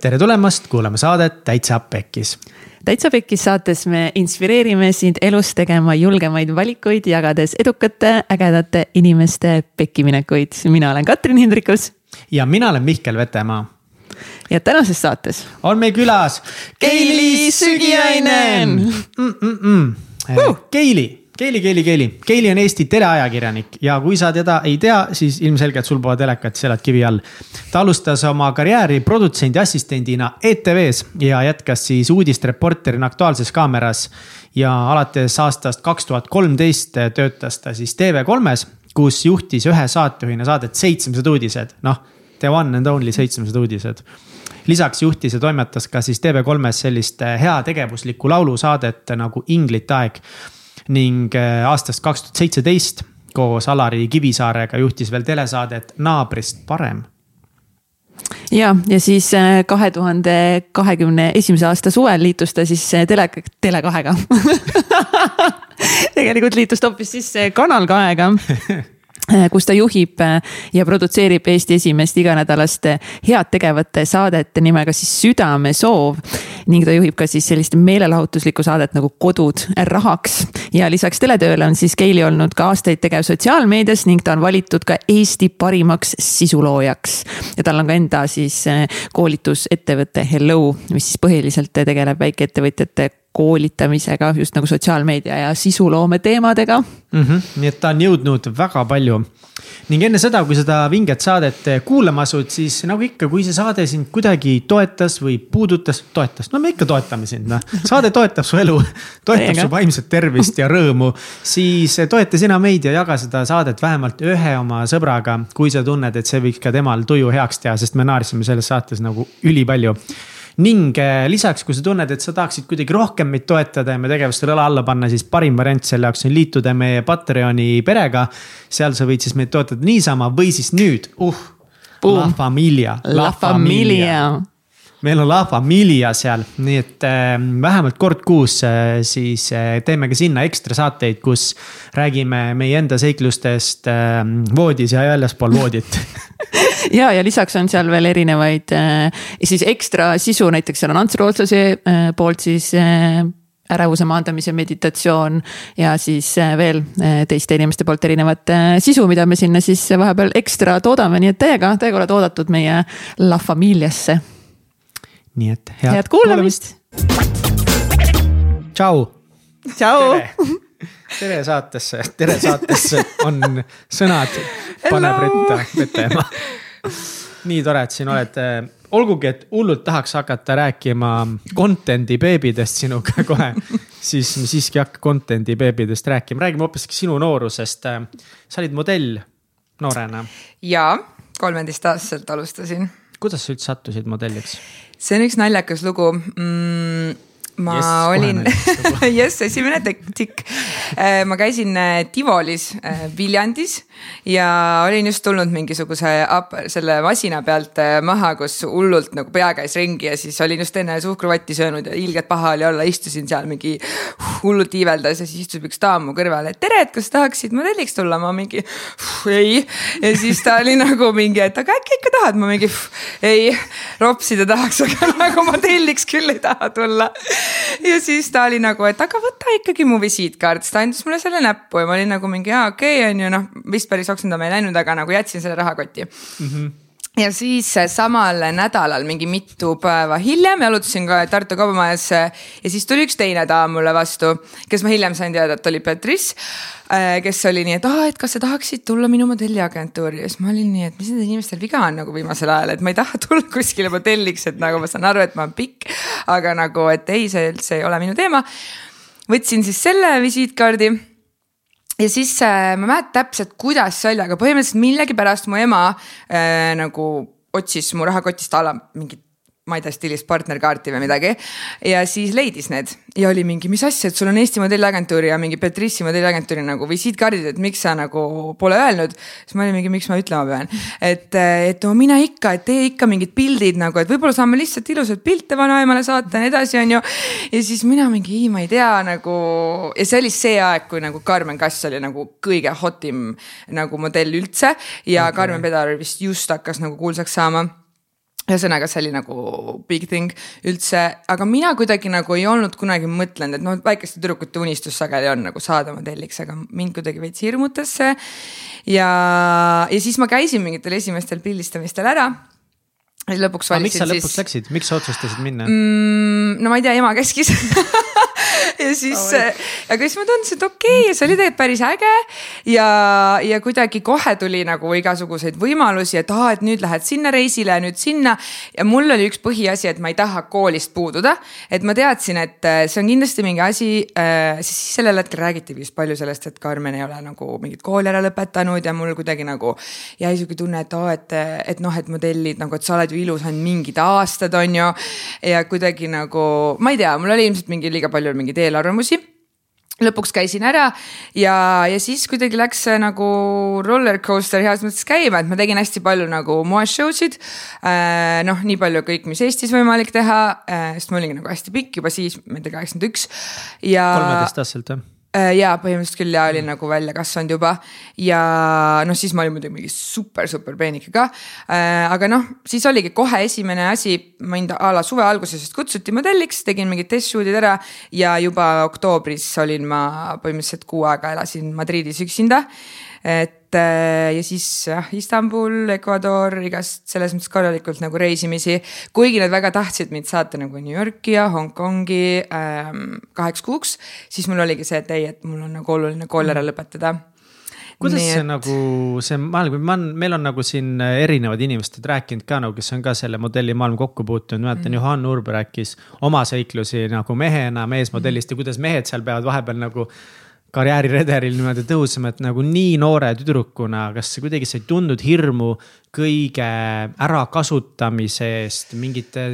tere tulemast kuulama saadet Täitsa Pekkis. täitsa Pekkis saates me inspireerime sind elus tegema julgemaid valikuid, jagades edukate, ägedate inimeste pekkiminekuid. mina olen Katrin Hindrikus. ja mina olen Mihkel Vetemaa. ja tänases saates on meil külas Keili Süginainen mm. -mm -mm. Uh. Keili Keili, Keili, Keili, Keili on Eesti teleajakirjanik ja kui sa teda ei tea, siis ilmselgelt sul pole telekat, sa elad kivi all. ta alustas oma karjääri produtsendi assistendina ETV-s ja jätkas siis uudistereporterina Aktuaalses Kaameras. ja alates aastast kaks tuhat kolmteist töötas ta siis TV3-s, kus juhtis ühe saatejuhina saadet Seitsmesed uudised, noh, the one and only Seitsmesed uudised lisaks juhtis ja toimetas ka siis TV3-s sellist heategevuslikku laulusaadet nagu Inglite aeg ning äh, aastast kaks tuhat seitseteist koos Alari Kivisaarega juhtis veel telesaadet Naabrist parem. Ja, ja siis äh, kahe tuhande kahekümne esimese aasta suvel liitus ta siis äh, tele, Tele2-ga. Tegelikult liitus ta hoopis siis Kanal kahega Äh, kus ta juhib äh, ja produtseerib Eesti esimest iganädalast äh, head tegevate saadet nimega siis Südamesoov. ning ta juhib ka siis sellist meelelahutuslikku saadet nagu Kodud rahaks. ja lisaks teletööle on siis Keili olnud ka aastaid tegev sotsiaalmeedias ning ta on valitud ka Eesti parimaks sisuloojaks. ja tal on ka enda siis koolitusettevõte Hello, mis siis põhiliselt tegeleb väikeettevõtjate koolitamisega just nagu sotsiaalmeedia ja sisuloome teemadega mm. -hmm. nii et ta on jõudnud väga palju. ning enne seda, kui seda vinget saadet kuulama asud, siis nagu ikka, kui see saade sind kuidagi toetas või puudutas, toetas, no me ikka toetame sind, noh. saade toetab su elu, toetab su vaimset tervist ja rõõmu. siis toeta sina meid ja jaga seda saadet vähemalt ühe oma sõbraga, kui sa tunned, et see võiks ka temal tuju heaks teha, sest me naersime selles saates nagu ülipalju ning lisaks, kui sa tunned, et sa tahaksid kuidagi rohkem meid toetada ja meie tegevustele õla alla panna, siis parim variant selle jaoks on liituda meie Patreoni perega. seal sa võid siis meid toetada niisama või siis nüüd, uh. La Familia. La Familia meil on La Familia seal, nii et äh, vähemalt kord kuus äh, siis äh, teeme ka sinna ekstra saateid, kus räägime meie enda seiklustest äh, voodis ja väljaspool voodit. Ja, ja lisaks on seal veel erinevaid siis ekstra sisu, näiteks seal on Ants Rootslase poolt siis ärevuse maandamise meditatsioon ja siis veel teiste inimeste poolt erinevat sisu, mida me sinna siis vahepeal ekstra toodame, nii et teiega, teiega oled oodatud meie La Familiasse nii et head, head kuulamist, kuulamist.. tšau. tšau. tere saatesse, tere saatesse on sõnad, paneb ritta Vetemaa. nii tore, et siin oled olgugi, et hullult tahaks hakata rääkima content'i beebidest sinuga kohe, siis me siiski ei hakka content'i beebidest rääkima, räägime hoopiski sinu noorusest. sa olid modell noorena. ja, kolmeteistaastaselt alustasin. kuidas sa üldse sattusid modelliks? See on üks naljakas lugu. Mm, ma yes, olin, jess, esimene tikk. Äh, ma käisin äh, Tivolis äh, Viljandis ja olin just tulnud mingisuguse selle masina pealt maha, kus hullult nagu pea käis ringi ja siis olin just enne suhkruvatti söönud ja ilgelt paha oli olla, istusin seal mingi hullult iiveldas ja siis istus üks daam mu kõrval, et tere, et kas tahaksid modelliks tulla, ma mingi ei. ja siis ta oli nagu mingi, et aga äkki ikka tahad, ma mingi ei, ropsida tahaks, aga nagu modelliks küll ei taha tulla ja siis ta oli nagu, et aga võta ikkagi mu visiitkaart, siis ta andis mulle selle näppu ja ma olin nagu mingi, aa okei okay,, on ju noh, vist päris oksendama ei läinud, aga nagu jätsin selle rahakotti mm. -hmm ja siis samal nädalal, mingi mitu päeva hiljem jalutasin ka Tartu Kaubamajas ja siis tuli üks teine daam mulle vastu, kes ma hiljem sain teada, et oli Beatrice. Äh, kes oli nii, et aa, et kas sa tahaksid tulla minu modelliagentuuri ja siis ma olin nii, et mis nendel inimestel viga on nagu viimasel ajal, et ma ei taha tulla kuskile modelliks, et nagu ma saan aru, et ma olen pikk. aga nagu, et ei, see üldse ei ole minu teema. võtsin siis selle visiitkaardi ja siis äh, ma ei mäleta täpselt, kuidas see oli, aga põhimõtteliselt millegipärast mu ema äh, nagu otsis mu rahakotist a la mingit ma ei tea, stiilis partnerkaarti või midagi. ja siis leidis need ja oli mingi, mis asja, et sul on Eesti modelliagentuuri ja mingi Beatrice'i modelliagentuuri nagu visiitkaardid, et miks sa nagu pole öelnud. siis ma olin mingi, miks ma ütlema pean, et, et no mina ikka, et tee ikka mingid pildid nagu, et võib-olla saame lihtsalt ilusaid pilte vanaemale saata ja nii edasi, on ju. ja siis mina mingi, ei, ma ei tea nagu ja see oli see aeg, kui nagu Karmen Kass oli nagu kõige hotim nagu modell üldse ja okay. Karmen Pedar vist just hakkas nagu kuulsaks saama ühesõnaga, see oli nagu big thing üldse, aga mina kuidagi nagu ei olnud kunagi mõtlenud, et noh, väikeste tüdrukute unistus sageli on nagu saada modelliks, aga mind kuidagi veits hirmutas see. ja, ja siis ma käisin mingitel esimestel pildistamistel ära ja lõpuks valisin siis. miks sa lõpuks siis... läksid, miks sa otsustasid minna mm,? no ma ei tea, ema käskis ja siis oh,, aga siis ma tundsin, et okei okay,, see oli tegelikult päris äge. ja, ja kuidagi kohe tuli nagu igasuguseid võimalusi, et aa, et nüüd lähed sinna reisile nüüd sinna. ja mul oli üks põhiasi, et ma ei taha koolist puududa. et ma teadsin, et äh, see on kindlasti mingi asi äh,, siis sellel hetkel räägiti vist palju sellest, et Karmen ei ole nagu mingit kooli ära lõpetanud ja mul kuidagi nagu jäi sihuke tunne, et oo, et, et noh, et modellid nagu, et sa oled ju ilus ainult mingid aastad, on ju. ja kuidagi nagu, ma ei tea, mul oli ilmselt mingi liiga palju mingeid eelarvamusi lõpuks käisin ära ja, ja siis kuidagi läks see nagu roller coaster heas mõttes käima, et ma tegin hästi palju nagu moeshow sid äh,. noh, nii palju kõik, mis Eestis võimalik teha äh,, sest ma olingi nagu hästi pikk juba siis, ma ei tea, kaheksakümmend üks ja. kolmeteistaastaselt jah? Äh, ja põhimõtteliselt küll ja olin nagu välja kasvanud juba. Ja noh, siis ma olin muidugi mingi super, super peenike ka. Äh, aga noh, siis oligi kohe esimene asi, mind a la suve alguses kutsuti modelliks, tegin mingid testshoot'id ära ja juba oktoobris olin ma põhimõtteliselt kuu aega elasin Madridis üksinda. Et äh, ja siis jah, Istanbul, Ecuador, igast selles mõttes korralikult nagu reisimisi. kuigi nad väga tahtsid mind saata nagu New Yorki ja Hongkongi ähm, kaheks kuuks, siis mul oligi see, et ei, et mul on nagu oluline kool ära lõpetada kuidas Nii, see et... nagu see maailm, ma, meil on nagu siin erinevad inimesed rääkinud ka nagu, kes on ka selle modellimaailm kokku puutunud, mäletan mm. Johan Urb rääkis oma seiklusi nagu mehena, meesmodellist mm. ja kuidas mehed seal peavad vahepeal nagu karjääriredelil niimoodi tõusma, et nagu nii noore tüdrukuna, kas kuidagi sa ei tundnud hirmu kõige ärakasutamise eest, mingite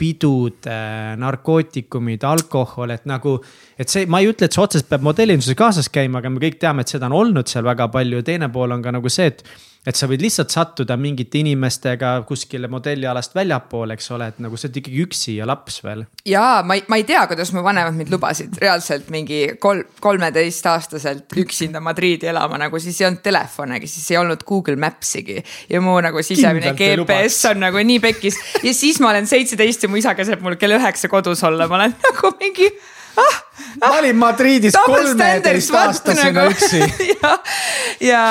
pidude, narkootikumid, alkohol, et nagu. et see, ma ei ütle, et see otseselt peab modellinduses kaasas käima, aga me kõik teame, et seda on olnud seal väga palju ja teine pool on ka nagu see, et et sa võid lihtsalt sattuda mingite inimestega kuskile modellialast väljapoole, eks ole, et nagu sa oled ikkagi üksi ja laps veel. ja ma ei, ma ei tea, kuidas mu vanemad mind lubasid reaalselt mingi kolm, kolmeteistaastaselt üksinda Madriidi elama, nagu siis ei olnud telefonegi, siis ei olnud Google Maps'igi. ja mu nagu sisemine GPS on nagu nii pekkis. Ja siis ma olen seitseteist ja mu isa käsib mul kell üheksa kodus olla, ma olen nagu mingi ah, ma olin Madridis kolmeteistaastasena nagu. üksi ja, ja,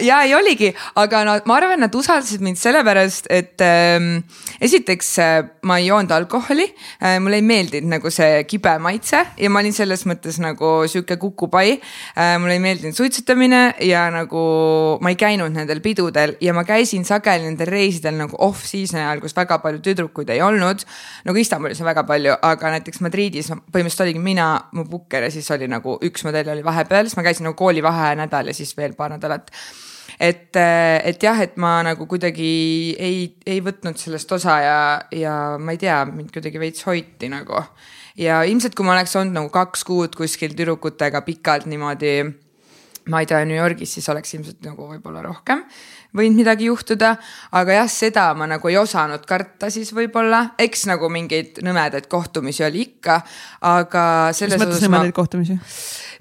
ja ei oligi, aga no ma arvan, nad usaldasid mind sellepärast, et ähm, esiteks äh, ma ei joonud alkoholi äh,. mulle ei meeldinud nagu see kibe maitse ja ma olin selles mõttes nagu sihuke kukupai äh,. mulle ei meeldinud suitsetamine ja nagu ma ei käinud nendel pidudel ja ma käisin sageli nendel reisidel nagu off-season'i ajal, kus väga palju tüdrukuid ei olnud. nagu Istanbulis on väga palju, aga näiteks Madridis põhimõtteliselt oligi mina, mu pukker ja siis oli nagu üks modell oli vahepeal, siis ma käisin nagu koolivaheaja nädal ja siis veel paar nädalat et, et jah, et ma nagu kuidagi ei, ei võtnud sellest osa ja, ja ma ei tea, mind kuidagi veits hoiti nagu. ja ilmselt, kui ma oleks olnud nagu kaks kuud kuskil tüdrukutega pikalt niimoodi, ma ei tea, New Yorgis, siis oleks ilmselt nagu võib-olla rohkem võinud midagi juhtuda. aga jah, seda ma nagu ei osanud karta siis võib-olla, eks nagu mingeid nõmedaid kohtumisi oli ikka, aga. mis mõttes nõmedaid ma... kohtumisi?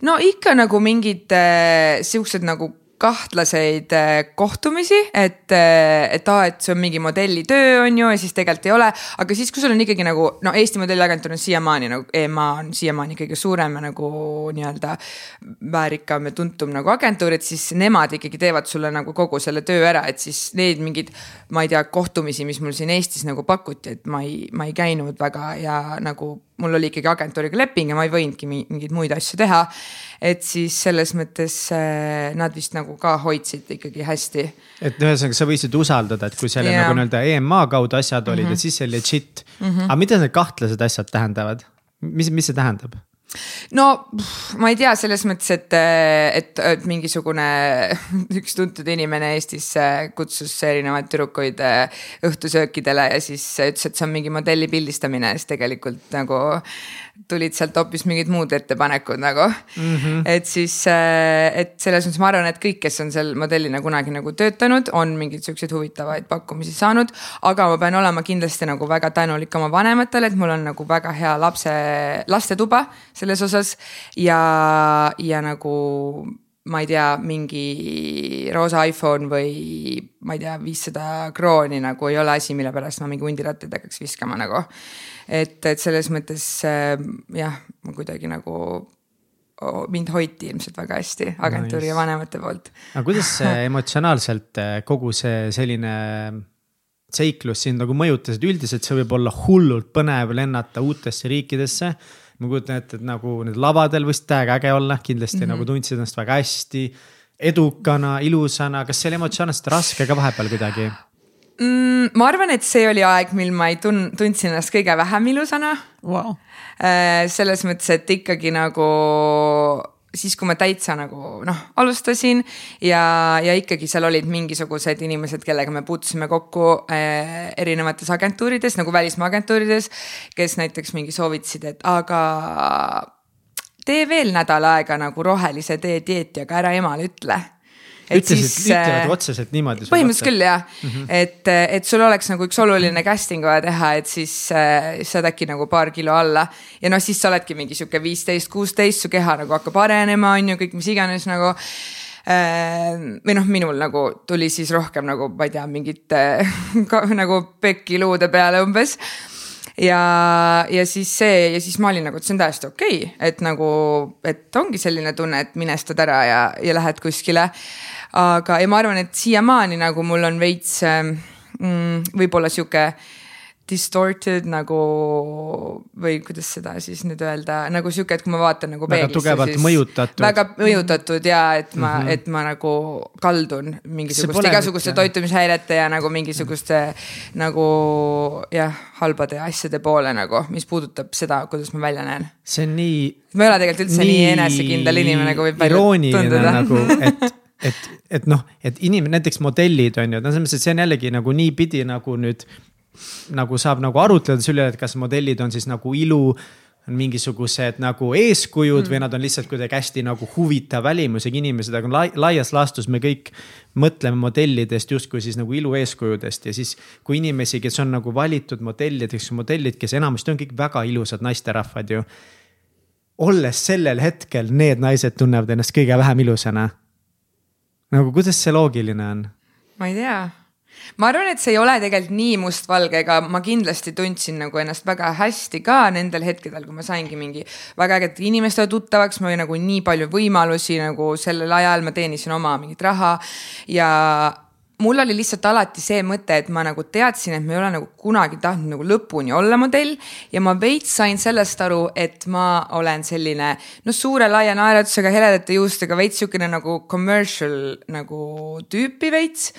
no ikka nagu mingid äh, siuksed nagu kahtlaseid äh, kohtumisi, et, äh, et aa, et see on mingi modellitöö, on ju, ja siis tegelikult ei ole. aga siis, kui sul on ikkagi nagu no Eesti modelliagentuur on siiamaani nagu EMA on siiamaani kõige suurem ja nagu nii-öelda väärikam ja tuntum nagu agentuur, et siis nemad ikkagi teevad sulle nagu kogu selle töö ära, et siis neid mingeid, ma ei tea, kohtumisi, mis mul siin Eestis nagu pakuti, et ma ei, ma ei käinud väga ja nagu mul oli ikkagi agentuuriga leping ja ma ei võinudki mingeid muid asju teha. et siis selles mõttes äh, nad vist nagu ka hoidsid ikkagi hästi. et ühesõnaga, sa võisid usaldada, et kui selle yeah. nagu nii-öelda EMA kaudu asjad olid mm, -hmm. et siis see legit mm. -hmm. aga mida need kahtlased asjad tähendavad? mis, mis see tähendab? No ma ei tea, selles mõttes, et, et, et mingisugune üks tuntud inimene Eestis kutsus erinevaid tüdrukuid äh, õhtusöökidele ja siis ütles, et see on mingi modelli pildistamine siis tegelikult nagu tulid sealt hoopis mingid muud ettepanekud nagu mm. -hmm. et siis, äh, et selles mõttes ma arvan, et kõik, kes on seal modellina kunagi nagu töötanud, on mingeid siukseid huvitavaid pakkumisi saanud. aga ma pean olema kindlasti nagu väga tänulik oma vanematele, et mul on nagu väga hea lapse, lastetuba selles osas ja, ja nagu ma ei tea, mingi roosa iPhone või ma ei tea, viissada krooni nagu ei ole asi, mille pärast ma mingi hundirattaid hakkaks viskama nagu. et, et selles mõttes äh, jah, ma kuidagi nagu mind hoiti ilmselt väga hästi agentuuri nice. ja vanemate poolt. aga kuidas see emotsionaalselt äh, kogu see selline seiklus sind nagu mõjutas, et üldiselt see võib olla hullult põnev lennata uutesse riikidesse. Ma kujutan ette, et nagu need lavadel võis täiega äge olla, kindlasti mm -hmm. nagu tundsid ennast väga hästi. edukana, ilusana, kas see oli emotsionaalselt raske ka vahepeal kuidagi? mm,? ma arvan, et see oli aeg, mil ma ei tund-, tundsin ennast kõige vähem ilusana wow.. Äh, selles mõttes, et ikkagi nagu siis, kui ma täitsa nagu noh, alustasin ja, ja ikkagi seal olid mingisugused inimesed, kellega me puutusime kokku äh, erinevates agentuurides nagu välismaa agentuurides, kes näiteks mingi soovitasid, et aga tee veel nädal aega nagu rohelise tee dieeti, aga ära emale ütle ütlesid, ütlevad äh, otseselt niimoodi. põhimõtteliselt küll jah mm, -hmm. et, et sul oleks nagu üks oluline casting vaja teha, et siis äh, saad äkki nagu paar kilo alla. ja noh, siis sa oledki mingi sihuke viisteist, kuusteist, su keha nagu hakkab arenema, on ju, kõik mis iganes nagu äh, või noh, minul nagu tuli siis rohkem nagu ma ei tea, mingit ka, nagu pekki luude peale umbes ja, ja siis see ja siis ma olin nagu, et see on täiesti okei okay,, et nagu, et ongi selline tunne, et minestad ära ja, ja lähed kuskile aga, ja ma arvan, et siiamaani nagu mul on veits mm, võib-olla sihuke distorted nagu või kuidas seda siis nüüd öelda, nagu sihuke, et kui ma vaatan nagu väga tugevalt mõjutatud. väga mõjutatud ja et ma mm, -hmm. et ma nagu kaldun mingisuguste igasuguste toitumishäirete ja nagu mingisuguste mm -hmm. nagu jah, halbade asjade poole nagu, mis puudutab seda, kuidas ma välja näen. see on nii. ma ei ole tegelikult üldse nii, nii enesekindel inimene, kui võib välja tunduda nagu, et et, et noh, et inimene, näiteks modellid on ju, no selles mõttes, et see on jällegi nagu niipidi nagu nüüd. nagu saab nagu arutleda selle üle, et kas modellid on siis nagu ilu on mingisugused nagu eeskujud mm. või nad on lihtsalt kuidagi hästi nagu huvitav välimusega inimesed, aga lai, laias laastus me kõik mõtleme modellidest justkui siis nagu ilu eeskujudest ja siis. kui inimesi, kes on nagu valitud modellideks, modellid, kes enamasti on kõik väga ilusad naisterahvad ju. olles sellel hetkel need naised tunnevad ennast kõige vähem ilusana nagu kuidas see loogiline on? ma ei tea ma arvan, et see ei ole tegelikult nii mustvalge, ega ma kindlasti tundsin nagu ennast väga hästi ka nendel hetkedel, kui ma saingi mingi väga ägedate inimestega tuttavaks, mul oli nagu nii palju võimalusi nagu sellel ajal ma teenisin oma mingit raha ja mul oli lihtsalt alati see mõte, et ma nagu teadsin, et ma ei ole nagu kunagi tahtnud nagu lõpuni olla modell ja ma veits sain sellest aru, et ma olen selline noh, suure laia naeratusega, heledate juustega, veits sihukene nagu commercial nagu tüüpi veits.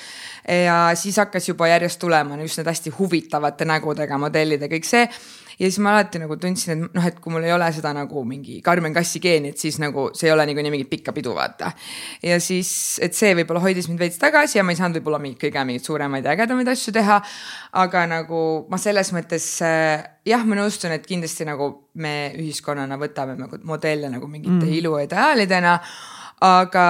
ja siis hakkas juba järjest tulema just need hästi huvitavate nägudega modellid ja kõik see ja siis ma alati nagu tundsin, et noh, et kui mul ei ole seda nagu mingi Karmen Kassi geeni, et siis nagu see ei ole niikuinii mingit pikka pidu, vaata. ja siis, et see võib-olla hoidis mind veits tagasi ja ma ei saanud võib-olla mingit kõige mingeid suuremaid ja ägedamaid asju teha. aga nagu ma selles mõttes äh, jah, ma nõustun, et kindlasti nagu me ühiskonnana võtame nagu modelle nagu mingite mm. iluideaalidena. aga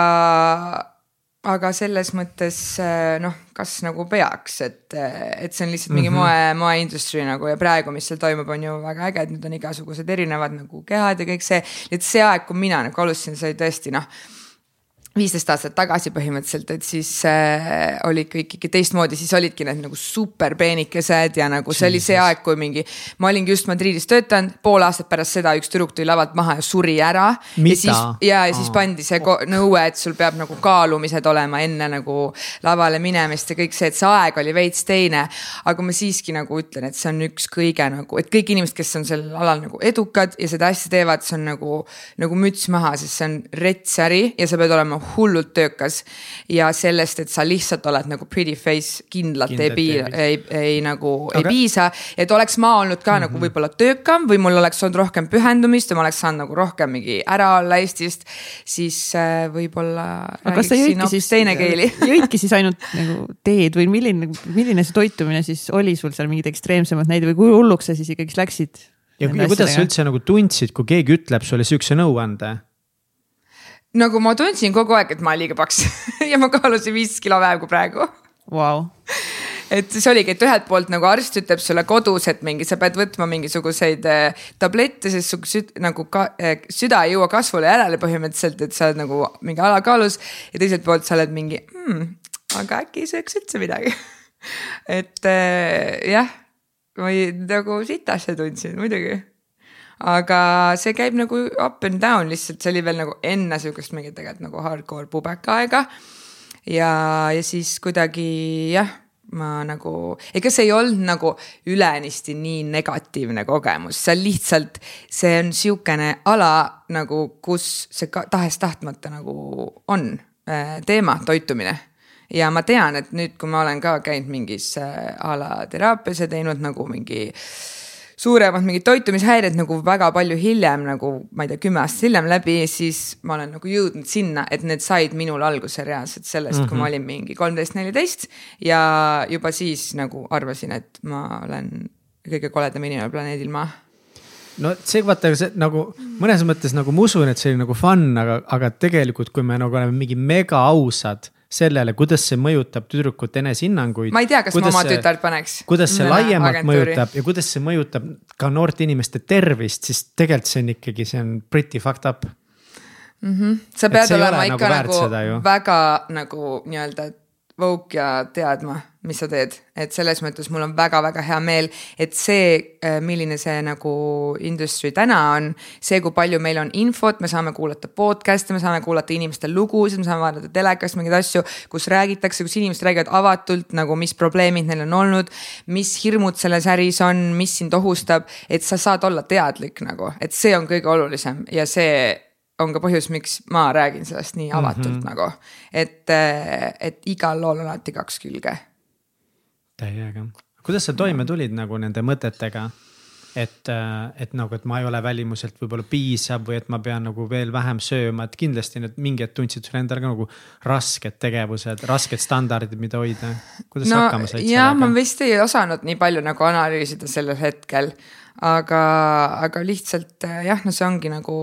aga selles mõttes äh, noh, kas nagu peaks, et, äh, et see on lihtsalt mingi mm -hmm. moe, moeindustry nagu ja praegu, mis seal toimub, on ju väga äge, et nüüd on igasugused erinevad nagu kehad ja kõik see. et see aeg, kui mina nagu alustasin, see oli tõesti noh viisteist aastat tagasi põhimõtteliselt, et siis äh, oli kõik ikka teistmoodi, siis olidki need nagu super peenikesed ja nagu see Jesus. oli see aeg, kui mingi. ma olingi just Madridis töötanud, pool aastat pärast seda üks tüdruk tuli lavalt maha ja suri ära. ja siis ja, ja siis pandi see nõue, et sul peab nagu kaalumised olema enne nagu lavale minemist ja kõik see, et see aeg oli veits teine. aga ma siiski nagu ütlen, et see on üks kõige nagu, et kõik inimesed, kes on sellel alal nagu edukad ja seda asja teevad, see on nagu, nagu müts maha, sest see on rets äri ja sa pead olema hullult töökas. ja sellest, et sa lihtsalt oled nagu pretty face kindlalt, kindlalt ei piisa, ei, ei nagu okay. ei piisa. et oleks ma olnud ka mm -hmm. nagu mhm. võib-olla töökam või mul oleks olnud rohkem pühendumist ja ma oleks saanud nagu rohkem mingi ära olla Eestist. siis äh, võib-olla. aga kas sa jõidki siis, teine keeli jõidki siis ainult nagu teed või milline, milline see toitumine siis oli sul seal mingid ekstreemsemad näited või kui hulluks sa siis ikkagist läksid? ja, ja kuidas sa üldse nagu tundsid, kui keegi ütleb sulle sihukese nõuande? Nagu ma tundsin kogu aeg, et ma olen liiga paks ja ma kaalusin viis kilo vähem kui praegu. Wow.. et siis oligi, et ühelt poolt nagu arst ütleb sulle kodus, et mingi, sa pead võtma mingisuguseid äh, tablette, sest su süd, nagu ka, äh, süda ei jõua kasvule järele põhimõtteliselt, et sa oled nagu mingi alakaalus. ja teiselt poolt sa oled mingi hmm,, aga äkki ei sööks üldse midagi? Et äh, jah, ma ei, nagu sitasti tundsin muidugi aga see käib nagu up and down lihtsalt, see oli veel nagu enne sihukest mingit tegelikult nagu hardcore pubeka aega. ja, ja siis kuidagi jah, ma nagu, ega see ei olnud nagu ülenisti nii negatiivne kogemus, see on lihtsalt, see on sihukene ala nagu, kus see tahes-tahtmata nagu on äh, teema, toitumine ja ma tean, et nüüd, kui ma olen ka käinud mingis äh, a la teraapias ja teinud nagu mingi äh, suuremad mingid toitumishäired nagu väga palju hiljem nagu ma ei tea, kümme aastat hiljem läbi, siis ma olen nagu jõudnud sinna, et need said minul alguse reaalselt sellest mm, -hmm. kui ma mhm. olin mingi kolmteist, neliteist ja juba siis nagu arvasin, et ma olen kõige koledam inimene planeedil Maa no see vaata see nagu mõnes mõttes nagu ma usun, et see oli nagu fun, aga, aga tegelikult, kui me nagu oleme mingi mega ausad sellele, kuidas see mõjutab tüdrukute enesehinnanguid. ma ei tea, kas ma oma tütart paneks. kuidas see laiemalt agentuuri. mõjutab ja kuidas see mõjutab ka noorte inimeste tervist, siis tegelikult see on ikkagi, see on pretty fucked up mm. -hmm. sa pead olema ikka nagu, nagu väga nagu nii-öelda woke ja teadma mis sa teed, et selles mõttes mul on väga-väga hea meel, et see, äh, milline see nagu industry täna on, see, kui palju meil on infot, me saame kuulata podcast'e, me saame kuulata inimeste lugusid, me saame vaadata telekast mingeid asju, kus räägitakse, kus inimesed räägivad avatult nagu, mis probleemid neil on olnud, mis hirmud selles äris on, mis sind ohustab, et sa saad olla teadlik nagu, et see on kõige olulisem ja see on ka põhjus, miks ma räägin sellest nii avatult mm -hmm. nagu, et, äh, et igal lool on alati kaks külge täiega, kuidas sa toime tulid nagu nende mõtetega? et, äh, et nagu, et ma ei ole välimuselt võib-olla piisav või et ma pean nagu veel vähem sööma, et kindlasti need mingi hetk tundsid sulle endale ka nagu rasked tegevused, rasked standardid, mida hoida. kuidas no, sa hakkama said sellega? jah, ma vist ei osanud nii palju nagu analüüsida sellel hetkel aga, aga lihtsalt äh, jah, no see ongi nagu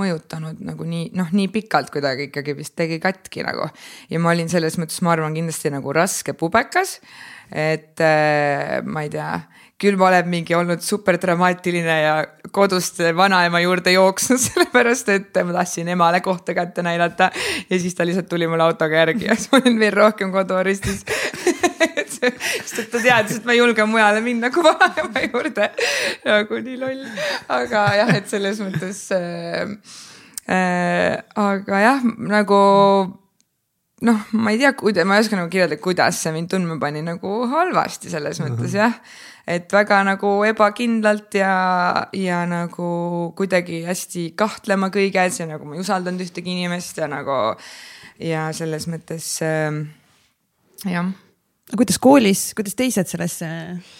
mõjutanud nagu nii noh, nii pikalt kuidagi ikkagi vist tegi katki nagu. ja ma olin selles mõttes, ma arvan, kindlasti nagu raske pubekas et äh, ma ei tea, küll ma olen mingi olnud super dramaatiline ja kodust vanaema juurde jooksnud, sellepärast et ma tahtsin emale kohta kätte näidata. ja siis ta lihtsalt tuli mulle autoga järgi ja siis ma olin veel rohkem koduarestis sest et ta teadis, et ma ei julge mujale minna kui vanaema juurde. nagu nii loll, aga jah, et selles mõttes äh,. Äh, aga jah, nagu noh, ma ei tea, kuida-, ma ei oska nagu kirjeldada, kuidas see mind tundma pani nagu halvasti selles mhm. mõttes jah. et väga nagu ebakindlalt ja, ja nagu kuidagi hästi kahtlema kõiges ja nagu ma ei usaldanud ühtegi inimest ja nagu ja selles mõttes äh, jah kuidas koolis, kuidas teised sellesse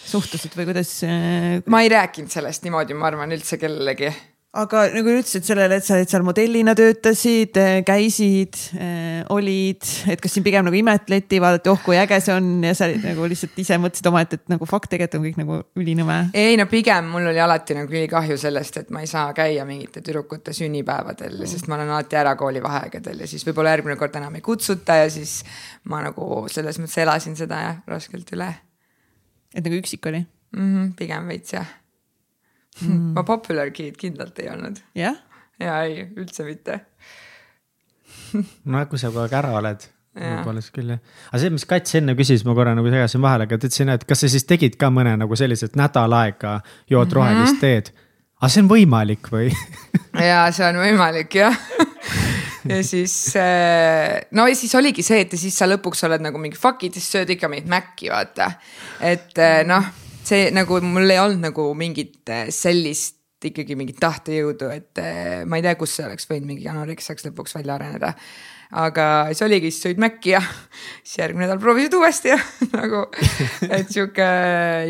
suhtusid või kuidas? Äh, ma ei rääkinud sellest niimoodi, ma arvan üldse kellelegi aga nagu ütlesid sellele, et sa seal modellina töötasid, äh, käisid, äh, olid, et kas sind pigem nagu imetleti, vaadati, oh kui äge see on ja sa nagu lihtsalt ise mõtlesid omaette, et nagu fakt, tegelikult on kõik nagu ülinõme. ei no pigem mul oli alati nagu ülikahju sellest, et ma ei saa käia mingite tüdrukute sünnipäevadel mm., sest ma olen alati ära koolivaheaegadel ja siis võib-olla järgmine kord enam ei kutsuta ja siis ma nagu selles mõttes elasin seda jah raskelt üle. et nagu üksik oli mm? -hmm, pigem veits jah mm. ma popular kid kindlalt ei olnud. jah? ja ei, üldse mitte no kui sa kogu aeg ära oled võib-olla siis küll jah, aga see, mis Kats enne küsis, ma korra nagu segasin vahele, aga ta ütles, et kas sa siis tegid ka mõne nagu selliselt nädal aega jood mm -hmm. rohelist teed. aga see on võimalik või ja see on võimalik jah ja siis äh, no ja siis oligi see, et ja siis sa lõpuks oled nagu mingi fuck it, siis sööd ikka mingit Maci vaata. et äh, noh see nagu mul ei olnud nagu mingit äh, sellist ikkagi mingit tahtejõudu, et äh, ma ei tea, kus see oleks võinud mingi anoreksiaks lõpuks välja areneda. Aga siis oligi, siis sõid Maci ja siis järgmine nädal proovisid uuesti ja nagu, et sihuke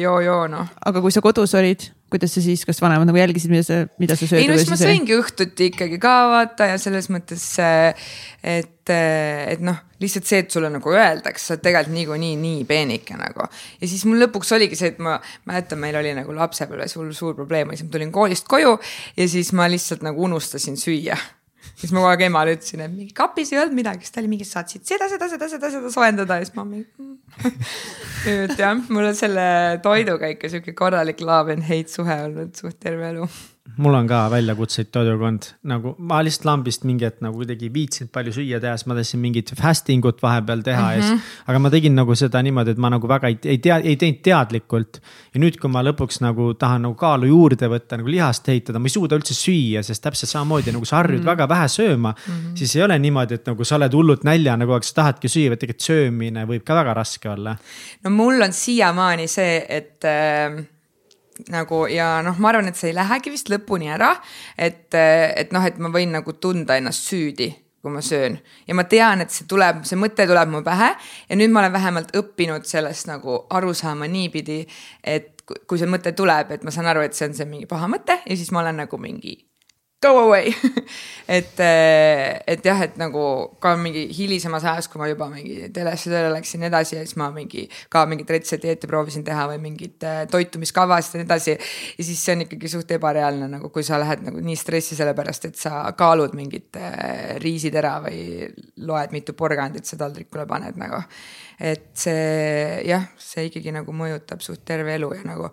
joo-joo noh. aga kui sa kodus olid, kuidas sa siis, kas vanemad nagu jälgisid, mida sa, mida sa sööd? ei no siis ma sõingi õhtuti ikkagi ka vaata ja selles mõttes, et, et noh, lihtsalt see, et sulle nagu öeldakse, sa oled tegelikult niikuinii nii peenike nagu. ja siis mul lõpuks oligi see, et ma mäletan, meil oli nagu lapsepõlves hull suur probleem see, ma tulin koolist koju ja siis ma lihtsalt nagu unustasin süüa siis ma kogu aeg emale ütlesin, et mingi kapis ei olnud midagi, siis ta oli mingi, saatsid seda, seda, seda, seda, seda soojendada ja siis ma mingi mm. et jah, mul on selle toiduga ikka sihuke korralik love and hate suhe olnud suht terve elu mul on ka väljakutseid toidukond, nagu ma lihtsalt lambist mingi hetk nagu kuidagi ei viitsinud palju süüa teha, siis ma tahtsin mingit fasting ut vahepeal teha mm -hmm. ja siis. Mhm. aga ma tegin nagu seda niimoodi, et ma nagu väga ei, ei tea, ei teinud teadlikult. ja nüüd, kui ma lõpuks nagu tahan nagu kaalu juurde võtta, nagu lihast ehitada, ma ei suuda üldse süüa, sest täpselt samamoodi nagu sa harjud mm -hmm. väga vähe sööma mm. -hmm. siis ei ole niimoodi, et nagu sa oled hullult näljane kogu aeg, sa tahadki süüa, vaid tegelikult söömine võib ka väga raske olla. no mul on siiamaani see, et äh nagu ja noh, ma arvan, et see ei lähegi vist lõpuni ära. et, et noh, et ma võin nagu tunda ennast süüdi, kui ma söön ja ma tean, et see tuleb, see mõte tuleb mu pähe ja nüüd ma olen vähemalt õppinud sellest nagu aru saama niipidi, et kui see mõte tuleb, et ma saan aru, et see on see mingi paha mõte ja siis ma olen nagu mingi go away et, eh, et jah, et nagu ka mingi hilisemas ajas, kui ma juba mingi telesse tööle läksin edasi ja siis ma mingi ka mingeid retseptidieete proovisin teha või mingeid eh, toitumiskavasid ja nii edasi. ja siis see on ikkagi suht ebareaalne nagu, kui sa lähed nagu nii stressi sellepärast, et sa kaalud mingit äh, riisitera või loed, mitu porgandit sa taldrikule paned nagu. et see jah, see ikkagi nagu mõjutab suht terve elu ja nagu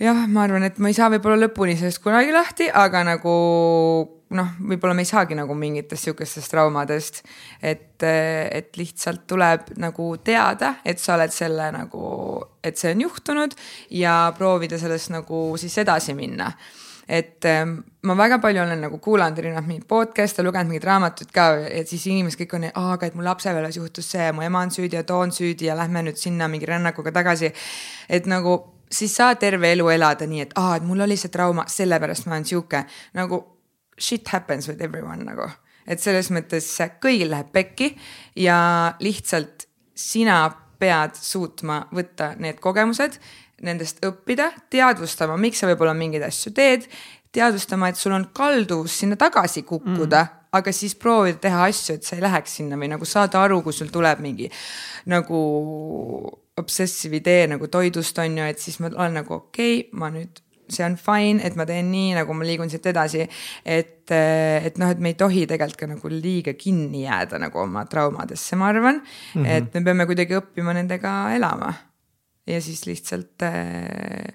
jah, ma arvan, et ma ei saa võib-olla lõpuni sellest kunagi lahti, aga nagu noh, võib-olla me ei saagi nagu mingitest sihukestest traumadest. et, et lihtsalt tuleb nagu teada, et sa oled selle nagu, et see on juhtunud ja proovida sellest nagu siis edasi minna et ähm, ma väga palju olen nagu kuulanud erinevaid mingeid podcast'e, lugenud mingeid raamatuid ka ja siis inimesed kõik on, aga et mu lapsepõlves juhtus see, mu ema on süüdi ja too on süüdi ja lähme nüüd sinna mingi rännakuga tagasi. et nagu siis saa terve elu elada nii, et aa, et mul oli see trauma, sellepärast ma olen sihuke nagu shit happens with everyone nagu. et selles mõttes kõigil läheb pekki ja lihtsalt sina pead suutma võtta need kogemused, nendest õppida, teadvustama, miks sa võib-olla mingeid asju teed, teadvustama, et sul on kalduvus sinna tagasi kukkuda mm aga siis proovida teha asju, et sa ei läheks sinna või nagu saada aru, kui sul tuleb mingi nagu obsessive idee nagu toidust on ju, et siis ma olen nagu okei okay,, ma nüüd see on fine, et ma teen nii, nagu ma liigun siit edasi. et, et noh, et me ei tohi tegelikult ka nagu liiga kinni jääda nagu oma traumadesse, ma arvan mm. -hmm. et me peame kuidagi õppima nendega elama. ja siis lihtsalt äh,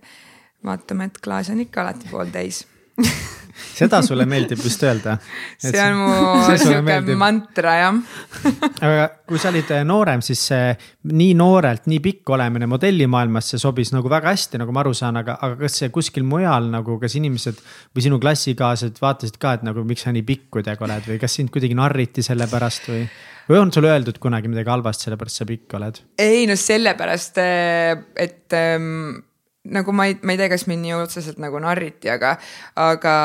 vaatame, et klaas on ikka alati pooltäis seda sulle meeldib vist öelda. see on mu sihuke mantra jah aga kui sa olid äh, noorem, siis see nii noorelt nii pikk olemine modellimaailmas, see sobis nagu väga hästi, nagu ma aru saan, aga, aga kas see kuskil mujal nagu, kas inimesed või sinu klassikaaslased vaatasid ka, et nagu miks sa nii pikk kuidagi oled või kas sind kuidagi narriti selle pärast või? või on sulle öeldud kunagi midagi halvasti, sellepärast sa pikk oled? ei no sellepärast, äh, et ähm, nagu ma ei, ma ei tea, kas mind nii otseselt nagu narriti, aga, aga,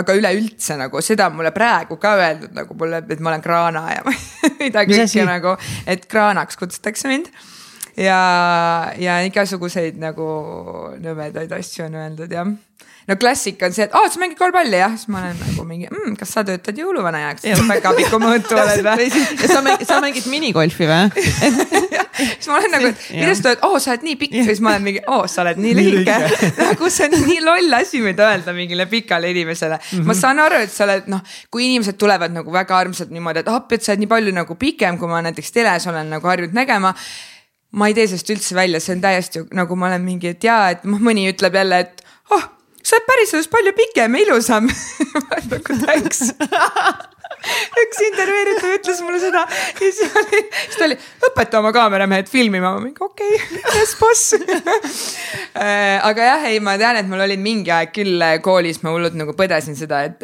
aga üleüldse nagu seda mulle praegu ka öeldud nagu mulle, et ma olen kraana ja mida kõike nagu, et kraanaks kutsutakse mind. ja, ja igasuguseid nagu nõmedaid asju on öeldud jah. No klassika on see, et aa, sa mängid korvpalli jah, siis ma olen nagu mingi mmm,, kas sa töötad jõuluvana jaoks, väga pikku mõõtu oled või? ja sa mängid, sa mängid minigolfi või siis ma olen nagu, et kuidas sa oled, oo, sa oled nii pikk. Ja siis ma olen mingi, oo, sa oled nii lühike. nagu see on nii loll asi, mida öelda mingile pikale inimesele. Mm. -hmm. ma saan aru, et sa oled noh, kui inimesed tulevad nagu väga armsad niimoodi, et appi, et sa oled nii palju nagu pikem, kui ma näiteks teles olen nagu harjunud nägema. Ma ei tee sellest üldse välja, see on täiesti nagu ma olen mingi, et jaa, et noh, mõni ütleb jälle, et oh, sa oled päriselus palju pikem ja ilusam. Nagu thanks üks intervjueeritav ütles mulle seda ja siis oli, siis ta oli, õpeta oma kaameramehed filmima, ma mingi okei okay,, yes boss. Äh, aga jah, ei, ma tean, et mul olid mingi aeg küll koolis, ma hullult nagu põdesin seda, et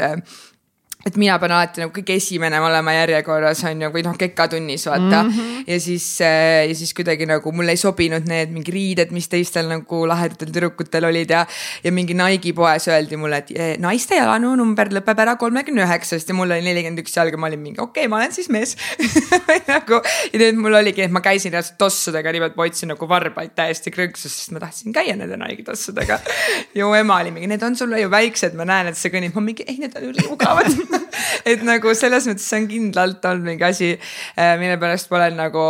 et mina pean alati nagu kõige esimene olema järjekorras on ju, või noh, kekatunnis vaata mm. -hmm. ja siis äh, ja siis kuidagi nagu mulle ei sobinud need mingi riided, mis teistel nagu lahedatel tüdrukutel olid ja. ja mingi Nike'i poes öeldi mulle, et eh, naiste jalanumber lõpeb ära kolmekümne üheksast ja mul oli nelikümmend üks jalga, ma olin mingi okei okay,, ma olen siis mees nagu ja nüüd mul oligi, et ma käisin reaalselt tossudega niimoodi, ma hoidsin nagu varbaid täiesti krõnksus, sest ma tahtsin käia nende Nike'i tossudega. ja mu ema oli mingi, need on sulle ju väiksed, ma näen, et sa kõnnid, ma mingi ei, need on ülimugavad et nagu selles mõttes see on kindlalt olnud mingi asi, äh, mille pärast ma olen nagu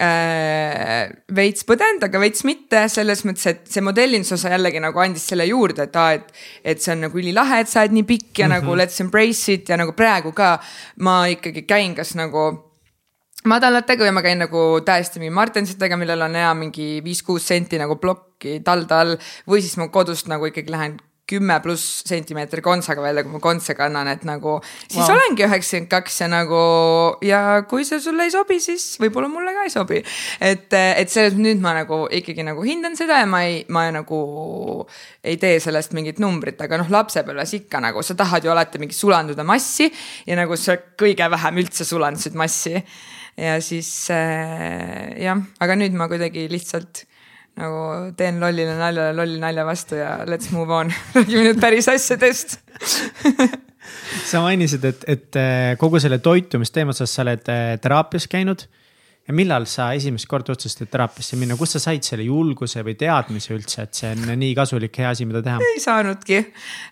äh, veits põdenud, aga veits mitte selles mõttes, et see modellinduse osa jällegi nagu andis selle juurde, et aa, et. et see on nagu ülilahe, et sa oled nii pikk ja mm -hmm. nagu let's embrace it ja nagu praegu ka ma ikkagi käin kas nagu madalatega või ma käin nagu täiesti mingi Martensitega, millel on hea mingi viis-kuus senti nagu plokki talde all. või siis ma kodust nagu ikkagi lähen kümme pluss sentimeetri kontsaga välja, kui ma kontse kannan, et nagu siis wow. olengi üheksakümmend kaks ja nagu ja kui see sulle ei sobi, siis võib-olla mulle ka ei sobi. et, et selles nüüd ma nagu ikkagi nagu hindan seda ja ma ei, ma nagu ei tee sellest mingit numbrit, aga noh, lapsepõlves ikka nagu sa tahad ju alati mingi sulanduda massi ja nagu sa kõige vähem üldse sulandusid massi. ja siis äh, jah, aga nüüd ma kuidagi lihtsalt nagu teen lollile naljale lolli nalja vastu ja let's move on räägime nüüd päris asjadest sa mainisid, et, et eh, kogu selle toitumisteema osas sa oled eh, teraapias käinud. ja millal sa esimest korda otsustasid teraapiasse minna, kust sa said selle julguse või teadmise üldse, et see on nii kasulik, hea asi, mida teha? ei saanudki,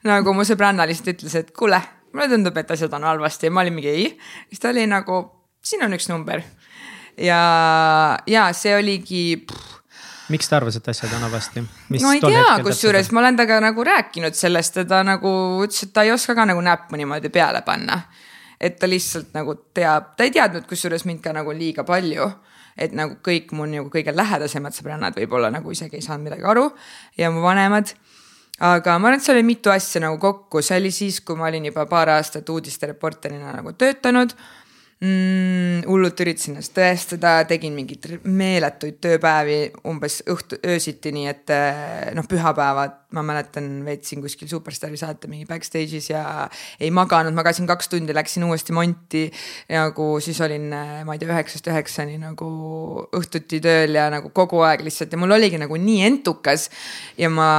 nagu mu sõbranna lihtsalt ütles, et kuule, mulle tundub, et asjad on halvasti ja ma olin mingi ei. siis ta oli nagu, siin on üks number. ja, ja see oligi pff, miks ta arvas, et asjad on halvasti? no ei tea, kusjuures ma olen temaga nagu rääkinud sellest ja ta nagu ütles, et ta ei oska ka nagu näppu niimoodi peale panna. et ta lihtsalt nagu teab, ta ei teadnud kusjuures mind ka nagu liiga palju. et nagu kõik mu nagu kõige lähedasemad sõbrannad võib-olla nagu isegi ei saanud midagi aru ja mu vanemad aga ma arvan, et seal oli mitu asja nagu kokku, see oli siis, kui ma olin juba paar aastat uudistereporterina nagu töötanud mm,. hullult üritasin ennast tõestada, tegin mingeid meeletuid tööpäevi umbes õhtu, öösiti, nii et eh, noh, pühapäevad ma mäletan, veetsin kuskil Superstaari saate mingi backstage'is ja ei maganud, magasin kaks tundi, läksin uuesti monti. nagu siis olin, eh, ma ei tea, üheksast üheksani nagu õhtuti tööl ja nagu kogu aeg lihtsalt ja mul oligi nagu nii entukas ja ma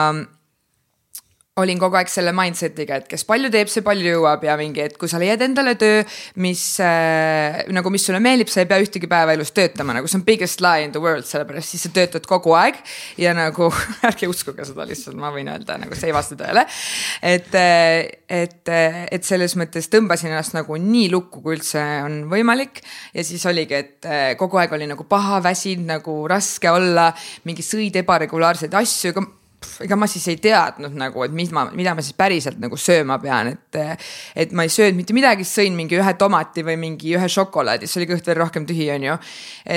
olin kogu aeg selle mindset'iga, et kes palju teeb, see palju jõuab ja mingi, et kui sa leiad endale töö, mis äh, nagu, mis sulle meeldib, sa ei pea ühtegi päeva elus töötama, nagu see on biggest lie in the world, sellepärast siis sa töötad kogu aeg. ja nagu ärge uskuge seda lihtsalt, ma võin öelda, nagu see ei vasta tõele. et, et, et selles mõttes tõmbasin ennast nagu nii lukku, kui üldse on võimalik. ja siis oligi, et kogu aeg oli nagu paha, väsinud, nagu raske olla, mingi sõid ebaregulaarseid asju, aga ega ma siis ei teadnud nagu, et mis ma, mida ma siis päriselt nagu sööma pean, et. et ma ei söönud mitte midagi, sõin mingi ühe tomati või mingi ühe šokolaadi, siis oli kõht veel rohkem tühi, on ju.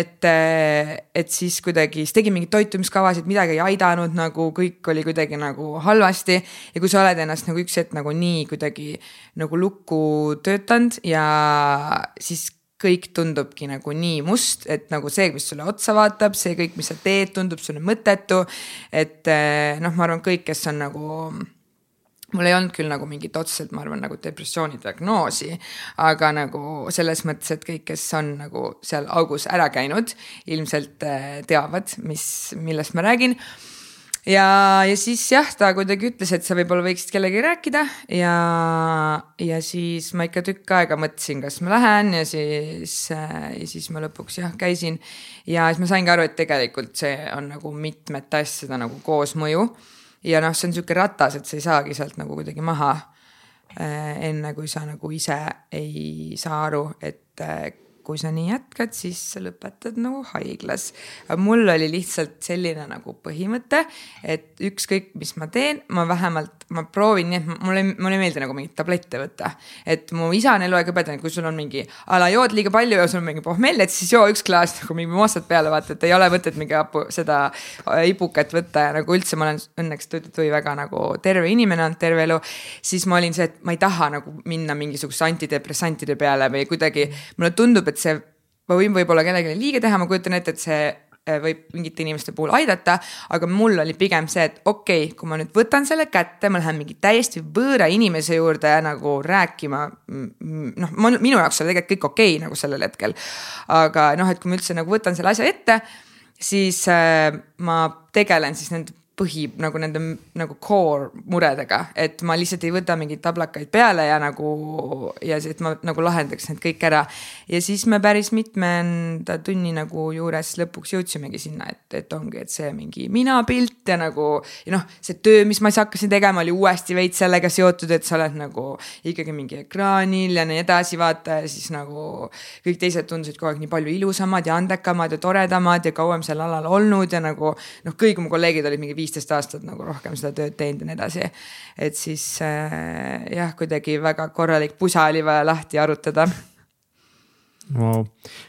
et, et siis kuidagi, siis tegin mingeid toitumiskavasid, midagi ei aidanud, nagu kõik oli kuidagi nagu halvasti. ja kui sa oled ennast nagu üks hetk nagu nii kuidagi nagu lukku töötanud ja siis kõik tundubki nagu nii must, et nagu see, mis sulle otsa vaatab, see kõik, mis sa teed, tundub sulle mõttetu. et eh, noh, ma arvan, kõik, kes on nagu mul ei olnud küll nagu mingit otseselt, ma arvan, nagu depressiooni diagnoosi, aga nagu selles mõttes, et kõik, kes on nagu seal augus ära käinud, ilmselt eh, teavad, mis, millest ma räägin ja, ja siis jah, ta kuidagi ütles, et sa võib-olla võiksid kellegagi rääkida ja, ja siis ma ikka tükk aega mõtlesin, kas ma lähen ja siis ja siis ma lõpuks jah käisin. ja siis ma saingi aru, et tegelikult see on nagu mitmete asjade nagu koosmõju. ja noh, see on sihuke ratas, et sa ei saagi sealt nagu kuidagi maha äh,. enne kui sa nagu ise ei saa aru, et kui sa nii jätkad, siis sa lõpetad nagu haiglas. mul oli lihtsalt selline nagu põhimõte, et ükskõik, mis ma teen, ma vähemalt, ma proovin nii, et mulle, mulle ei meeldi nagu mingeid tablette võtta. et mu isa on eluaeg õpetanud, kui sul on mingi a la jood liiga palju ja sul on mingi pohmell, et siis joo üks klaas nagu mingi mossad peale, vaata, et ei ole mõtet mingi hapu, seda äh, ibukat võtta ja nagu üldse ma olen õnneks tõi väga nagu terve inimene olnud terve elu. siis ma olin see, et ma ei taha nagu minna mingisuguse antidepressantide peale või kuidagi mulle tundub, et et see, ma võin võib-olla kellelegi liiga teha, ma kujutan ette, et see eh, võib mingite inimeste puhul aidata, aga mul oli pigem see, et okei okay,, kui ma nüüd võtan selle kätte, ma lähen mingi täiesti võõra inimese juurde nagu rääkima. noh, minu jaoks oli tegelikult kõik okei okay, nagu sellel hetkel. aga noh, et kui ma üldse nagu võtan selle asja ette, siis äh, ma tegelen siis nende põhi nagu nende nagu core muredega, et ma lihtsalt ei võta mingeid tablakaid peale ja nagu ja see, et ma nagu lahendaks need kõik ära. ja siis me päris mitmenda tunni nagu juures lõpuks jõudsimegi sinna, et, et ongi, et see mingi minapilt ja nagu ja noh, see töö, mis ma siis hakkasin tegema, oli uuesti veits sellega seotud, et sa oled nagu ikkagi mingi ekraanil ja nii edasi, vaata ja siis nagu kõik teised tundusid kogu aeg nii palju ilusamad ja andekamad ja toredamad ja kauem sel alal olnud ja nagu noh, kõik mu kolleegid olid mingi viisteist aastat nagu rohkem seda tööd teinud ja nii edasi. et siis äh, jah, kuidagi väga korralik pusa oli vaja lahti arutada wow..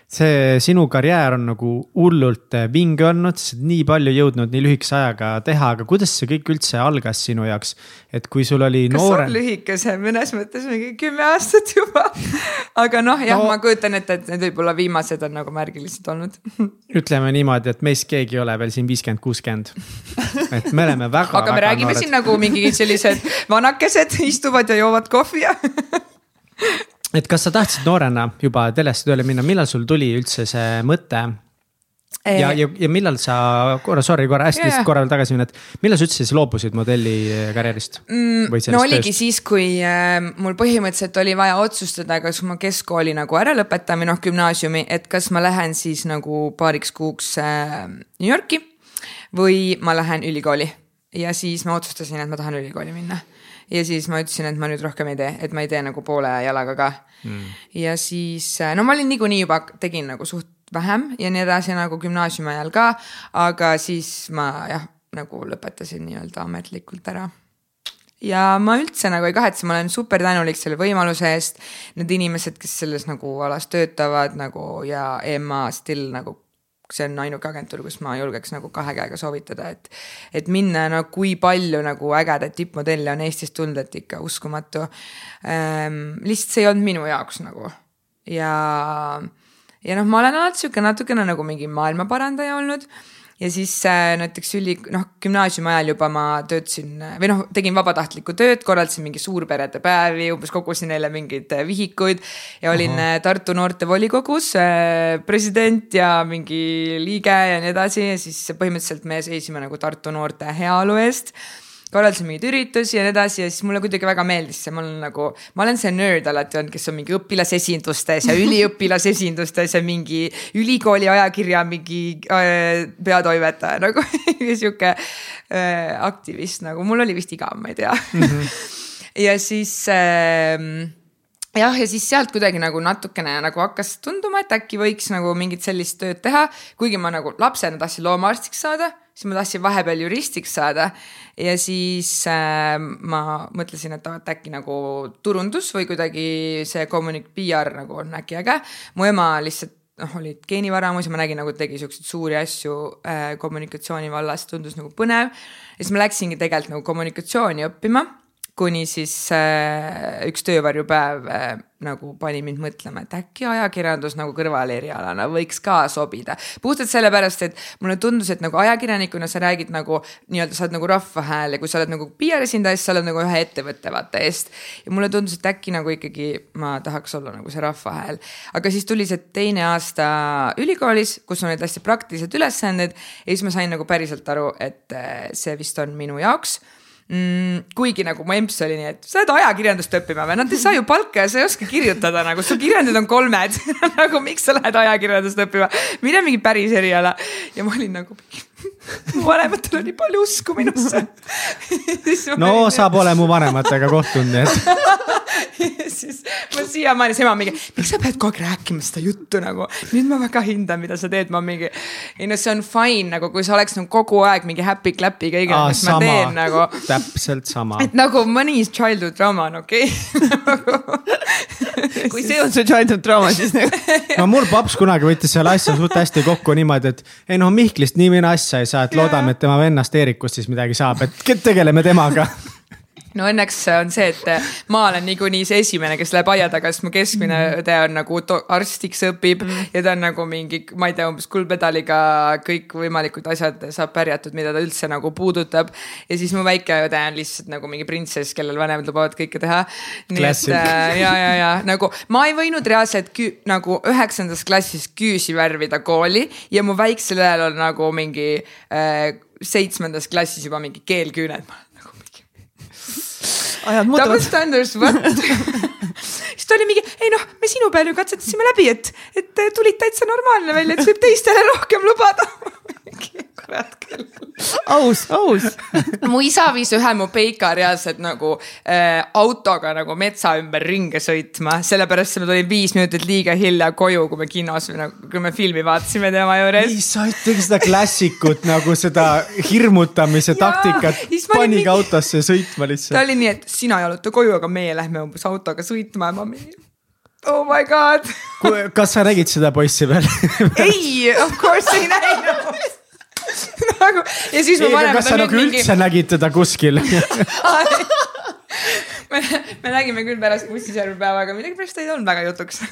See sinu karjäär on nagu hullult äh, vinge olnud, sa oled nii palju jõudnud nii lühikese ajaga teha, aga kuidas see kõik üldse algas sinu jaoks? et kui sul oli kas noorem. lühikese, mõnes mõttes mingi kümme aastat juba aga noh, jah no,, ma kujutan ette, et need võib-olla viimased on nagu märgilised olnud ütleme niimoodi, et meist keegi ei ole veel siin viiskümmend, kuuskümmend. et me oleme väga. aga me väga räägime noored. siin nagu mingi sellised vanakesed istuvad ja joovad kohvi ja et kas sa tahtsid noorena juba telesse tööle minna, millal sul tuli üldse see mõte? ja, ja, ja millal sa korra, sorry, korra hästi lihtsalt korra veel tagasi minna, et millal sa üldse siis loobusid modelli karjäärist mm,? no oligi tööst? siis, kui äh, mul põhimõtteliselt oli vaja otsustada, kas ma keskkooli nagu ära lõpetan või noh, gümnaasiumi, et kas ma lähen siis nagu paariks kuuks äh, New Yorki või ma lähen ülikooli. ja siis ma otsustasin, et ma tahan ülikooli minna ja siis ma ütlesin, et ma nüüd rohkem ei tee, et ma ei tee nagu poole jalaga ka. Mm.. ja siis, no ma olin niikuinii juba, tegin nagu suht vähem ja nii edasi nagu gümnaasiumi ajal ka, aga siis ma jah, nagu lõpetasin nii-öelda ametlikult ära. Ja ma üldse nagu ei kahetse, ma olen super tänulik selle võimaluse eest. Need inimesed, kes selles nagu alas töötavad nagu ja EMA still nagu see on ainuke agentuur, kus ma julgeks nagu kahe käega soovitada, et. et minna, no kui palju nagu ägedaid tippmodelle on Eestist tulnud, et ikka uskumatu ähm,. lihtsalt see ei olnud minu jaoks nagu ja, ja noh, ma olen alati sihuke natukene nagu mingi maailmaparandaja olnud ja siis äh, näiteks üli, noh, gümnaasiumi ajal juba ma töötasin või noh, tegin vabatahtlikku tööd, korraldasin mingi suurperede päevi, umbes kogusin neile mingeid äh, vihikuid. ja olin Aha. Äh, Tartu noortevolikogus president ja mingi liige ja nii edasi ja siis põhimõtteliselt me seisime nagu Tartu noorte heaolu eest korraldasin mingeid üritusi ja nii edasi ja siis mulle kuidagi väga meeldis see, ma olen nagu, ma olen see nörd alati olnud, kes on mingi õpilasesindustes ja üliõpilasesindustes ja mingi ülikooli ajakirja mingi äh, peatoimetaja nagu sihuke äh, aktivist nagu, mul oli vist igav, ma ei tea mm. -hmm. ja siis äh, jah, ja siis sealt kuidagi nagu natukene nagu hakkas tunduma, et äkki võiks nagu mingit sellist tööd teha, kuigi ma nagu lapsena tahtsin loomaarstiks saada siis ma tahtsin vahepeal juristiks saada ja siis äh, ma mõtlesin, et et äkki nagu turundus või kuidagi see kommunik-, PR nagu on äkki äge. mu ema lihtsalt noh, oli geenivaramus ja ma nägin nagu tegi siukseid suuri asju äh, kommunikatsiooni vallas, tundus nagu põnev. ja siis ma läksingi tegelikult nagu kommunikatsiooni õppima kuni siis äh, üks töövarjupäev äh, nagu pani mind mõtlema, et äkki ajakirjandus nagu kõrvalerialana võiks ka sobida. puhtalt sellepärast, et mulle tundus, et nagu ajakirjanikuna sa räägid nagu nii-öelda, sa oled nagu rahva hääl ja kui sa oled nagu PR esindaja, siis sa oled nagu ühe ettevõtte vaata eest. ja mulle tundus, et äkki nagu ikkagi ma tahaks olla nagu see rahva hääl. aga siis tuli see teine aasta ülikoolis, kus on need hästi praktilised ülesanded ja siis ma sain nagu päriselt aru, et äh, see vist on minu jaoks mm,. kuigi nagu mu emps oli nii, et sa lähed ajakirjandust õppima või, nad ei saa ju palka ja sa ei oska kirjutada nagu, sul kirjandid on kolmed nagu miks sa lähed ajakirjandust õppima, mine mingi päris eriala. ja ma olin nagu vanematel oli palju usku minusse no olin... sa pole mu vanematega kohtunud, nii et siis ma siiamaani, siis ema mingi, miks sa pead kogu aeg rääkima seda juttu nagu, nüüd ma väga hindan, mida sa teed, ma mingi. ei no see on fine nagu, kui sa oleks nagu kogu aeg mingi happy-clappy kõigega, mis sama. ma teen nagu. täpselt sama. et nagu mõni childhood trauma on okei okay. kui see on su childhood trauma, siis nagu. no mul paps kunagi võttis selle asja suht hästi kokku niimoodi, et ei noh, Mihklist nii mine asja ei saa, et loodame, et tema vennast Eerikust siis midagi saab, et tegeleme temaga no õnneks on see, et ma olen niikuinii see esimene, kes läheb aia taga, sest mu keskmine Mhm. õde on nagu arstiks õpib mm. ja ta on nagu mingi, ma ei tea, umbes kuldmedaliga kõikvõimalikud asjad saab pärjatud, mida ta üldse nagu puudutab. ja siis mu väike õde on lihtsalt nagu mingi printsess, kellel vanemad lubavad kõike teha. nii et äh, ja, ja, ja nagu ma ei võinud reaalselt kü- nagu üheksandas klassis küüsi värvida kooli ja mu väiksel õel on nagu mingi äh, seitsmendas klassis juba mingi keelküüned ajad double muutuvad. standards, what siis ta oli mingi, ei noh, me sinu peal ju katsetasime läbi, et, et tulid täitsa normaalne välja, et võib teistele rohkem lubada küll. aus, aus. mu isa viis ühe mu peika reaalselt nagu äh, autoga nagu metsa ümber ringi sõitma, sellepärast et ma tulin viis minutit liiga hilja koju, kui me kinos või nagu, kui me filmi vaatasime tema juures. ei, sa ütlegi seda klassikut nagu seda hirmutamise taktikat panigi mingi- autosse sõitma ta lihtsalt. oli nii, et sina jaluta koju, aga meie lähme umbes autoga sõitma ja ma mingi. Oh my god kas sa nägid seda poissi veel? ei, of course ei näinud nagu ja siis mu vanemad on nagu nüüd mingi üldse nägid teda kuskil? me, me nägime küll pärast bussisärmipäeva, aga millegipärast ei olnud väga jutuks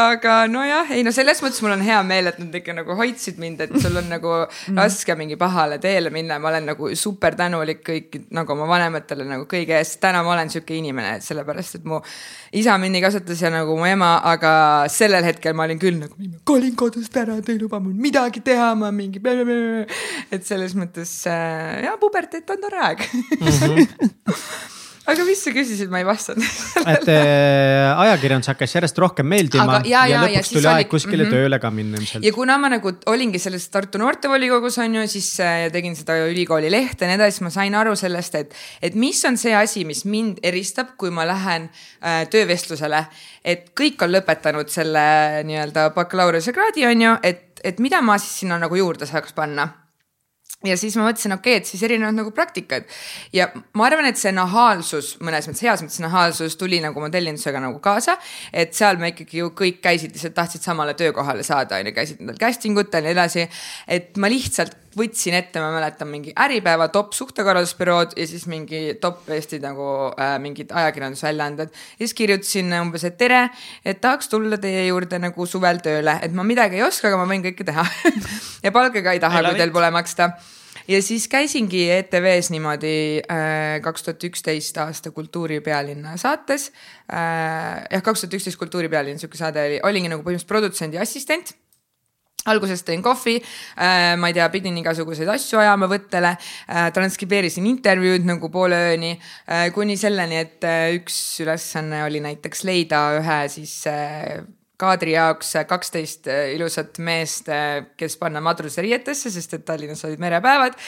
aga nojah, ei no selles mõttes mul on hea meel, et nad ikka nagu hoidsid mind, et sul on nagu raske mingi pahale teele minna, ma olen nagu super tänulik kõik nagu oma vanematele nagu kõige eest, täna ma olen sihuke inimene, et sellepärast, et mu isa mind nii kasvatas ja nagu mu ema, aga sellel hetkel ma olin küll nagu, ma kolin kodust ära, te ei luba mul midagi teha, ma mingi. et selles mõttes äh, ja puberteet on tore aeg aga mis sa küsisid, ma ei vastanud et äh, ajakirjandus hakkas järjest rohkem meeldima Aga- ja- ja, ja- ja ja lõpuks siis tuli oli- aeg kuskile mhm. tööle ka minna ilmselt ja. kuna ma nagu olingi selles Tartu noortevolikogus on ju, siis äh, tegin seda ülikooli lehte ja nii edasi, ma sain aru sellest, et, et mis on see asi, mis mind eristab, kui ma lähen äh, töövestlusele. et kõik on lõpetanud selle nii-öelda bakalaureusekraadi on ju, et, et mida ma siis sinna nagu juurde saaks panna ja siis ma mõtlesin, okei okay,, et siis erinevad nagu praktikad ja ma arvan, et see nahaalsus mõnes mõttes heas mõttes nahaalsus tuli nagu modellindusega nagu kaasa. et seal me ikkagi ju kõik käisid lihtsalt tahtsid samale töökohale saada, on ju, käisid nendel casting utel ja nii edasi. et ma lihtsalt võtsin ette, ma mäletan mingi Äripäeva top suhtekorraldusbürood ja siis mingi top Eesti nagu äh, mingid ajakirjandusväljaanded. ja siis kirjutasin umbes, et tere, et tahaks tulla teie juurde nagu suvel tööle, et ma midagi ei oska, aga ma võin kõike teha. Ja palka ka ei taha, kui teil pole maksta. Ja siis käisingi ETV-s niimoodi äh, kaks tuhat üksteist aasta Kultuuripealinna saates. Äh,. jah, kaks tuhat üksteist Kultuuripealinn, sihuke saade oli, olingi nagu põhimõtteliselt produtsendi assistent alguses tõin kohvi äh,, ma ei tea, pidin igasuguseid asju ajama võttele äh,, transkribeerisin intervjuud nagu poole ööni äh,, kuni selleni, et äh, üks ülesanne oli näiteks leida ühe siis äh, kaadri jaoks kaksteist äh, ilusat meest, kes panna madruseriietesse, sest et Tallinnas olid merepäevad.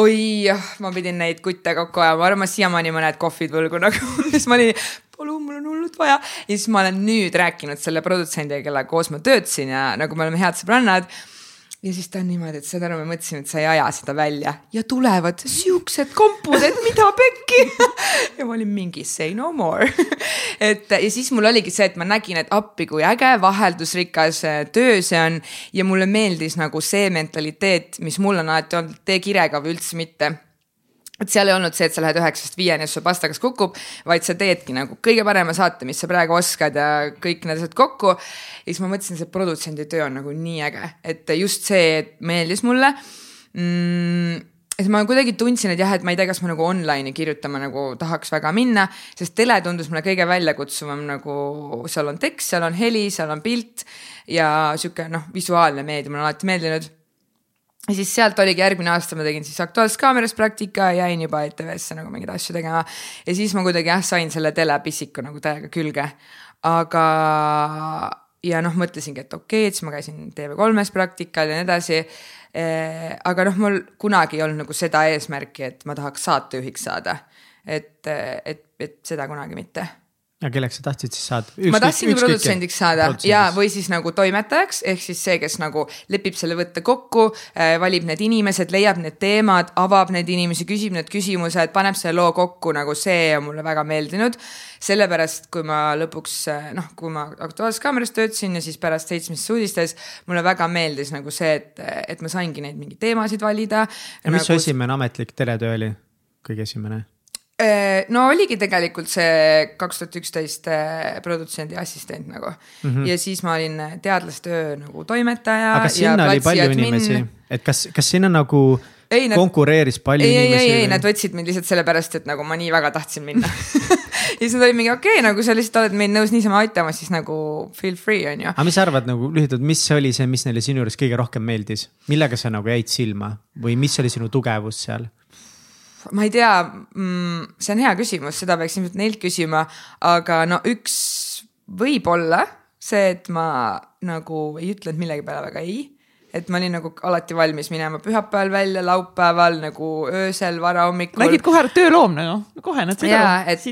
oi, ma pidin neid kutte kokku ajama, ma arvan, ma siiamaani mõned kohvid võlgu nagu, siis ma olin, palun, mul on hullult vaja. ja siis ma olen nüüd rääkinud selle produtsendiga, kellega koos ma töötasin ja nagu me oleme head sõbrannad ja siis ta on niimoodi, et saad aru, me mõtlesime, et sa ei aja seda välja ja tulevad siuksed kompud, et mida pekki. ja ma olin mingi say no more. et ja siis mul oligi see, et ma nägin, et appi kui äge vaheldusrikas äh, töö see on ja mulle meeldis nagu see mentaliteet, mis mul on alati olnud, tee kirega või üldse mitte et seal ei olnud see, et sa lähed üheksast viieni ja sul pastakas kukub, vaid sa teedki nagu kõige parema saate, mis sa praegu oskad ja kõik need asjad kokku. ja siis ma mõtlesin, see produtsendi töö on nagu nii äge, et just see meeldis mulle. Mm, et ma kuidagi tundsin, et jah, et ma ei tea, kas ma nagu online'i kirjutama nagu tahaks väga minna, sest tele tundus mulle kõige väljakutsuvam nagu seal on tekst, seal on heli, seal on pilt ja sihuke noh, visuaalne meedia mulle on alati meeldinud ja siis sealt oligi järgmine aasta ma tegin siis Aktuaalses Kaameras praktika ja jäin juba ETV-sse nagu mingeid asju tegema. ja siis ma kuidagi jah, sain selle telepissiku nagu täiega külge. aga, ja noh, mõtlesingi, et okei okay,, et siis ma käisin TV3-s praktikal ja nii edasi. aga noh, mul kunagi ei olnud nagu seda eesmärki, et ma tahaks saatejuhiks saada. et, et, et seda kunagi mitte ja kelleks sa tahtsid siis saada? ma tahtsingi produtsendiks saada ja, või siis nagu toimetajaks, ehk siis see, kes nagu lepib selle võtte kokku äh,, valib need inimesed, leiab need teemad, avab neid inimesi, küsib need küsimused, paneb selle loo kokku, nagu see on mulle väga meeldinud. sellepärast, kui ma lõpuks äh, noh, kui ma Aktuaalses Kaameras töötasin ja siis pärast Seitsmestes uudistes, mulle väga meeldis nagu see, et, et ma saingi neid mingeid teemasid valida. ja mis nagu... su esimene ametlik teletöö oli? kõige esimene? Äh, no oligi tegelikult see kaks tuhat üksteist äh, produtsendi assistent nagu mm -hmm. ja siis ma olin teadlastöö nagu toimetaja. aga sinna oli palju admin. inimesi, et kas, kas sinna nagu ei, nad, konkureeris palju ei, inimesi? ei, ei, ei, nad võtsid mind lihtsalt sellepärast, et nagu ma nii väga tahtsin minna ja siis nad olid mingi okei okay,, nagu sa lihtsalt oled meid nõus niisama aitama, siis nagu feel free on ju. aga mis sa arvad nagu lühidalt, mis oli see, mis neile sinu juures kõige rohkem meeldis, millega sa nagu jäid silma või mis oli sinu tugevus seal? Ma ei tea mm,, see on hea küsimus, seda peaks ilmselt neilt küsima, aga no üks võib-olla see, et ma nagu ei ütlenud millegi peale väga ei et ma olin nagu alati valmis minema pühapäeval välja, laupäeval nagu öösel, varahommikul. nägid kohe tööloom nagu, kohe näed seda. jaa, et,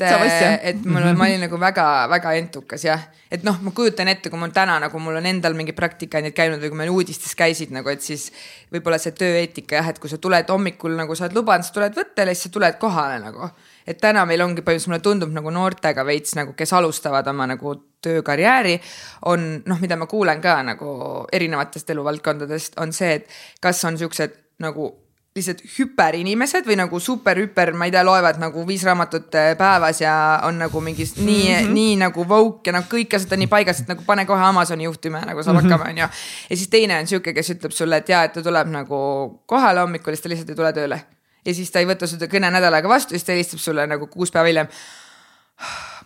et mul, ma olin nagu väga-väga entukas jah, et noh, ma kujutan ette, kui mul täna nagu mul on endal mingi praktikandid käinud või kui meil uudistes käisid nagu, et siis võib-olla see tööeetika jah, et kui sa tuled hommikul nagu sa oled lubanud, sa tuled võttele, siis sa tuled kohale nagu et täna meil ongi põhimõtteliselt mulle tundub nagu noortega veits nagu, kes alustavad oma nagu töökarjääri, on noh, mida ma kuulen ka nagu erinevatest eluvaldkondadest, on see, et kas on siuksed nagu lihtsalt hüperinimesed või nagu super-hüper, ma ei tea, loevad nagu viis raamatut äh, päevas ja on nagu mingis nii mm, -hmm. nii nagu woke ja noh, kõik asjad on nii paigas, et nagu pane kohe Amazoni juhtima ja nagu saab hakkama, mhm. onju. ja siis teine on sihuke, kes ütleb sulle, et ja, et ta tuleb nagu kohale hommikul, siis ta lihtsalt ei tule tööle ja siis ta ei võta seda kõne nädal aega vastu, siis ta helistab sulle nagu kuus päeva hiljem.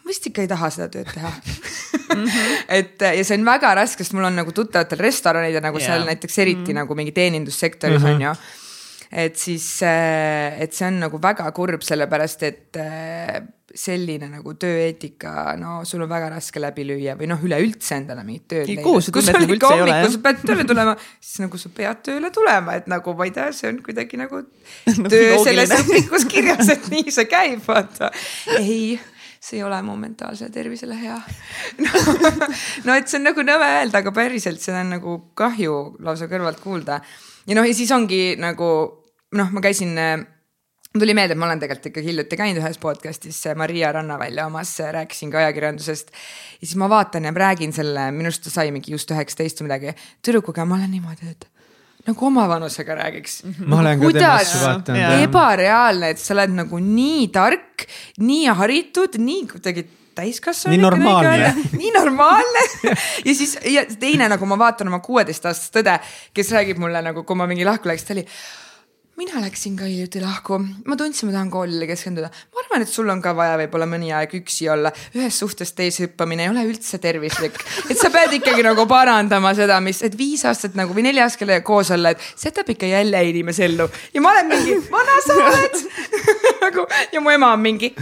ma vist ikka ei taha seda tööd teha mm. -hmm. et ja see on väga raske, sest mul on nagu tuttavatel restoranid ja nagu yeah. seal näiteks eriti mm -hmm. nagu mingi teenindussektoris mm -hmm. on ju et siis, et see on nagu väga kurb, sellepärast et selline nagu tööeetika, no sul on väga raske läbi lüüa või noh, üleüldse endale mingit tööd leida. kuhu sa tunned nagu üldse ei ole jah? sa pead tööle tulema, siis nagu sa pead tööle tulema, et nagu ma ei tea, see on kuidagi nagu töö selles õpikus kirjas, et nii see käib, vaata. ei see ei ole mu mentaalsele tervisele hea no, no et see on nagu nõme öelda, aga päriselt seda on nagu kahju lausa kõrvalt kuulda. ja noh, ja siis ongi nagu noh, ma käisin tuli meelde, et ma olen tegelikult ikka hiljuti käinud ühes podcast'is Maria Rannavälja omas, rääkisin ka ajakirjandusest. ja siis ma vaatan ja räägin selle, minu arust ta sai mingi just üheksateist või midagi. tüdrukuga ma olen niimoodi, et nagu oma vanusega räägiks. ma olen ka temasse vaadanud. ebareaalne, et sa oled nagu nii tark, nii haritud, nii kuidagi täiskasvanu. nii normaalne. nii normaalne ja siis ja teine nagu ma vaatan oma kuueteistaastast õde, kes räägib mulle nagu, kui ma mingi lahku läks, ta oli mina läksin ka hiljuti lahku, ma tundsin, ma tahan koolile keskenduda. ma arvan, et sul on ka vaja võib-olla mõni aeg üksi olla, ühest suhtest teise hüppamine ei ole üldse tervislik. et sa pead ikkagi nagu parandama seda, mis, et viis aastat nagu või neli aastat koos olla, et see jätab ikka jälle inimese ellu. ja ma olen mingi, vana sa oled nagu ja mu ema on mingi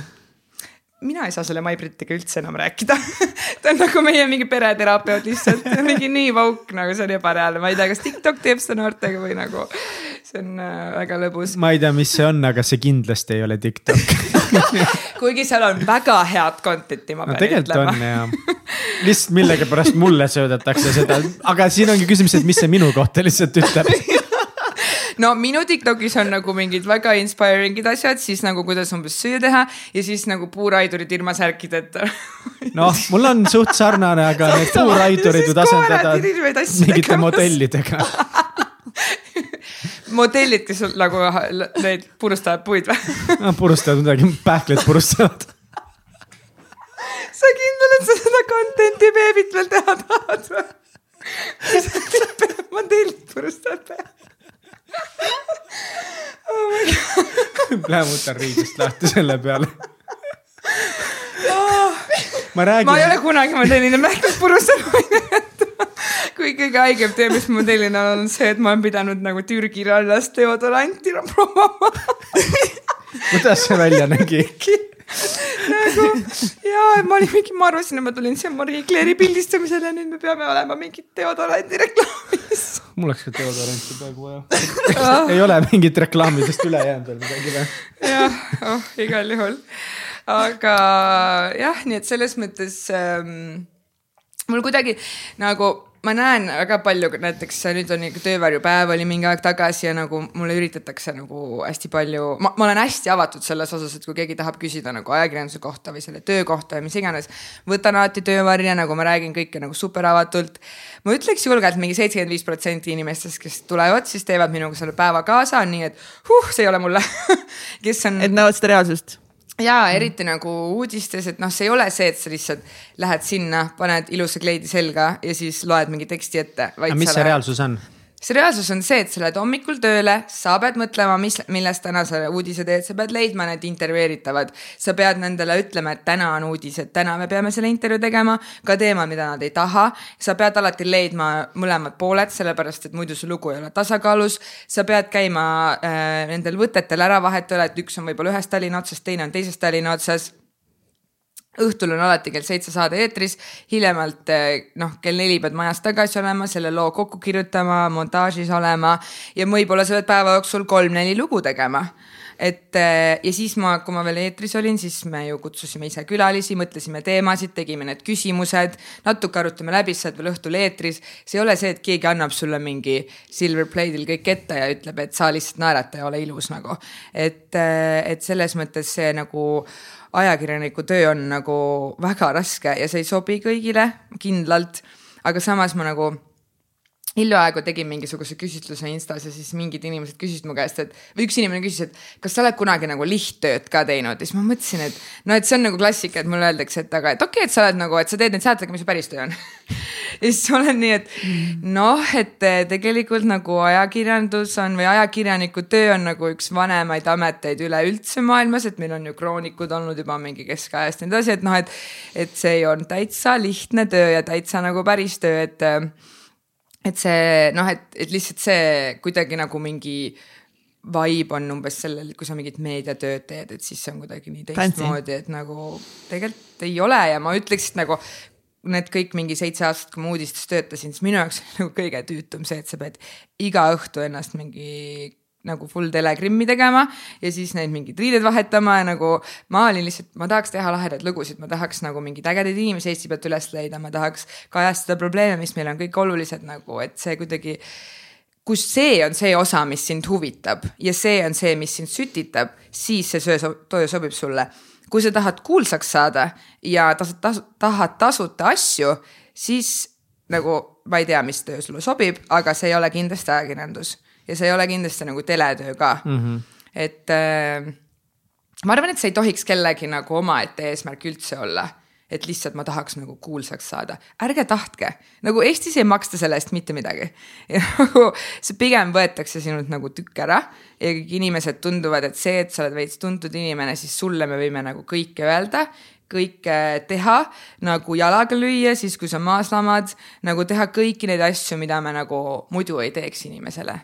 mina ei saa selle Mai-Brittiga üldse enam rääkida ta on nagu meie mingi pereterapeut lihtsalt, mingi nii vauk nagu see on ebareaalne, ma ei tea, kas TikTok teeb seda noortega või nagu see on äh, väga lõbus. ma ei tea, mis see on, aga see kindlasti ei ole TikTok. Kuigi seal on väga head content'i, ma pean no, ütlema. on ja, lihtsalt millegipärast mulle söödetakse seda, aga siin ongi küsimus, et mis see minu kohta lihtsalt ütleb. No minu Tiktokis on nagu mingid väga inspiring'id asjad, siis nagu kuidas umbes süüa teha ja siis nagu puuraidurid ilma särkideta noh, mul on suht sarnane, aga need puuraidurid võib asendada mingite modellidega modellid, kes nagu need purustavad puid või? Purustavad midagi, pähklid purustavad. Sa kindel, et sa seda content'i beebit veel teha tahad või? modellid purustavad peale? Oh lämmutan riidest lahti selle peale oh.. ma räägin. ma ei ole kunagi modelline mähkmes purustanud kui kõige haigem töö, mis ma tellin olen, on see, et ma olen pidanud nagu Türgi rannast deodoranti proovima kuidas see välja nägi? nagu ja ma olin mingi, ma arvasin, et ma tulin siia Marie Claire'i pildistamisele, nüüd me peame olema mingit deodorandi reklaamis. mul oleks ka deodoranti praegu vaja ah. ei ole mingit reklaamidest üle jäänud veel midagi või? jah, oh igal juhul. Aga jah, nii et selles mõttes ähm, mul kuidagi nagu ma näen väga palju näiteks nüüd on ikka töövarjupäev oli mingi aeg tagasi ja nagu mulle üritatakse nagu hästi palju, ma, ma olen hästi avatud selles osas, et kui keegi tahab küsida nagu ajakirjanduse kohta või selle töö kohta või mis iganes. võtan alati töövarja, nagu ma räägin kõike nagu super avatult. ma ütleks julgelt mingi seitsekümmend viis protsenti inimestest, kes tulevad, siis teevad minuga selle päeva kaasa, nii et huh, see ei ole mulle kes on. et näevad seda reaalsust ja eriti nagu uudistes, et noh, see ei ole see, et sa lihtsalt lähed sinna, paned ilusa kleidi selga ja siis loed mingi teksti ette. aga mis see reaalsus on? See reaalsus on see, et sa lähed hommikul tööle, sa pead mõtlema, mis, millest täna sa uudise teed, sa pead leidma need intervjueeritavad. sa pead nendele ütlema, et täna on uudis, et täna me peame selle intervjuu tegema, ka teema, mida nad ei taha. sa pead alati leidma mõlemad pooled, sellepärast et muidu su lugu ei ole tasakaalus. sa pead käima äh, nendel võtetel ära vahetevahel, et üks on võib-olla ühest Tallinna otsast, teine on teisest Tallinna otsas õhtul on alati kell seitse saade eetris, hiljemalt eh, noh, kell neli pead majas tagasi olema, selle loo kokku kirjutama, montaažis olema ja võib-olla sa pead päeva jooksul kolm-neli lugu tegema et eh, ja siis ma, kui ma veel eetris olin, siis me ju kutsusime ise külalisi, mõtlesime teemasid, tegime need küsimused, natuke arutame läbi, sa oled veel õhtul eetris. see ei ole see, et keegi annab sulle mingi silver plate'il kõik ette ja ütleb, et sa lihtsalt naerata ja ole ilus nagu. et, eh, et selles mõttes see nagu ajakirjaniku töö on nagu väga raske ja see ei sobi kõigile kindlalt. aga samas ma nagu hiljaaegu tegin mingisuguse küsitluse Instas ja siis mingid inimesed küsisid mu käest, et või üks inimene küsis, et kas sa oled kunagi nagu lihttööd ka teinud? Ja siis ma mõtlesin, et no et see on nagu klassika, et mulle öeldakse, et aga et okei okay,, et sa oled nagu, et sa teed neid saateid, aga mis su päris töö on? Ja siis olen nii, et noh, et eh, tegelikult nagu ajakirjandus on või ajakirjaniku töö on nagu üks vanemaid ameteid üleüldse maailmas, et meil on ju kroonikud olnud juba mingi keskajast ja nii edasi, et noh, et et see on täitsa lihtne töö ja täitsa nagu päris töö, et et see noh, et, et lihtsalt see kuidagi nagu mingi vibe on umbes sellel, kui sa mingit meediatööd teed, et siis see on kuidagi nii teistmoodi, et nagu tegelikult ei ole. Ja ma ütleks, et nagu need kõik mingi seitse aastat, kui ma uudistes töötasin, siis minu jaoks nagu kõige tüütum see, et sa pead iga õhtu ennast mingi nagu full telegrammi tegema ja siis neid mingeid riideid vahetama ja nagu ma olin lihtsalt, ma tahaks teha lahedaid lugusid, ma tahaks nagu mingeid ägedaid inimesi Eesti pealt üles leida, ma tahaks kajastada probleeme, mis meil on kõik olulised nagu, et see kuidagi kus see on see osa, mis sind huvitab ja see on see, mis sind sütitab, siis see söö, töö sobib sulle. kui sa tahad kuulsaks saada ja tasud, tasud, tahad tasuta asju, siis nagu ma ei tea, mis töö sulle sobib, aga see ei ole kindlasti ajakirjandus ja see ei ole kindlasti nagu teletöö ka mm. -hmm. et äh, ma arvan, et see ei tohiks kellegi nagu omaette eesmärk üldse olla et lihtsalt ma tahaks nagu kuulsaks saada, ärge tahtke, nagu Eestis ei maksta selle eest mitte midagi. ja nagu see pigem võetakse sinult nagu tükk ära ja kõik inimesed tunduvad, et see, et sa oled veits tuntud inimene, siis sulle me võime nagu kõike öelda, kõike teha, nagu jalaga lüüa, siis kui sa maas lamad, nagu teha kõiki neid asju, mida me nagu muidu ei teeks inimesele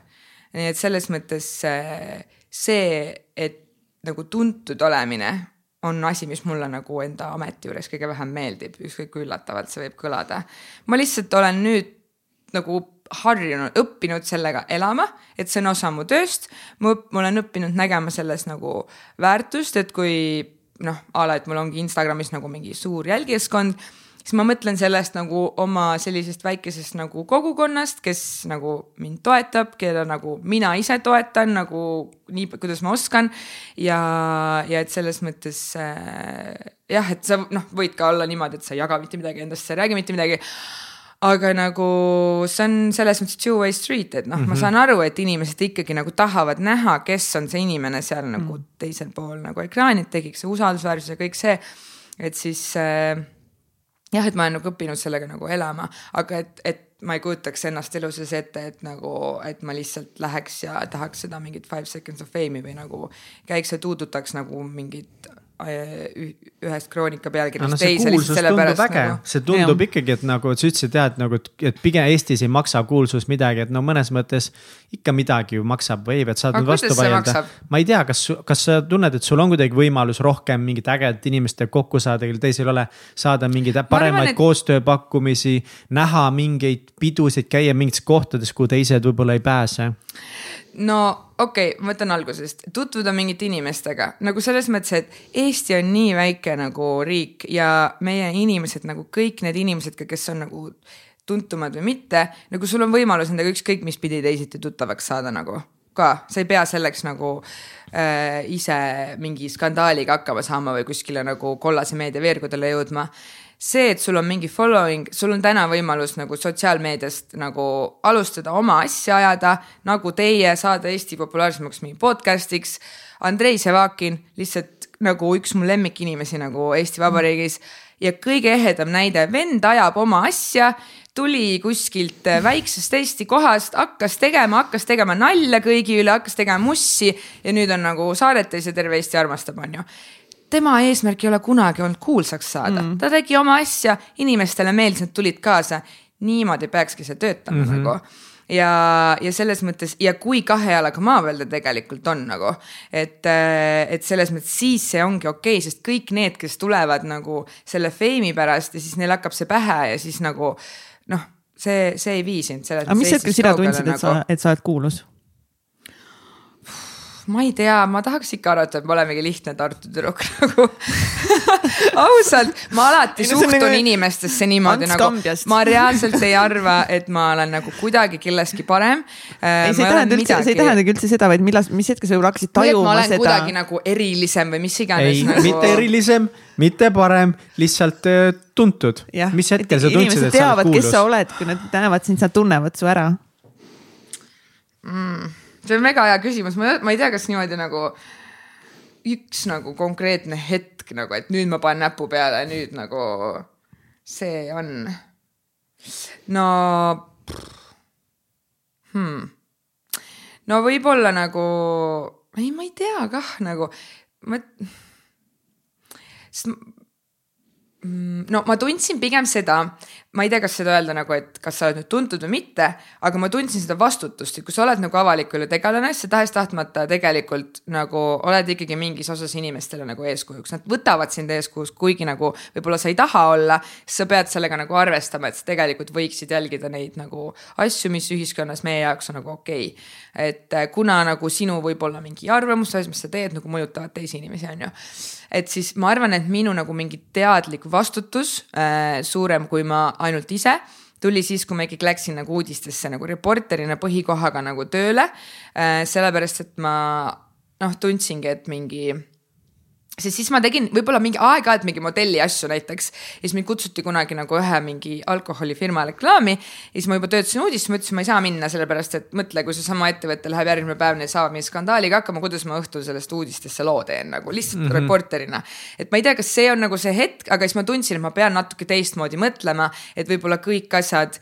nii et selles mõttes äh, see, et nagu tuntud olemine on asi, mis mulle nagu enda ameti juures kõige vähem meeldib, ükskõik kui üllatavalt see võib kõlada. ma lihtsalt olen nüüd nagu harjunud, õppinud sellega elama, et see on osa mu tööst. ma olen õppinud nägema selles nagu väärtust, et kui noh, a la, et mul ongi Instagramis nagu mingi suur jälgijaskond siis ma mõtlen sellest nagu oma sellisest väikesest nagu kogukonnast, kes nagu mind toetab, keda nagu mina ise toetan nagu nii, kuidas ma oskan. ja, ja et selles mõttes äh, jah, et sa noh, võid ka olla niimoodi, et sa ei jaga mitte midagi endast, sa ei räägi mitte midagi aga nagu see on selles mõttes two-way street, et noh mm, -hmm. ma mhm. saan aru, et inimesed ikkagi nagu tahavad näha, kes on see inimene seal nagu mm -hmm. teisel pool nagu ekraani, et tekiks see usaldusväärsus ja kõik see. et siis äh, jah, et ma olen nagu õppinud sellega nagu elama, aga et, et ma ei kujutaks ennast elu sees ette, et nagu, et ma lihtsalt läheks ja tahaks seda mingit five seconds of fame'i või nagu käiks ja tuudutaks nagu mingit ühest kroonika pealkirjast no, teise lihtsalt sellepärast. Nagu... see tundub jah. ikkagi, et nagu sa ütlesid jah, et nagu, et pigem Eestis ei maksa kuulsus midagi, et no mõnes mõttes ikka midagi ju maksab või et saad nüüd vastu vaielda. ma ei tea, kas, kas sa tunned, et sul on kuidagi võimalus rohkem mingit ägedat inimestega kokku saada, kellel teisel ei ole. saada mingeid paremaid et... koostööpakkumisi, näha mingeid pidusid, käia mingites kohtades, kuhu teised võib-olla ei pääse no okei okay,, ma võtan algusest, tutvuda mingite inimestega. Nagu selles mõttes, et Eesti on nii väike nagu riik ja meie inimesed nagu kõik need inimesed, kes on nagu tuntumad või mitte, nagu sul on võimalus nendega ükskõik mis pidi teisiti tuttavaks saada nagu. Ka, sa ei pea selleks nagu äh, ise mingi skandaaliga hakkama saama või kuskile nagu kollase meedia veergudele jõudma. See, et sul on mingi following, sul on täna võimalus nagu sotsiaalmeediast nagu alustada oma asja ajada, nagu teie, saada Eesti populaarsemaks mingi podcast'iks. Andrei Sevakin, lihtsalt nagu üks mu lemmikinimesi nagu Eesti Vabariigis ja kõige ehedam näide, vend ajab oma asja tuli kuskilt väiksest Eesti kohast, hakkas tegema, hakkas tegema nalja kõigi üle, hakkas tegema mussi ja nüüd on nagu saadetes ja terve Eesti armastab, on ju tema eesmärk ei ole kunagi olnud kuulsaks saada mm., ta tegi oma asja, inimestele meeldis, nad tulid kaasa. niimoodi peakski see töötama mm -hmm. nagu ja, ja selles mõttes ja kui kahe jalaga maa peal ta tegelikult on nagu, et, äh, et selles mõttes siis see ongi okei okay,, sest kõik need, kes tulevad nagu selle feimi pärast ja siis neil hakkab see pähe ja siis nagu noh, see, see ei vii sind aga mis hetkel sina tundsid, et nagu... sa, et sa oled kuulus? Ma ei tea, ma tahaks ikka arvata, et ma olen mingi lihtne Tartu tüdruk nagu ausalt, ma alati ei, suhtun nagu... inimestesse niimoodi Ants nagu, ma reaalselt ei arva, et ma olen nagu kuidagi kellestki parem äh,. ei, see ei tähenda üldse, see ei tähendagi üldse seda, vaid millal, mis hetkel sa hakkasid tajuma seda. kuidagi nagu erilisem või mis iganes. ei nagu..., mitte erilisem, mitte parem, lihtsalt äh, tuntud. mis hetkel sa tundsid, et sa oled kuulus? kes sa oled, kui nad näevad sind, nad tunnevad su ära mm see on väga hea küsimus, ma, ma ei tea, kas niimoodi nagu üks nagu konkreetne hetk nagu, et nüüd ma panen näpu peale, nüüd nagu see on. no hmm.. no võib-olla nagu, ei, ma ei tea kah nagu, ma, mm, no ma tundsin pigem seda, ma ei tea, kas seda öelda nagu, et kas sa oled nüüd tuntud või mitte, aga ma tundsin seda vastutust, et kui sa oled nagu avaliku elu tegelane, siis sa tahes-tahtmata tegelikult nagu oled ikkagi mingis osas inimestele nagu eeskujuks, nad võtavad sind eeskujuks, kuigi nagu võib-olla sa ei taha olla, siis sa pead sellega nagu arvestama, et sa tegelikult võiksid jälgida neid nagu asju, mis ühiskonnas meie jaoks on nagu okei okay.. et äh, kuna nagu sinu võib-olla mingi arvamus selles, mis sa teed, nagu mõjutavad teisi inimesi, on ju. et siis ma arvan, et minu nagu mingi teadlik vastutus äh, suurem, kui ma ainult ise tuli siis, kui ma ikkagi läksin nagu uudistesse nagu reporterina põhikohaga nagu tööle. Äh, sellepärast, et ma noh, tundsingi, et mingi sest siis ma tegin võib-olla mingi aeg-ajalt mingi modelli asju näiteks ja siis mind kutsuti kunagi nagu ühe mingi alkoholifirma reklaami. ja siis ma juba töötasin uudistes, ma ütlesin, ma ei saa minna, sellepärast et mõtle, kui seesama ettevõte läheb järgmine päev, neil saab mingi skandaaliga hakkama, kuidas ma õhtul sellest uudistesse loo teen nagu lihtsalt mm -hmm. reporterina. et ma ei tea, kas see on nagu see hetk, aga siis ma tundsin, et ma pean natuke teistmoodi mõtlema, et võib-olla kõik asjad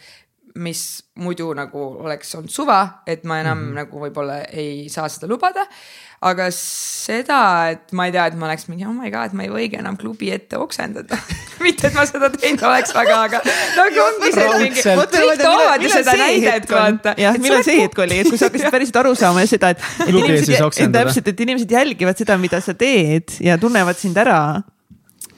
mis muidu nagu oleks olnud suva, et ma enam mm -hmm. nagu võib-olla ei saa seda lubada. Aga seda, et ma ei tea, et ma oleks mingi oh my god, ma ei võigi enam klubi ette oksendada. Mitte, et ma seda teinud oleks väga, aga nagu ongi see, mingi, kõik toovad ju seda näidet, vaata. jah, millal see hetk oli, et kui sa hakkasid päriselt aru saama seda, et, et inimesed, täpselt, et inimesed jälgivad seda, mida sa teed ja tunnevad sind ära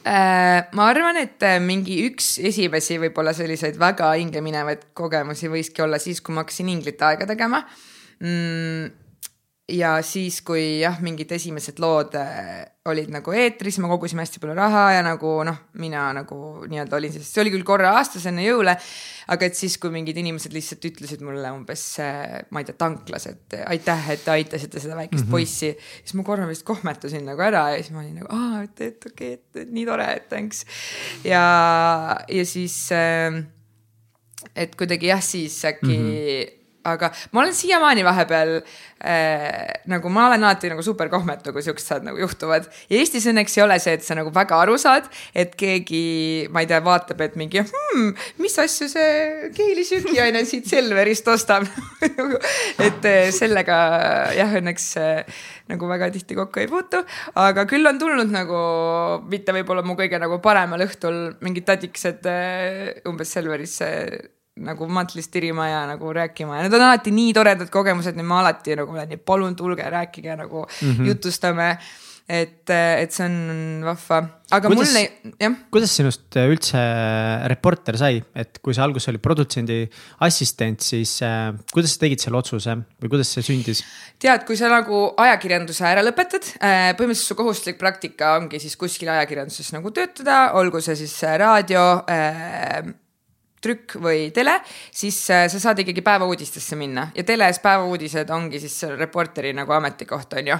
ma arvan, et äh, mingi üks esimesi võib-olla selliseid väga hinge minevaid kogemusi võiski olla siis, kui ma hakkasin inglite aega tegema. Mm ja siis, kui jah, mingid esimesed lood äh, olid nagu eetris, me kogusime hästi palju raha ja nagu noh, mina nagu nii-öelda olin siis, see oli küll korra aastas enne jõule. aga et siis, kui mingid inimesed lihtsalt ütlesid mulle umbes, äh, ma ei tea, tanklas, et aitäh, et te aitasite seda väikest mm -hmm. poissi. siis ma korra vist kohmetasin nagu ära ja siis ma olin nagu, aa, et, et okei okay,, et nii tore, et thanks. ja, ja siis äh, et kuidagi jah, siis äkki mm -hmm aga ma olen siiamaani vahepeal äh, nagu ma olen alati nagu super kohmetu, kui siuksed asjad nagu juhtuvad. ja Eestis õnneks ei ole see, et sa nagu väga aru saad, et keegi, ma ei tea, vaatab, et mingi hmm, mis asju see Keili söögiaine siit Selverist ostab et äh, sellega jah, õnneks äh, nagu väga tihti kokku ei puutu, aga küll on tulnud nagu mitte võib-olla mu kõige nagu paremal õhtul mingid tadikesed äh, umbes Selverisse nagu mantlist tirima ja nagu rääkima ja need on alati nii toredad kogemused, nii ma alati nagu olen nii, palun tulge, rääkige nagu mm -hmm. jutustame. et, et see on vahva, aga kuidas, mul ei, jah. kuidas sinust üldse reporter sai, et kui sa alguses olid produtsendi assistent, siis äh, kuidas sa tegid selle otsuse või kuidas see sündis? tead, kui sa nagu ajakirjanduse ära lõpetad äh,, põhimõtteliselt su kohustuslik praktika ongi siis kuskil ajakirjanduses nagu töötada, olgu see siis raadio äh, trükk või tele, siis äh, sa saad ikkagi päevauudistesse minna ja teles päevauudised ongi siis reporteri nagu ametikoht, on ju.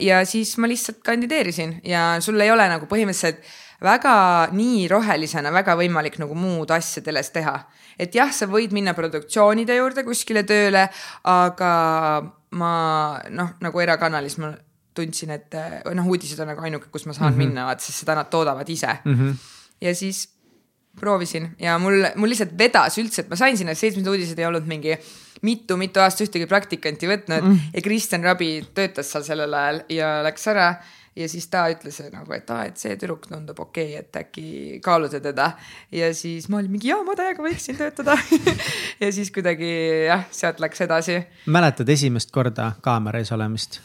ja siis ma lihtsalt kandideerisin ja sul ei ole nagu põhimõtteliselt väga nii rohelisena väga võimalik nagu muud asja teles teha. et jah, sa võid minna produktsioonide juurde kuskile tööle, aga ma noh, nagu erakanalis ma tundsin, et noh, uudised on nagu ainuke, kus ma saan mm -hmm. minna, vaat sest seda nad toodavad ise mm. -hmm. ja siis proovisin ja mul, mul lihtsalt vedas üldse, et ma sain sinna, seitsmendad uudised ei olnud mingi mitu-mitu aastat ühtegi praktikanti võtnud mm. ja Kristjan Rabi töötas seal sellel ajal ja läks ära ja siis ta ütles nagu, et aa, et see tüdruk tundub okei okay,, et äkki kaaluda teda. ja siis ma olin mingi jaa, ma täiega võiksin töötada ja siis kuidagi jah, sealt läks edasi. mäletad esimest korda kaamera ees olemist?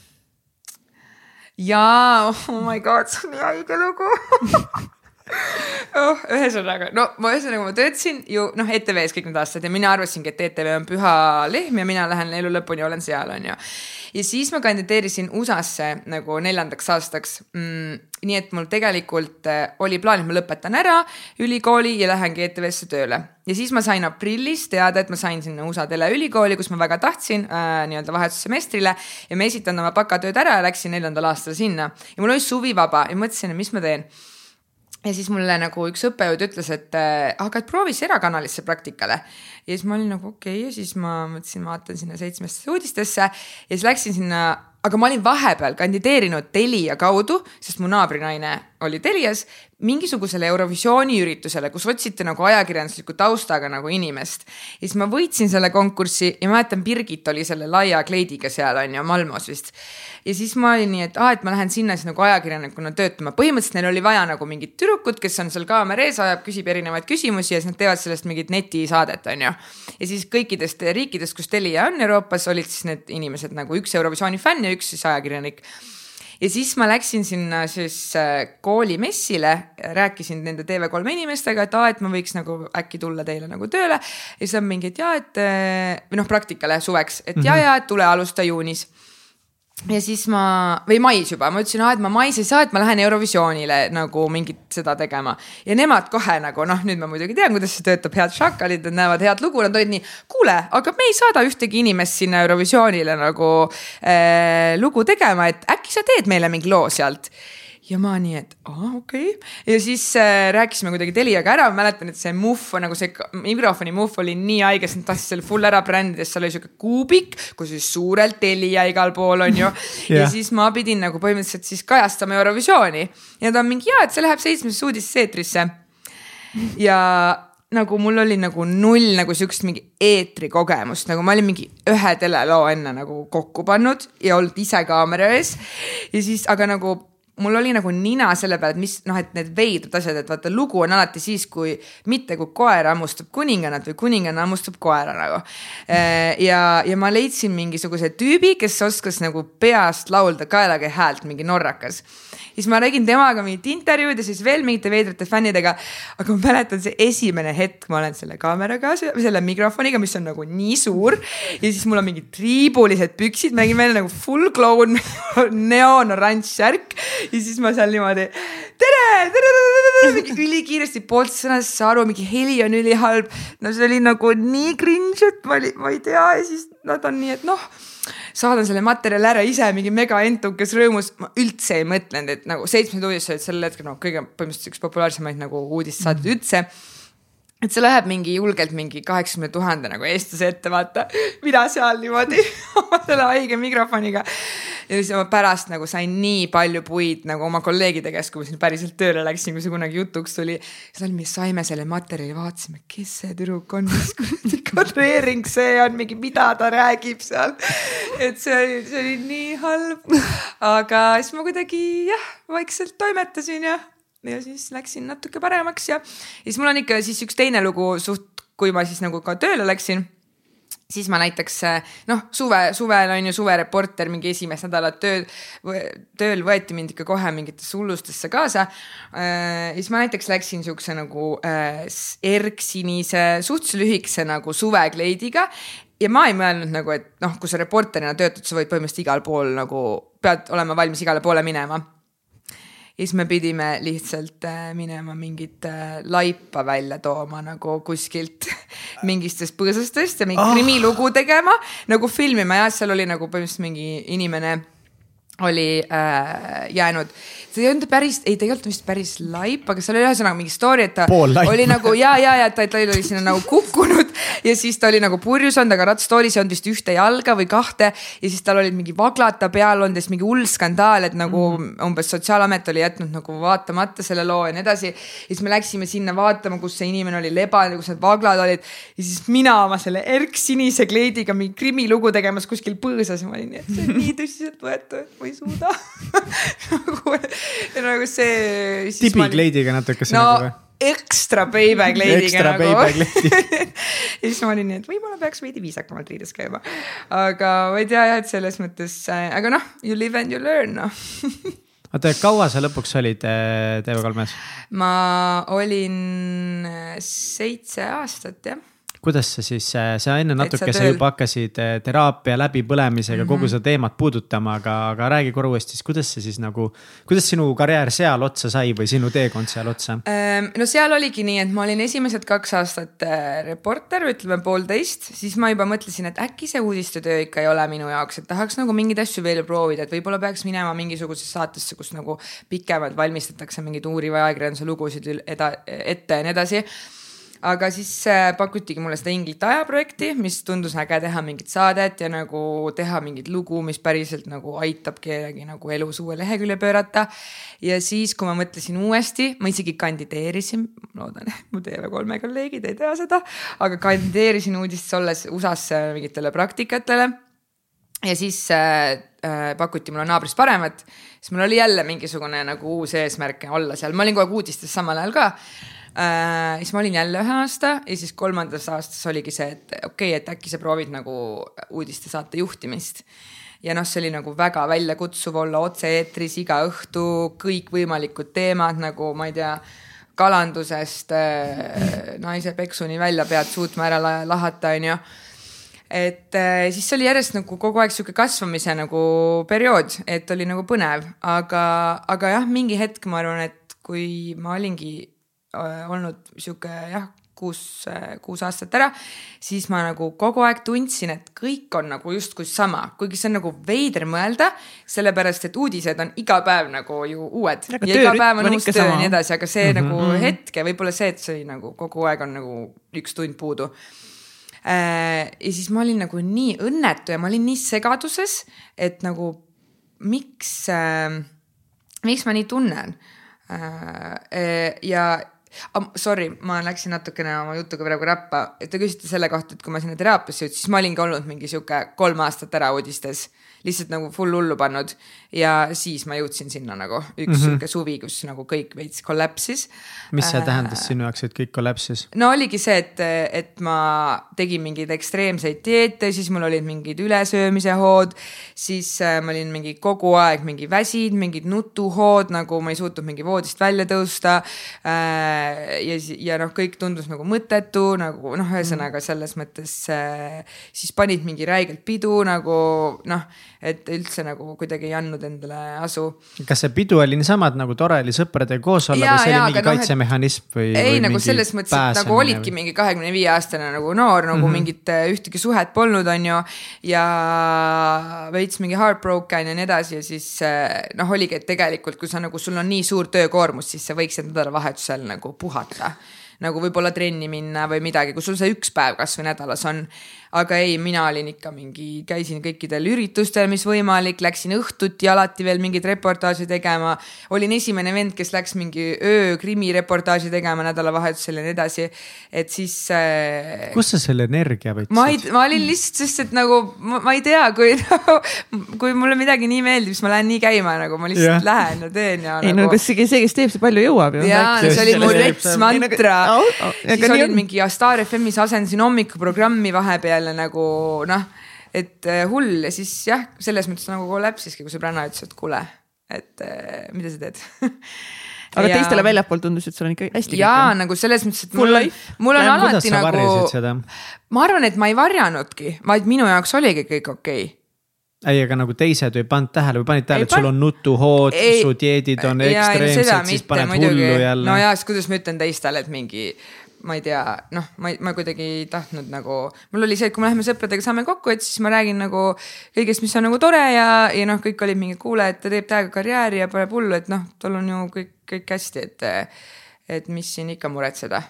jaa, oh my god, see on nii haige lugu oh, ühesõnaga, no ma ühesõnaga ma töötasin ju noh, ETV-s kõik need aastad ja mina arvasingi, et ETV on püha lehm ja mina lähen elu lõpuni, olen seal, on ju. ja siis ma kandideerisin USA-sse nagu neljandaks aastaks mm,. nii et mul tegelikult äh, oli plaan, et ma lõpetan ära ülikooli ja lähengi ETV-sse tööle ja siis ma sain aprillis teada, et ma sain sinna USA teleülikooli, kus ma väga tahtsin äh, nii-öelda vahetussemestrile ja ma esitan oma bakatööd ära ja läksin neljandal aastal sinna ja mul oli suvi vaba ja mõtlesin, et mis ma teen ja siis mulle nagu üks õppejõud ütles, et äh, aga et proovi Serakanalisse praktikale. ja siis ma olin nagu okei okay, ja siis ma mõtlesin, vaatan sinna seitsmesse uudistesse ja siis läksin sinna aga ma olin vahepeal kandideerinud Telia kaudu, sest mu naabrinaine oli Telias mingisugusele Eurovisiooni üritusele, kus otsiti nagu ajakirjandusliku taustaga nagu inimest. ja siis ma võitsin selle konkursi ja mäletan, Birgit oli selle laia kleidiga seal on ju, Malmos vist. ja siis ma olin nii, et aa, et ma lähen sinna siis nagu ajakirjanikuna töötama, põhimõtteliselt neil oli vaja nagu mingit tüdrukut, kes on seal kaamera ees, ajab, küsib erinevaid küsimusi ja siis nad teevad sellest mingit netisaadet, on ju. ja siis kõikidest riikidest, kus Telia on Euroopas, olid siis need inimesed nagu üks Eurovisiooni fänn ja üks siis ajakirjanik ja siis ma läksin sinna siis äh, koolimessile, rääkisin nende TV3 inimestega, et aa, et ma võiks nagu äkki tulla teile nagu tööle. ja siis on mingi, et jaa, et äh, või noh, praktikale suveks, et mm -hmm. ja, ja et tule alusta juunis ja siis ma, või mais juba, ma ütlesin, et ma mais ei saa, et ma lähen Eurovisioonile nagu mingit seda tegema. ja nemad kohe nagu noh, nüüd ma muidugi tean, kuidas see töötab, head šakalid, nad näevad head lugu, nad olid nii. kuule, aga me ei saada ühtegi inimest sinna Eurovisioonile nagu äh, lugu tegema, et äkki sa teed meile mingi loo sealt ja ma nii, et aa okei okay. ja siis äh, rääkisime kuidagi Teliaga ära, ma mäletan, et see muff nagu see mikrofoni muff oli nii haige, sest nad tahtsid selle full ära brändida, seal oli sihuke kuubik, kus siis suurelt Telia igal pool on ju yeah.. ja siis ma pidin nagu põhimõtteliselt siis kajastama Eurovisiooni ja ta on mingi ja, et see läheb seitsmesse uudisesse eetrisse. ja nagu mul oli nagu null nagu siukest mingi eetrikogemust, nagu ma olin mingi ühe teleloo enne nagu kokku pannud ja olnud ise kaamera ees. ja siis, aga nagu mul oli nagu nina selle peale, et mis noh, et need veidrad asjad, et vaata, lugu on alati siis, kui mitte kui koer hammustab kuningannat või kuninganna hammustab koera nagu. Äh, ja, ja ma leidsin mingisuguse tüübi, kes oskas nagu peast laulda kaelaga häält, mingi norrakas siis ma räägin temaga mingit intervjuud ja siis veel mingite veidrate fännidega. aga ma mäletan see esimene hetk, ma olen selle kaameraga, selle mikrofoniga, mis on nagu nii suur ja siis mul on mingid triibulised püksid, ma nägin välja nagu full clown neoonoranž särk ja siis ma seal niimoodi tere, tere, tere, mingi ülikiiresti poolt sõnast aru, mingi heli on ülihalb. no see oli nagu nii cringe, et ma olin, ma ei tea ja siis nad on nii, et noh saadan selle materjali ära ise mingi mega entukas rõõmus, ma üldse ei mõtlenud, et nagu seitsmed uudised olid sel hetkel noh, kõige põhimõtteliselt üks populaarsemaid nagu uudissaateid mm. üldse et see läheb mingi julgelt mingi kaheksakümne tuhande nagu eestlase ette, vaata. mina seal niimoodi oma selle haige mikrofoniga. Ja siis ma pärast nagu sain nii palju puid nagu oma kolleegide käest, kui ma sinna päriselt tööle läksin, kui see kunagi jutuks tuli. siis me saime selle materjali, vaatasime, kes see tüdruk on, mis kuradi kadreering see on, mingi, mida ta räägib seal. et see oli, see oli nii halb. aga siis ma kuidagi jah, vaikselt toimetasin ja ja siis läksin natuke paremaks ja, ja siis mul on ikka siis üks teine lugu suht, kui ma siis nagu ka tööle läksin siis ma näiteks noh, suve, suvel on ju suvereporter, mingi esimest nädalat tööl, tööl võeti mind ikka kohe mingitesse hullustesse kaasa äh,. siis ma näiteks läksin siukse nagu äh, erksinise, suhteliselt lühikese nagu suvekleidiga ja ma ei mõelnud nagu, et noh, kui sa reporterina töötad, sa võid põhimõtteliselt igal pool nagu pead olema valmis igale poole minema ja siis me pidime lihtsalt äh, minema mingit äh, laipa välja tooma nagu kuskilt mingistest põõsastest ja mingi oh. krimilugu tegema, nagu filmima ja seal oli nagu põhimõtteliselt mingi inimene oli äh, jäänud see ei olnud päris, ei tegelikult vist päris laip, aga seal oli ühesõnaga mingi story, et ta oli nagu ja, ja, ja ta, ta oli sinna nagu kukkunud ja siis ta oli nagu purjus olnud, aga ratastoolis ei olnud vist ühte jalga või kahte. ja siis tal olid mingi vaglad ta peal olnud ja siis mingi hull skandaal, et nagu mm. umbes sotsiaalamet oli jätnud nagu vaatamata selle loo ja nii edasi. ja siis me läksime sinna vaatama, kus see inimene oli lebanud, kus need vaglad olid. ja siis mina oma selle erksinise kleidiga mingi krimilugu tegemas kuskil põõsas ja ma olin nii, et see on nii tõsiseltvõetav, ma ei suuda nagu nagu see. tibikleidiga natuke no, nagu või? ekstra beibekleidiga nagu. ja siis ma olin nii, et võib-olla peaks veidi viisakamalt riides käima. aga ma ei tea jah, et selles mõttes, äh, aga noh, you live and you learn noh oota, kaua sa lõpuks olid äh, TV3-s? ma olin äh, seitse aastat jah kuidas sa siis, sa enne natuke, sa juba hakkasid äh, teraapia läbipõlemisega mm -hmm. kogu seda teemat puudutama, aga, aga räägi korra uuesti, siis kuidas see siis nagu, kuidas sinu karjäär seal otsa sai või sinu teekond seal otsa? Ehm, no seal oligi nii, et ma olin esimesed kaks aastat äh, reporter, ütleme poolteist, siis ma juba mõtlesin, et äkki see uudistetöö ikka ei ole minu jaoks, et tahaks nagu mingeid asju veel proovida, et võib-olla peaks minema mingisugusesse saatesse, kus nagu pikemalt valmistatakse mingeid uuriva ajakirjanduse lugusid eda-, ette ja nii edasi aga siis äh, pakutigi mulle seda Inglit aja projekti, mis tundus äge teha mingit saadet ja nagu teha mingit lugu, mis päriselt nagu aitab kellegi nagu elus uue lehekülje pöörata. ja siis, kui ma mõtlesin uuesti, ma isegi kandideerisin, loodan, mu TV3 kolleegid ei tea seda, aga kandideerisin uudistes olles USA-sse mingitele praktikatele. Ja siis äh, äh, pakuti mulle naabrist paremat, siis mul oli jälle mingisugune nagu uus eesmärk olla seal, ma olin kogu aeg uudistes samal ajal ka äh,. siis ma olin jälle ühe aasta ja siis kolmandas aastas oligi see, et okei okay,, et äkki sa proovid nagu uudistesaate juhtimist ja noh, see oli nagu väga väljakutsuv olla otse-eetris iga õhtu, kõikvõimalikud teemad nagu ma ei tea, kalandusest äh, naise peksuni välja pead suutma ära lahata, onju. et äh, siis oli järjest nagu kogu aeg sihuke kasvamise nagu periood, et oli nagu põnev, aga, aga jah, mingi hetk ma arvan, et kui ma olingi olnud sihuke jah, kuus, äh, kuus aastat ära, siis ma nagu kogu aeg tundsin, et kõik on nagu justkui sama, kuigi see on nagu veider mõelda, sellepärast et uudised on iga päev nagu ju uued. ja iga päev on uus töö ja nii edasi, aga see mm -hmm. nagu mhm. hetk ja võib-olla see, et see nagu kogu aeg on nagu üks tund puudu äh, ja siis ma olin nagu nii õnnetu ja ma olin nii segaduses, et nagu miks äh,, miks ma nii tunnen äh,. ja, oh,. Sorry, ma läksin natukene oma jutuga praegu räppa, te küsite selle kohta, et kui ma sinna teraapiasse jõudsin, siis ma olingi olnud mingi sihuke kolm aastat ära uudistes lihtsalt nagu full hullu pannud ja siis ma jõudsin sinna nagu üks mm -hmm. sihuke suvi, kus nagu kõik veits kollapsis. mis see äh, tähendas sinu jaoks, et kõik kollapsis? no oligi see, et, et ma tegin mingeid ekstreemseid dieete, siis mul olid mingid ülesöömise hood, siis äh, ma olin mingi kogu aeg mingi väsinud, mingid nutuhood, nagu ma ei suutnud mingi voodist välja tõusta äh,. ja, ja noh, kõik tundus nagu mõttetu, nagu noh, ühesõnaga selles mõttes siis panid mingi räigelt pidu nagu noh et üldse nagu kuidagi ei andnud endale asu. kas see pidu oli niisama, et nagu tore oli sõpradega koos olla ja, või see ja, oli mingi no, kaitsemehhanism või? ei, nagu selles mõttes, et nagu olidki või... mingi kahekümne viie aastane nagu noor, nagu mm -hmm. mingit äh, ühtegi suhet polnud, on ju. ja veits mingi heartbroken ja nii edasi ja siis äh, noh, oligi, et tegelikult, kui sa nagu, sul on nii suur töökoormus, siis sa võiksid nädalavahetusel nagu puhata nagu võib-olla trenni minna või midagi, kui sul see üks päev kasvõi nädalas on aga ei, mina olin ikka mingi, käisin kõikidel üritustel, mis võimalik, läksin õhtuti alati veel mingeid reportaaže tegema. olin esimene vend, kes läks mingi öö krimireportaaži tegema nädalavahetusel ja nii edasi. et siis äh,. kust sa selle energia võtsid? ma ei, ma olin lihtsalt, sest et nagu ma, ma ei tea, kui nagu, kui mulle midagi nii meeldib, siis ma lähen nii käima nagu ma lihtsalt yeah. lähen ja teen ja. ei nagu... no kas see, see, kes teeb, see palju jõuab ju. ja, see oli mu rets mantra. siis olin mingi Star FM-is asendasin hommikuprogrammi vahepeal jälle nagu noh, et äh, hull ja siis jah, selles mõttes nagu kollapsiski, kui sõbranna ütles, et kuule, et äh, mida sa teed aga ja... teistele väljapool tundus, et sul on ikka hästi. jaa, nagu selles mõttes, et mul, mul on ja, alati nagu, ma arvan, et ma ei varjanudki, vaid minu jaoks oligi kõik okei okay ei, aga nagu teised ei pannud tähele või panid tähele, et sul on nutuhood, su dieedid on ekstreemsed, siis paned muidugi. hullu jälle. no jaa, siis kuidas ma ütlen teistele, et mingi ma ei tea, noh, ma, ma kuidagi ei tahtnud nagu, mul oli see, et kui me läheme sõpradega saame kokku, et siis ma räägin nagu kõigest, mis on nagu tore ja, ja noh, kõik olid mingi, kuule, et ta teeb täiega karjääri ja pole hullu, et noh, tal on ju kõik, kõik hästi, et, et mis siin ikka muretseda.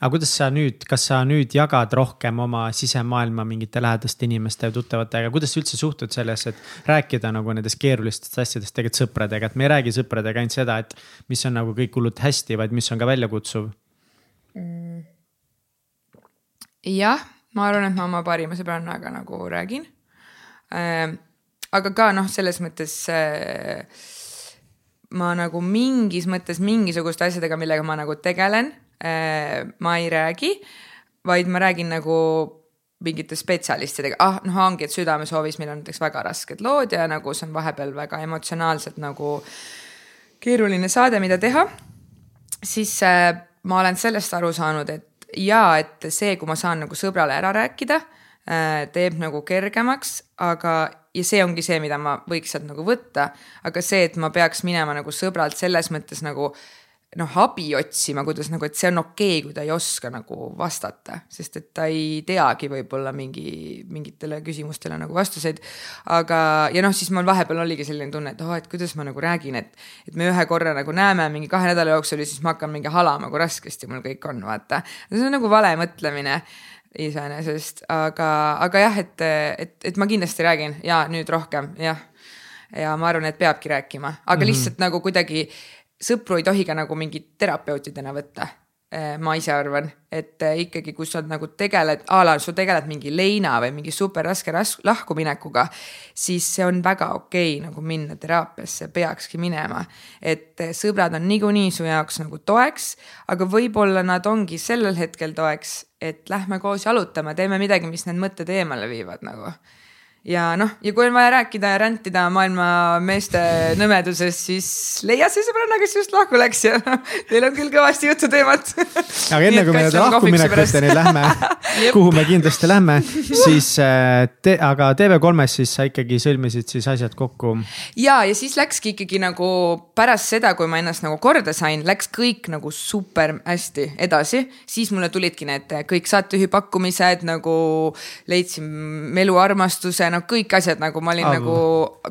Aga kuidas sa nüüd, kas sa nüüd jagad rohkem oma sisemaailma mingite lähedaste inimeste ja tuttavatega, kuidas sa üldse suhtud sellesse, et rääkida nagu nendest keerulistest asjadest tegelikult sõpradega, et me ei räägi sõpradega ainult seda, et mis on nagu kõik hullult hästi, vaid mis on ka väljakutsuv? Jah, ma arvan, et ma oma parima sõbrannaga nagu räägin äh,. aga ka noh, selles mõttes äh, ma nagu mingis mõttes mingisuguste asjadega, millega ma nagu tegelen äh,, ma ei räägi, vaid ma räägin nagu mingite spetsialistidega, ah noh, ongi, et südamesoovis meil on näiteks väga rasked lood ja nagu see on vahepeal väga emotsionaalselt nagu keeruline saade, mida teha. siis äh, ma olen sellest aru saanud, et jaa, et see, kui ma saan nagu sõbrale ära rääkida, äh, teeb nagu kergemaks, aga, ja see ongi see, mida ma võiks sealt nagu võtta. aga see, et ma peaks minema nagu sõbralt selles mõttes nagu äh, noh, abi otsima, kuidas nagu, et see on okei okay,, kui ta ei oska nagu vastata, sest et ta ei teagi võib-olla mingi, mingitele küsimustele nagu vastuseid. aga, ja noh, siis mul vahepeal oligi selline tunne, et oh, et kuidas ma nagu räägin, et, et me ühe korra nagu näeme mingi kahe nädala jooksul ja siis ma hakkan mingi halama, kui raskesti mul kõik on, vaata. see on nagu vale mõtlemine iseenesest, aga, aga jah, et, et, et ma kindlasti räägin ja nüüd rohkem, jah. ja ma arvan, et peabki rääkima, aga mm -hmm. lihtsalt nagu kuidagi sõpru ei tohi ka nagu mingit terapeutidena võtta. Eh, ma ise arvan, et eh, ikkagi, kui sa nagu tegeled, a la sa tegeled mingi leina või mingi super raske lahkuminekuga, siis see on väga okei okay, nagu minna teraapiasse, peakski minema. et eh, sõbrad on niikuinii su jaoks nagu toeks, aga võib-olla nad ongi sellel hetkel toeks, et lähme koos jalutama, teeme midagi, mis need mõtted eemale viivad nagu ja noh, ja kui on vaja rääkida ja rändida maailma meeste nõmedusest, siis leia see sõbranna, kes just lahku läks ja teil on küll kõvasti jututeemat. aga enne kui me nende lahkuminekuteni lähme kuhu me kindlasti lähme, siis äh, te, aga TV3-s siis sa ikkagi sõlmisid siis asjad kokku. ja, ja siis läkski ikkagi nagu pärast seda, kui ma ennast nagu korda sain, läks kõik nagu super hästi edasi, siis mulle tulidki need kõik saatejuhi pakkumised nagu leidsin meluarmastuse noh, kõik asjad nagu ma olin Aa, nagu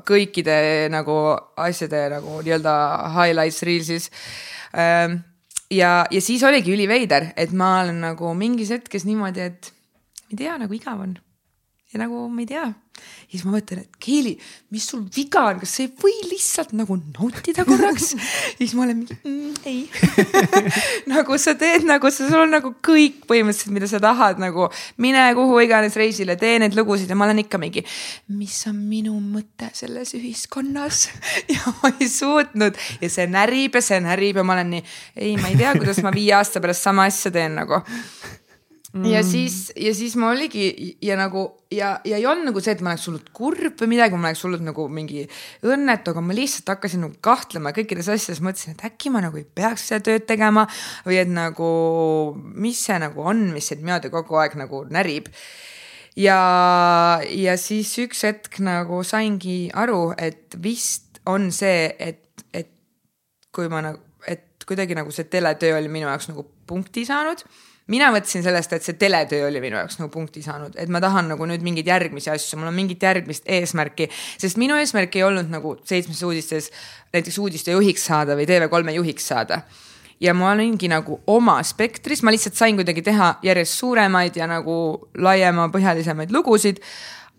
kõikide nagu asjade nagu nii-öelda highlights reels'is ähm, ja, ja siis oligi üliveider, et ma olen nagu mingis hetkes niimoodi, et ei tea, nagu igav on. Ja nagu ma ei tea. Ja siis ma mõtlen, et Keili, mis sul viga on, kas sa ei või lihtsalt nagu nautida korraks? Ja siis ma olen mingi mm, ei. Nagu sa teed nagu, sul on nagu kõik põhimõtteliselt, mida sa tahad, nagu mine kuhu iganes reisile, tee neid lugusid. Ja ma olen ikka mingi, mis on minu mõte selles ühiskonnas? Ja ma ei suutnud. Ja see närib ja see närib ja ma olen nii, ei, ma ei tea, kuidas ma viie aasta pärast sama asja teen nagu. Ja siis, ja siis ma oligi ja nagu ja, ja ei olnud nagu see, et ma oleks hullult kurb või midagi, ma oleks hullult nagu mingi õnnetu, aga ma lihtsalt hakkasin nagu kahtlema kõikides asjades, mõtlesin, et äkki ma nagu ei peaks seda tööd tegema või et nagu, mis see nagu on, mis sind niimoodi kogu aeg nagu närib. ja, ja siis üks hetk nagu saingi aru, et vist on see, et, et kui ma nagu, et kuidagi nagu see teletöö oli minu jaoks nagu punkti saanud mina mõtlesin sellest, et see teletöö oli minu jaoks nagu punkti saanud, et ma tahan nagu nüüd mingeid järgmisi asju, mul on mingit järgmist eesmärki, sest minu eesmärk ei olnud nagu seitsmes uudistes näiteks uudiste juhiks saada või TV3-e juhiks saada. Ja ma olingi nagu oma spektris, ma lihtsalt sain kuidagi teha järjest suuremaid ja nagu laiemapõhjalisemaid lugusid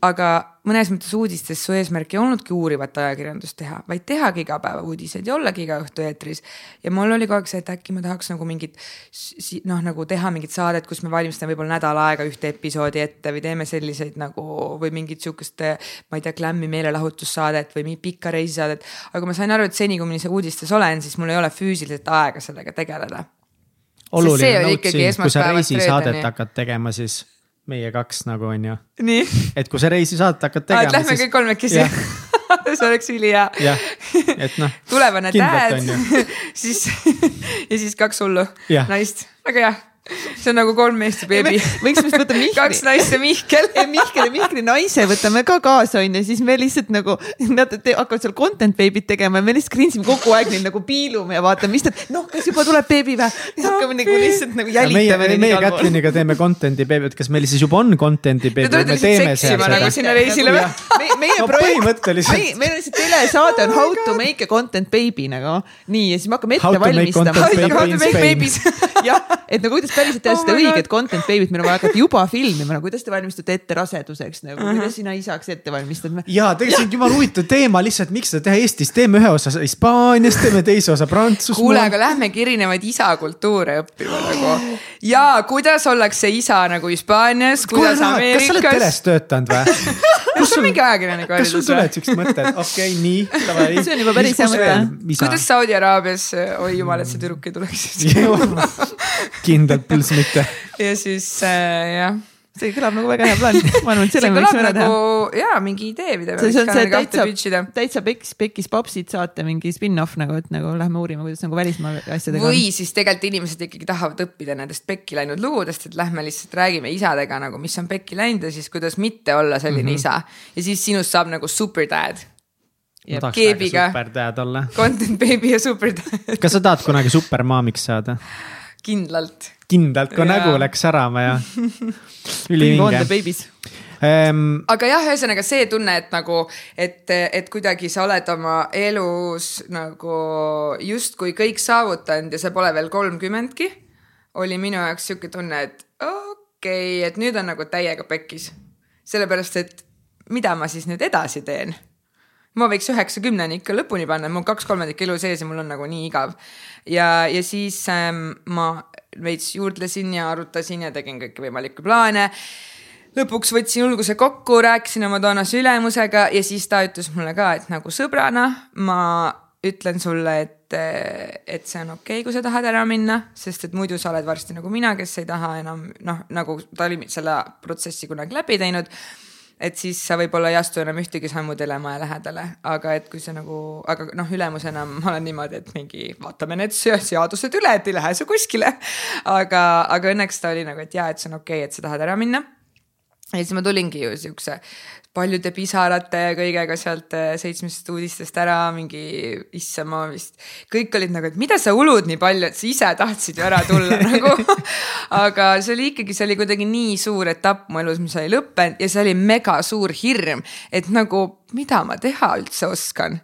aga mõnes mõttes uudistes su eesmärk ei olnudki uurivat ajakirjandust teha, vaid tehagi igapäevauudiseid ja ollagi iga õhtu eetris. ja mul oli kogu aeg see, et äkki ma tahaks nagu mingit noh, nagu teha mingit saadet, kus me valmistame võib-olla nädal aega ühte episoodi ette või teeme selliseid nagu või mingit sihukest, ma ei tea, glam'i meelelahutussaadet või mingit pikka reisisaadet. aga ma sain aru, et seni, kui ma ise uudistes olen, siis mul ei ole füüsiliselt aega sellega tegeleda. oluline noot siin, kui sa reisisaadet hakkad tegema, siis meie kaks nagu on ju. et kui sa reisisaadet hakkad tegema. lähme siis... kõik kolmekesi see oleks ülihea. et noh. tulevane dad siis ja siis kaks hullu naist, väga hea see on nagu kolm meest ja beebi. võiks vist võtta Mihkli. kaks naist ja Mihkel. Mihkel ja Mihkli naise võtame ka kaasa onju, siis me lihtsalt nagu, nad hakkavad seal content beebit tegema ja me lihtsalt grinsime kogu aeg neid nagu piilume ja vaatame, mis ta, noh, kas juba tuleb beebi või? hakkame nagu lihtsalt nagu jälitama. meie, meie Kätliniga teeme content'i beebit, kas meil siis juba on content'i beebit, me teeme seal seda. nagu sinna reisile või? meie no, projekt, meil on lihtsalt telesaade on How to make a content baby nagu nii ja siis me hakkame ette valmistama. How to make babies. jah, et nagu kuidas päriselt teha oh seda õiget content baby't, meil on vaja hakata juba filmima, nagu kuidas te valmistate ette raseduseks nagu uh, -huh. kuidas sina isaks ette valmistad? ja tegelikult see on jumala huvitav teema lihtsalt, miks seda teha Eestis, teeme ühe osa Hispaanias, teeme teise osa Prantsusmaal. kuule, aga lähmegi erinevaid isakultuure õppima nagu ja kuidas ollakse isa nagu Hispaanias, kuidas Ameerikas. kas sa oled teles töötanud või? kas sul mingi ajakirjanik haridus kas sul tuleb siuksed mõtted, okei okay,, nii. see on juba päris hea mõte. kuidas Saudi Araabias, oi jumal, et see tüdruk ei tuleks kindlalt pluss mitte. ja siis äh, jah see kõlab nagu väga hea plaan, ma arvan, et selle me võiksime ära teha. Nagu, jaa, mingi idee, mida me võiks ka nagu täitsa, täitsa pekis, pekis popsid saate mingi spin-off nagu, et nagu lähme uurima, kuidas nagu välismaa asjadega või on. siis tegelikult inimesed ikkagi tahavad õppida nendest pekki läinud lugudest, et lähme lihtsalt räägime isadega nagu, mis on pekki läinud ja siis kuidas mitte olla selline mm -hmm. isa. ja siis sinust saab nagu super dad. keebiga. super dad olla. Content baby ja super dad. kas sa tahad kunagi supermaamiks saada? Kindlalt. kindlalt, kui ja. nägu läks särama ja ülivinge. Um, aga jah, ühesõnaga see tunne, et nagu, et, et kuidagi sa oled oma elus nagu justkui kõik saavutanud ja sa pole veel kolmkümmendki. oli minu jaoks sihuke tunne, et okei okay,, et nüüd on nagu täiega pekkis. sellepärast, et mida ma siis nüüd edasi teen ma võiks üheksakümneni ikka lõpuni panna, mul kaks kolmandikku elu sees ja mul on nagu nii igav. ja, ja siis ähm, ma veits juurdlesin ja arutasin ja tegin kõiki võimalikke plaane. lõpuks võtsin julguse kokku, rääkisin oma toonase ülemusega ja siis ta ütles mulle ka, et nagu sõbrana ma ütlen sulle, et, et see on okei okay,, kui sa tahad ära minna, sest et muidu sa oled varsti nagu mina, kes ei taha enam noh, nagu ta oli selle protsessi kunagi läbi teinud et siis sa võib-olla ei astu enam ühtegi sammu telemaja lähedale, aga et kui sa nagu, aga noh, ülemusena ma olen niimoodi, et mingi vaatame need seadused üle, et ei lähe see kuskile. aga, aga õnneks ta oli nagu, et jaa, et see on okei okay,, et sa tahad ära minna. ja siis ma tulingi ju siukse paljude pisarate ja kõigega sealt äh, seitsmest uudistest ära, mingi issand, ma vist, kõik olid nagu, et mida sa ulud nii palju, et sa ise tahtsid ju ära tulla nagu. aga see oli ikkagi, see oli kuidagi nii suur etapp mu elus, mis oli lõppenud ja see oli mega suur hirm, et nagu mida ma teha üldse oskan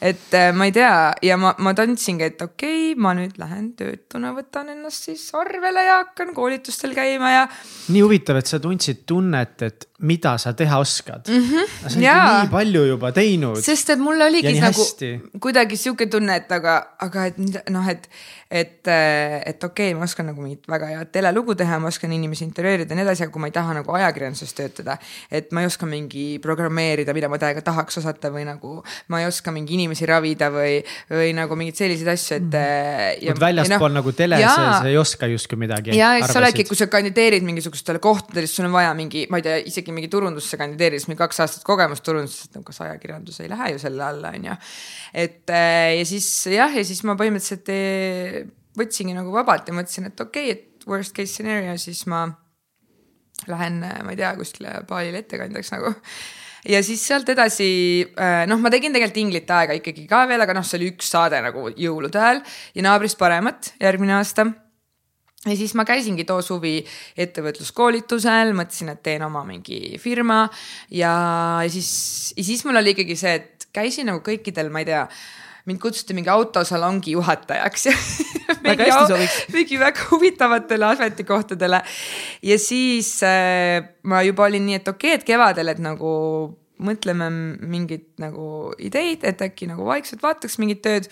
et äh, ma ei tea ja ma, ma tundsingi, et okei okay,, ma nüüd lähen töötuna, võtan ennast siis arvele ja hakkan koolitustel käima ja. nii huvitav, et sa tundsid tunnet, et mida sa teha oskad mm. -hmm. sa oled ju nii palju juba teinud. sest et mul oligi nagu hästi. kuidagi sihuke tunne, et aga, aga et noh, et, et, et okei okay,, ma oskan nagu mingit väga head telelugu teha, ma oskan inimesi intervjueerida ja nii edasi, aga kui ma ei taha nagu ajakirjanduses töötada. et ma ei oska mingi programmeerida, mida ma täiega tahaks osata või nagu ma ei oska mingi inimesi ravida või, või nagu mingeid selliseid asju, et mm.. ja, väljaspool no, nagu teles sa ei oska justkui midagi. ja eks sa oledki, kui sa kandideerid mingisugustele kohtadele, siis sul on vaja mingi, ma ei tea, isegi mingi turundusse kandideerides, mingi kaks aastat kogemust turunduses, et no kas ajakirjandus ei lähe ju selle alla, on ju. et äh, ja siis jah, ja siis ma põhimõtteliselt äh, võtsingi nagu vabalt ja mõtlesin, et okei okay,, et worst case scenario, siis ma lähen, äh, ma ei tea, kuskile baalile ettekandjaks nagu ja siis sealt edasi, noh, ma tegin tegelikult Inglit aega ikkagi ka veel, aga noh, see oli üks saade nagu jõulude ajal ja naabrist paremat järgmine aasta. Ja siis ma käisingi too suvi ettevõtluskoolitusel, mõtlesin, et teen oma mingi firma ja siis, ja siis mul oli ikkagi see, et käisin nagu kõikidel, ma ei tea mind kutsuti mingi autosalongi juhatajaks sobiks. mingi väga huvitavatele ametikohtadele. ja siis äh, ma juba olin nii, et okei okay,, et kevadel, et nagu mõtleme mingit nagu ideid, et äkki nagu vaikselt vaataks mingit tööd.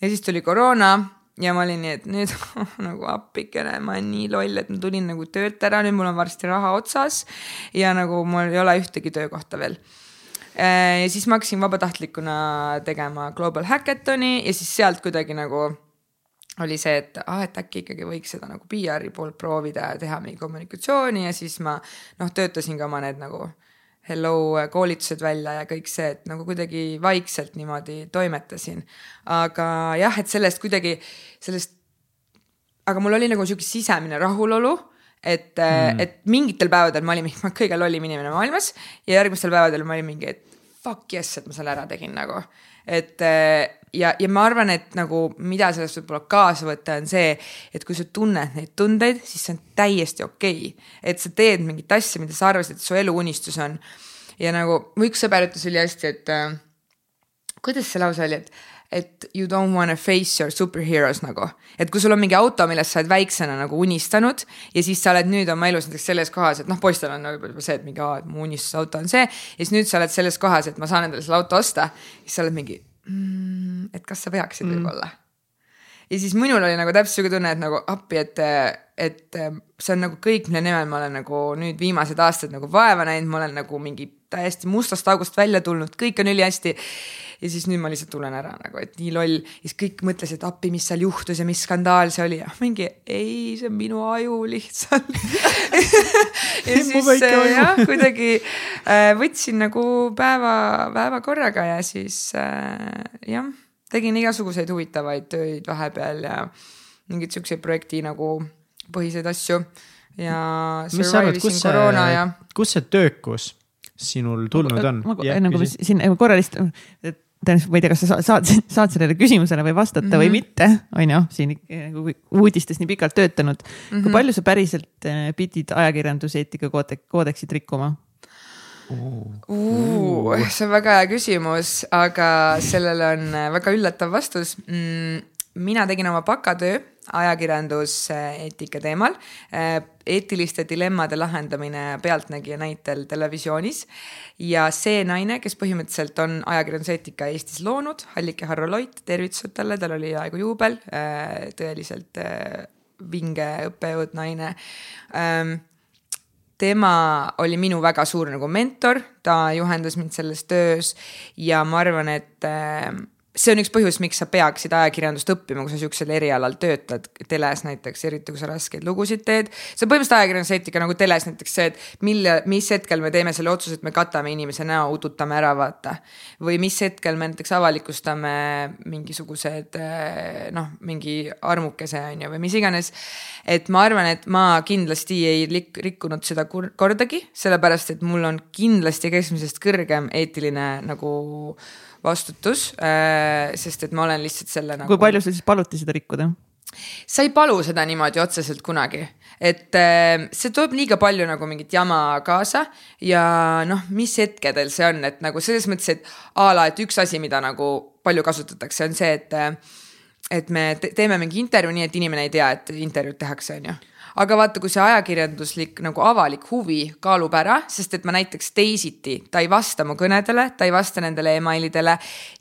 ja siis tuli koroona ja ma olin nii, et nüüd nagu appikene, ma olen nii loll, et ma tulin nagu töölt ära, nüüd mul on varsti raha otsas ja nagu mul ei ole ühtegi töökohta veel ja siis ma hakkasin vabatahtlikuna tegema Global Hackathoni ja siis sealt kuidagi nagu oli see, et ah, et äkki ikkagi võiks seda nagu PR-i poolt proovida ja teha mingi kommunikatsiooni ja siis ma noh, töötasin ka oma need nagu hello koolitused välja ja kõik see, et nagu kuidagi vaikselt niimoodi toimetasin. aga jah, et sellest kuidagi, sellest aga mul oli nagu sihuke sisemine rahulolu et mm., et mingitel päevadel ma olin mingi kõige lollim inimene maailmas ja järgmistel päevadel ma olin mingi, et fuck yes, et ma selle ära tegin nagu. et ja, ja ma arvan, et nagu mida sellest võib-olla kaasa võtta, on see, et kui sa tunned neid tundeid, siis see on täiesti okei okay.. et sa teed mingit asja, mida sa arvasid, et su eluunistus on. ja nagu mu üks sõber ütles ülihästi, et äh, kuidas see lause oli, et et you don't wanna face your superheroes nagu. et kui sul on mingi auto, millest sa oled väiksena nagu unistanud ja siis sa oled nüüd oma elus näiteks selles kohas, et noh, poistel on nagu see, et mingi, et mu unistusauto on see. ja siis nüüd sa oled selles kohas, et ma saan endale selle auto osta. siis sa oled mingi mm,, et kas sa peaksid mm. võib-olla. ja siis minul oli nagu täpselt sihuke tunne, et nagu appi, et, et see on nagu kõik, mille nimel ma olen nagu nüüd viimased aastad nagu vaeva näinud, ma olen nagu mingi täiesti mustast august välja tulnud, kõik on ülihästi ja siis nüüd ma lihtsalt tulen ära nagu, et nii loll. ja siis kõik mõtlesid, appi, mis seal juhtus ja mis skandaal see oli ja mingi ei, see on minu aju lihtsalt ja siis äh, jah, kuidagi äh, võtsin nagu päeva, päeva korraga ja siis äh, jah, tegin igasuguseid huvitavaid töid vahepeal ja mingeid siukseid projekti nagu põhiseid asju ja. mis sa arvad, kus see, ja... kus see töökus sinul tulnud on? enne kui me siin korra lihtsalt, et tõenäoliselt ma ei tea, kas sa saad, saad sellele küsimusele või vastata mm -hmm. või mhm. mitte, on ju, siin nagu uudistes nii pikalt töötanud mm. -hmm. kui palju sa päriselt äh, pidid ajakirjanduseetika koodeksit rikkuma? Uh, see on väga hea küsimus, aga sellele on väga üllatav vastus mm,. Mina tegin oma bakatöö ajakirjanduseetika teemal, äh, eetiliste dilemmade lahendamine Pealtnägija näitel televisioonis. ja see naine, kes põhimõtteliselt on ajakirjanduseetika Eestis loonud, Hallike Harro Loit, tervitused talle, tal oli peaaegu juubel, äh, tõeliselt äh, vinge õppejõud naine ähm, tema oli minu väga suur nagu mentor, ta juhendas mind selles töös ja ma arvan, et see on üks põhjus, miks sa peaksid ajakirjandust õppima, kui sa sihukesel erialal töötad, teles näiteks, eriti kui sa raskeid lugusid teed. see on põhimõtteliselt ajakirjanduseetika nagu teles näiteks see, et mille, mis hetkel me teeme selle otsuse, et me katame inimese näo, udutame ära, vaata. või mis hetkel me näiteks avalikustame mingisugused noh, mingi armukese on ju, või mis iganes. et ma arvan, et ma kindlasti ei rikkunud seda kordagi, sellepärast et mul on kindlasti keskmisest kõrgem eetiline nagu vastutus, äh, sest et ma olen lihtsalt selle nagu. kui palju sul siis paluti seda rikkuda? sa ei palu seda niimoodi otseselt kunagi, et äh, see toob liiga palju nagu mingit jama kaasa ja noh, mis hetkedel see on, et nagu selles mõttes, et a la, et üks asi, mida nagu palju kasutatakse, on see, et äh, et me teeme mingi intervjuu nii, et inimene ei tea, et intervjuud tehakse, on ju aga vaata, kui see ajakirjanduslik nagu avalik huvi kaalub ära, sest et ma näiteks teisiti, ta ei vasta mu kõnedele, ta ei vasta nendele emailidele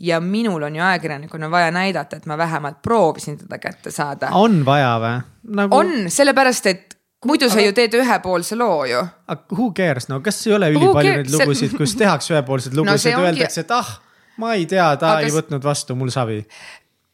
ja minul on ju ajakirjanikuna vaja näidata, et ma vähemalt proovisin teda kätte saada. on vaja või nagu...? on, sellepärast et muidu sa ju teed ühepoolse loo ju. aga who cares, no kas ei ole ülipalju neid lugusid, kus tehakse ühepoolseid lugusid no, öeldakse, et ah, ma ei tea, ta aga... ei võtnud vastu, mul savi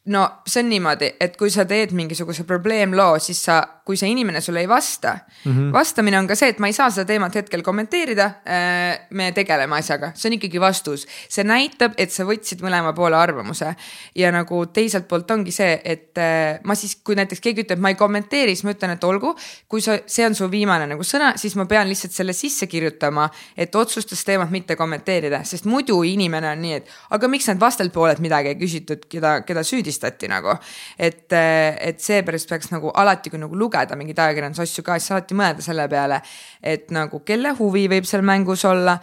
no see on niimoodi, et kui sa teed mingisuguse probleemloo, siis sa, kui see inimene sulle ei vasta mm, -hmm. vastamine on ka see, et ma ei saa seda teemat hetkel kommenteerida. Äh, me tegeleme asjaga, see on ikkagi vastus, see näitab, et sa võtsid mõlema poole arvamuse ja nagu teiselt poolt ongi see, et äh, ma siis, kui näiteks keegi ütleb, ma ei kommenteeri, siis ma ütlen, et olgu, kui sa, see on su viimane nagu sõna, siis ma pean lihtsalt selle sisse kirjutama, et otsustas teemat mitte kommenteerida, sest muidu inimene on nii, et aga miks need vastelpooled midagi ei küsitud, keda, keda süüdistada süüdistati nagu. et, et seepärast peaks nagu alati, kui nagu lugeda mingeid ajakirjandusasju ka, siis alati mõelda selle peale, et nagu kelle huvi võib seal mängus olla,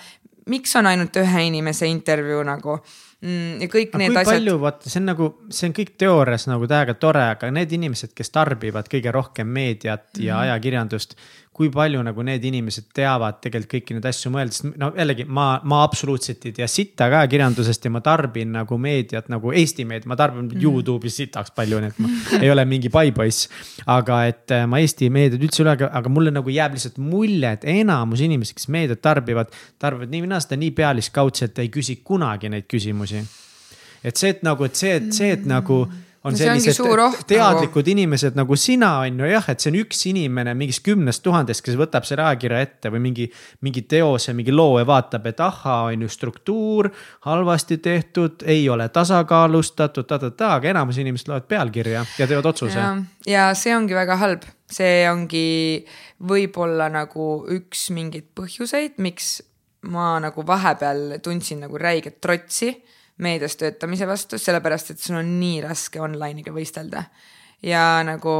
miks on ainult ühe inimese intervjuu nagu mm, ja kõik aga need asjad. palju, vaata, see on nagu, see on kõik teoorias nagu täiega tore, aga need inimesed, kes tarbivad kõige rohkem meediat ja mm -hmm. ajakirjandust kui palju nagu need inimesed teavad tegelikult kõiki neid asju mõelda, sest no jällegi ma, ma absoluutselt ei tea sitta ka kirjandusest ja ma tarbin nagu meediat nagu Eesti meediat, ma tarbin mm. Youtube'i sitaks palju, nii et ma ei ole mingi paipoiss. aga et äh, ma Eesti meediat üldse üle, aga mulle nagu jääb lihtsalt mulje, et enamus inimesi, kes meediat tarbivad, tarbivad nii või naa seda nii pealiskaudselt, ei küsi kunagi neid küsimusi. et see, et nagu, et see, et see, et nagu on No see sellised nagu. teadlikud inimesed nagu sina on ju jah, et see on üks inimene mingist kümnest tuhandest, kes võtab selle ajakirja ette või mingi, mingi teose, mingi loo ja vaatab, et ahhaa, on ju struktuur halvasti tehtud, ei ole tasakaalustatud ta,, ta-ta-ta, aga enamus inimesed loevad pealkirja ja teevad otsuse. ja see ongi väga halb, see ongi võib-olla nagu üks mingeid põhjuseid, miks ma nagu vahepeal tundsin nagu räiget trotsi meedias töötamise vastu, sellepärast et sul on nii raske online'iga võistelda. ja nagu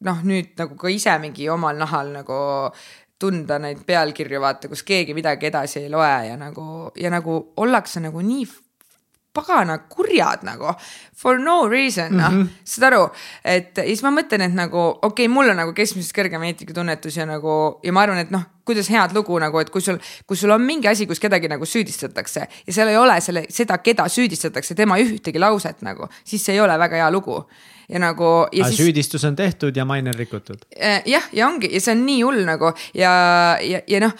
noh, nüüd nagu ka ise mingi omal nahal nagu tunda neid pealkirju, vaata, kus keegi midagi edasi ei loe ja nagu ja nagu ollakse nagu nii pagana kurjad nagu for no reason noh mm -hmm., saad aru, et ja siis ma mõtlen, et nagu okei okay,, mul on nagu keskmisest kõrgem eetikatunnetus ja nagu ja ma arvan, et noh, kuidas head lugu nagu, et kui sul, kui sul on mingi asi, kus kedagi nagu süüdistatakse ja seal ei ole selle, seda, keda süüdistatakse, tema ühtegi lauset nagu, siis see ei ole väga hea lugu ja nagu. Siis... süüdistus on tehtud ja maine on rikutud. jah, ja ongi ja see on nii hull nagu ja, ja, ja noh,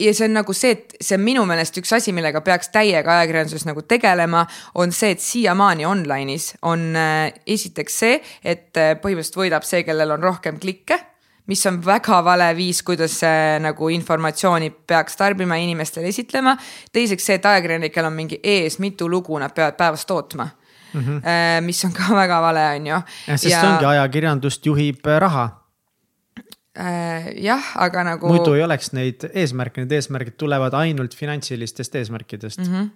ja see on nagu see, et see on minu meelest üks asi, millega peaks täiega ajakirjanduses nagu tegelema, on see, et siiamaani online'is on äh, esiteks see, et äh, põhimõtteliselt võidab see, kellel on rohkem klikke mis on väga vale viis, kuidas äh, nagu informatsiooni peaks tarbima ja inimestele esitlema. teiseks see, et ajakirjanikel on mingi ees mitu lugu nad peavad päevas tootma mm. -hmm. mis on ka väga vale, on ju. sest ja... ongi ajakirjandust juhib raha Äh, jah, aga nagu. muidu ei oleks neid eesmärke, need eesmärgid tulevad ainult finantsilistest eesmärkidest mm. -hmm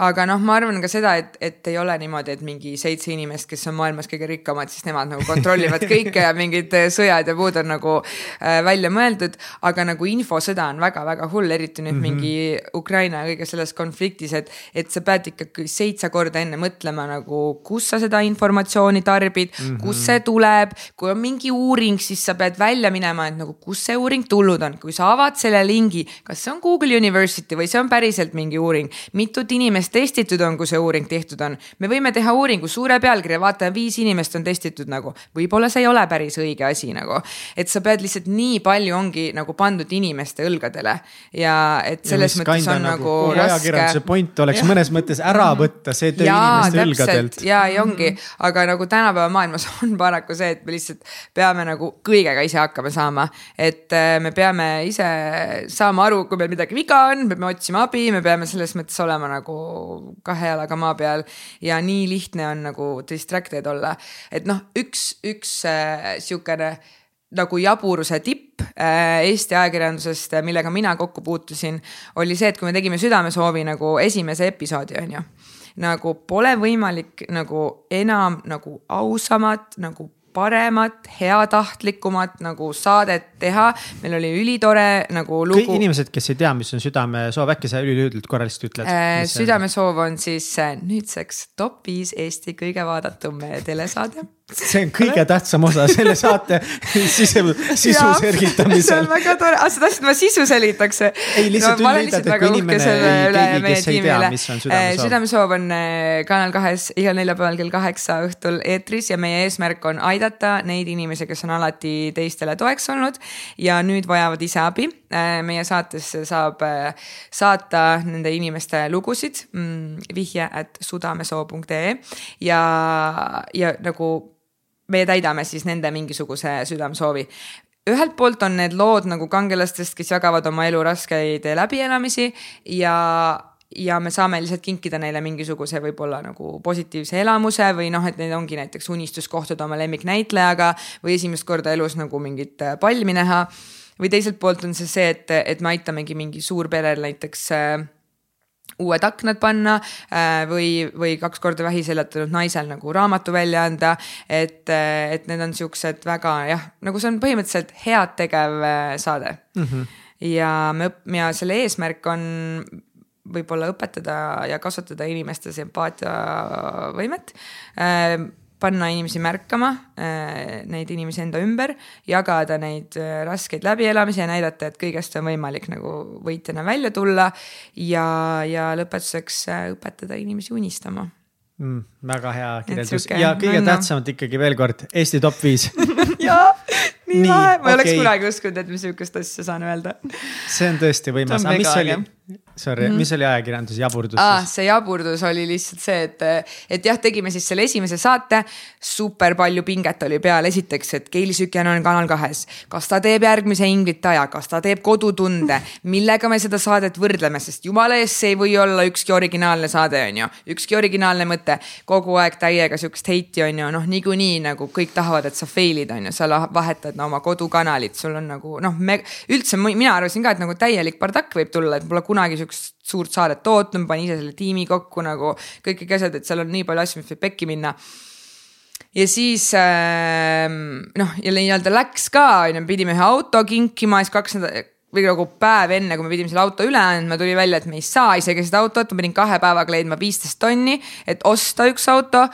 aga noh, ma arvan ka seda, et, et ei ole niimoodi, et mingi seitse inimest, kes on maailmas kõige rikkamad, siis nemad nagu kontrollivad kõike ja mingid äh, sõjad ja muud on nagu äh, välja mõeldud. aga nagu infosõda on väga-väga hull, eriti nüüd mm -hmm. mingi Ukraina ja kõige selles konfliktis, et, et sa pead ikkagi seitse korda enne mõtlema nagu, kus sa seda informatsiooni tarbid mm, -hmm. kust see tuleb. kui on mingi uuring, siis sa pead välja minema, et nagu, kust see uuring tulnud on, kui sa avad selle lingi, kas see on Google University või see on päriselt mingi uuring, mitut inimest inimest testitud on, kui see uuring tehtud on. me võime teha uuringu suure pealkirja, vaata viis inimest on testitud nagu, võib-olla see ei ole päris õige asi nagu. et sa pead lihtsalt nii palju ongi nagu pandud inimeste õlgadele ja et selles ja mõttes on nagu, nagu raske. ajakirjanduse point oleks ja. mõnes mõttes ära võtta see töö inimeste õlgadelt. ja, ja ongi, aga nagu tänapäeva maailmas on paraku see, et me lihtsalt peame nagu kõigega ise hakkama saama. et äh, me peame ise saama aru, kui meil midagi viga on, me peame otsima abi, me peame selles mõttes olema nagu kahe jalaga maa peal ja nii lihtne on nagu distracted olla. et noh, üks, üks äh, sihukene nagu jaburuse tipp äh, Eesti ajakirjandusest, millega mina kokku puutusin, oli see, et kui me tegime Südamesoovi nagu esimese episoodi, on ju. nagu pole võimalik nagu enam nagu ausamat nagu paremat, heatahtlikumat nagu saadet teha. meil oli ülitore nagu lugu. kõik inimesed, kes ei tea, mis on südamesoov, äkki sa ülilühidalt korra lihtsalt ütled äh,? südamesoov on siis äh, nüüdseks top viis Eesti kõige vaadatum telesaade see on kõige tähtsam osa selle saate sisu, sisu selgitamisel. see on väga tore, aa sa tahtsid, ma sisu selgitaks? ei, lihtsalt no, üldleidad, et kui inimene, keegi, kes ei tea, mis on südamesoov. südamesoov on äh, Kanal kahes igal neljapäeval kell kaheksa õhtul eetris ja meie eesmärk on aidata neid inimesi, kes on alati teistele toeks olnud ja nüüd vajavad ise abi. Äh, meie saatesse saab äh, saata nende inimeste lugusid mm, vihje at sudamesoo.ee ja, ja nagu me täidame siis nende mingisuguse südamesoovi ühelt poolt on need lood nagu kangelastest, kes jagavad oma elu raskeid läbielamisi ja, ja me saame lihtsalt kinkida neile mingisuguse võib-olla nagu positiivse elamuse või noh, et neil ongi näiteks unistus kohtuda oma lemmiknäitlejaga või esimest korda elus nagu mingit palmi näha. või teiselt poolt on see see, et, et me aitamegi mingi suurperel näiteks äh, uued aknad panna äh, või, või kaks korda vähi seljatanud naisel nagu raamatu välja anda. et, äh, et need on siuksed väga jah, nagu see on põhimõtteliselt head tegev äh, saade mm. -hmm. ja me, ja selle eesmärk on võib-olla õpetada ja kasvatada inimeste sümpaatiavõimet panna inimesi märkama, äh, neid inimesi enda ümber, jagada neid äh, raskeid läbielamisi ja näidata, et kõigest on võimalik nagu võitjana välja tulla. ja, ja lõpetuseks äh, õpetada inimesi unistama mm,. väga hea kirjeldus ja kõige no, tähtsamat ikkagi veel kord Eesti top viis jaa, nii lahe, ma ei okay. oleks kunagi uskunud, et ma sihukest asja saan öelda. see on tõesti võimas, aga mis oli, Sorry mm, -hmm. mis oli ajakirjandus jaburdus ah,? see jaburdus oli lihtsalt see, et, et jah, tegime siis selle esimese saate. super palju pinget oli peal, esiteks, et Keili Sükjan on Kanal kahes. kas ta teeb järgmise Ingrid Taja, kas ta teeb Kodutunde, millega me seda saadet võrdleme, sest jumala eest, see ei või olla ükski originaalne saade, on ju. ükski originaalne mõte, kogu aeg täiega sihukest heiti on ju, noh, niikuinii nagu kõik tahavad, et sa fail'id, on ju, sa vahetad no, oma kodukanalit, sul on nagu noh, me üldse mina arvasin ka, et nagu täielik bardakk võib tulla, et pole kunagi sihukest suurt saadet tootnud, panin ise selle tiimi kokku nagu kõik kõik asjad, et seal on nii palju asju, mis võib pekki minna. Ja siis äh, noh, jälle nii-öelda läks ka, on ju, pidime ühe auto kinkima, siis kaks nädalat, või nagu päev enne, kui me pidime selle auto üle andma, tuli välja, et me ei saa isegi seda autot, ma pidin kahe päevaga leidma viisteist tonni, et osta üks auto.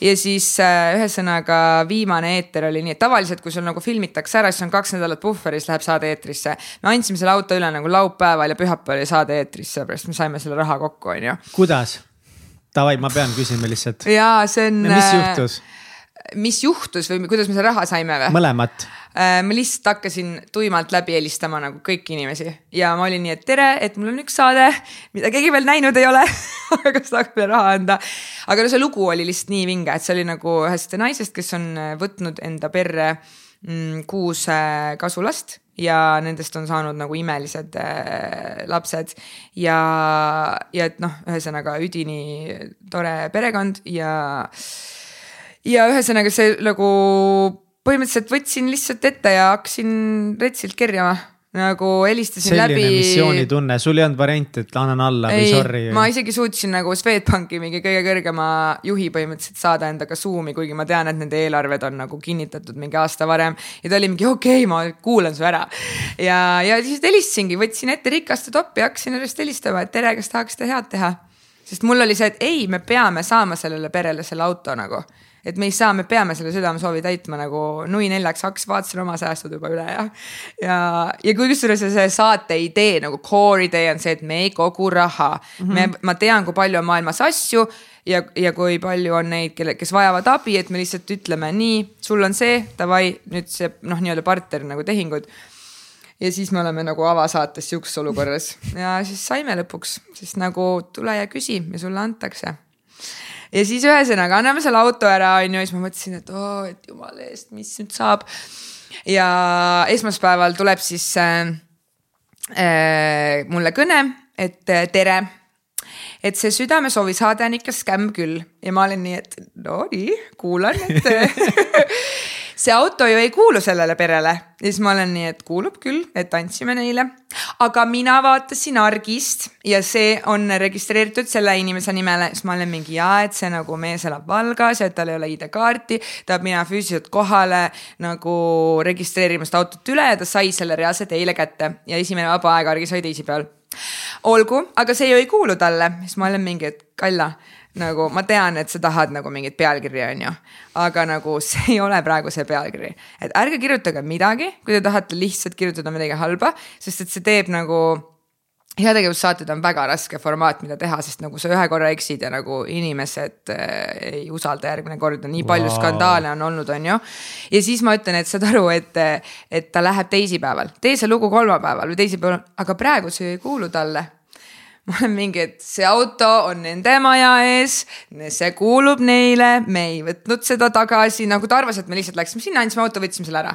ja siis äh, ühesõnaga viimane eeter oli nii, et tavaliselt, kui sul nagu filmitakse ära, siis on kaks nädalat puhveris, läheb saade eetrisse. me andsime selle auto üle nagu laupäeval ja pühapäeval oli saade eetris, sellepärast me saime selle raha kokku, on ju. kuidas? Davai, ma pean küsima lihtsalt. jaa, see on. mis äh, juhtus? Mis juhtus või kuidas me selle raha saime või? mõlemat. Äh, ma lihtsalt hakkasin tuimalt läbi helistama nagu kõiki inimesi. Ja ma olin nii, et tere, et mul on üks saade, mida keegi veel näinud ei ole. Aga kas tahaks meile raha anda. aga no see lugu oli lihtsalt nii vinge, et see oli nagu ühest naisest, kes on äh, võtnud enda perre mm, kuus äh, kasulast. Ja nendest on saanud nagu imelised äh, lapsed. Ja, ja et noh, ühesõnaga üdini tore perekond ja, ja ühesõnaga see nagu põhimõtteliselt võtsin lihtsalt ette ja hakkasin retsilt kerjama nagu helistasin selline läbi. missioonitunne, sul ei olnud varianti, et annan alla ei, või sorry? ma isegi suutsin nagu Swedbanki mingi kõige kõrgema juhi põhimõtteliselt saada endaga Zoom'i, kuigi ma tean, et nende eelarved on nagu kinnitatud mingi aasta varem. ja ta oli mingi okei okay,, ma kuulan su ära. ja, ja siis helistasingi, võtsin ette rikaste toppi, hakkasin järjest helistama, et tere, kas tahaksite head teha. sest mul oli see, et ei, me peame saama sellele perele selle auto nagu et me ei saa, me peame selle südamesoovi täitma nagu nui neljaks, hakkas, vaatasin oma säästud juba üle ja. ja, ja kusjuures see saate idee nagu core idee on see, et me ei kogu raha mm. -hmm. me, ma tean, kui palju on maailmas asju ja, ja kui palju on neid, kelle, kes vajavad abi, et me lihtsalt ütleme nii, sul on see, davai, nüüd see noh, nii-öelda partner nagu tehingud ja siis me oleme nagu avasaates sihukeses olukorras ja siis saime lõpuks, sest nagu tule ja küsi ja sulle antakse ja siis ühesõnaga anname selle auto ära, on ju, siis ma mõtlesin, et oo oh,, et jumala eest, mis nüüd saab. ja esmaspäeval tuleb siis äh, äh, mulle kõne, et äh, tere et see südamesoovi saade on ikka skämm küll ja ma olen nii, et no nii, kuulan, et see auto ju ei kuulu sellele perele. Ja siis ma olen nii, et kuulub küll, et andsime neile. aga mina vaatasin argist ja see on registreeritud selle inimese nimele, siis ma olen mingi jaa, et see nagu mees elab Valgas ja tal ei ole ID-kaarti. ta peab minema füüsiliselt kohale nagu registreerima seda autot üle ja ta sai selle reaalselt eile kätte. Ja esimene vaba aeg argis oli teisipäeval. Olgu, aga see ju ei kuulu talle, siis ma olen mingi, et Kalla, nagu ma tean, et sa tahad nagu mingit pealkirja, on ju. aga nagu see ei ole praegu see pealkiri, et ärge kirjutage midagi, kui te tahate lihtsalt kirjutada midagi halba, sest et see teeb nagu heategevussaated on väga raske formaat, mida teha, sest nagu sa ühe korra eksid ja nagu inimesed äh, ei usalda järgmine kord ja nii palju wow. skandaale on olnud, on ju. ja siis ma ütlen, et saad aru, et, et ta läheb teisipäeval, tee see lugu kolmapäeval või teisipäeval, aga praegu see ei kuulu talle ma olen mingi, et see auto on nende maja ees, see kuulub neile, me ei võtnud seda tagasi, nagu ta arvas, et me lihtsalt läksime sinna, andsime auto, võtsime selle ära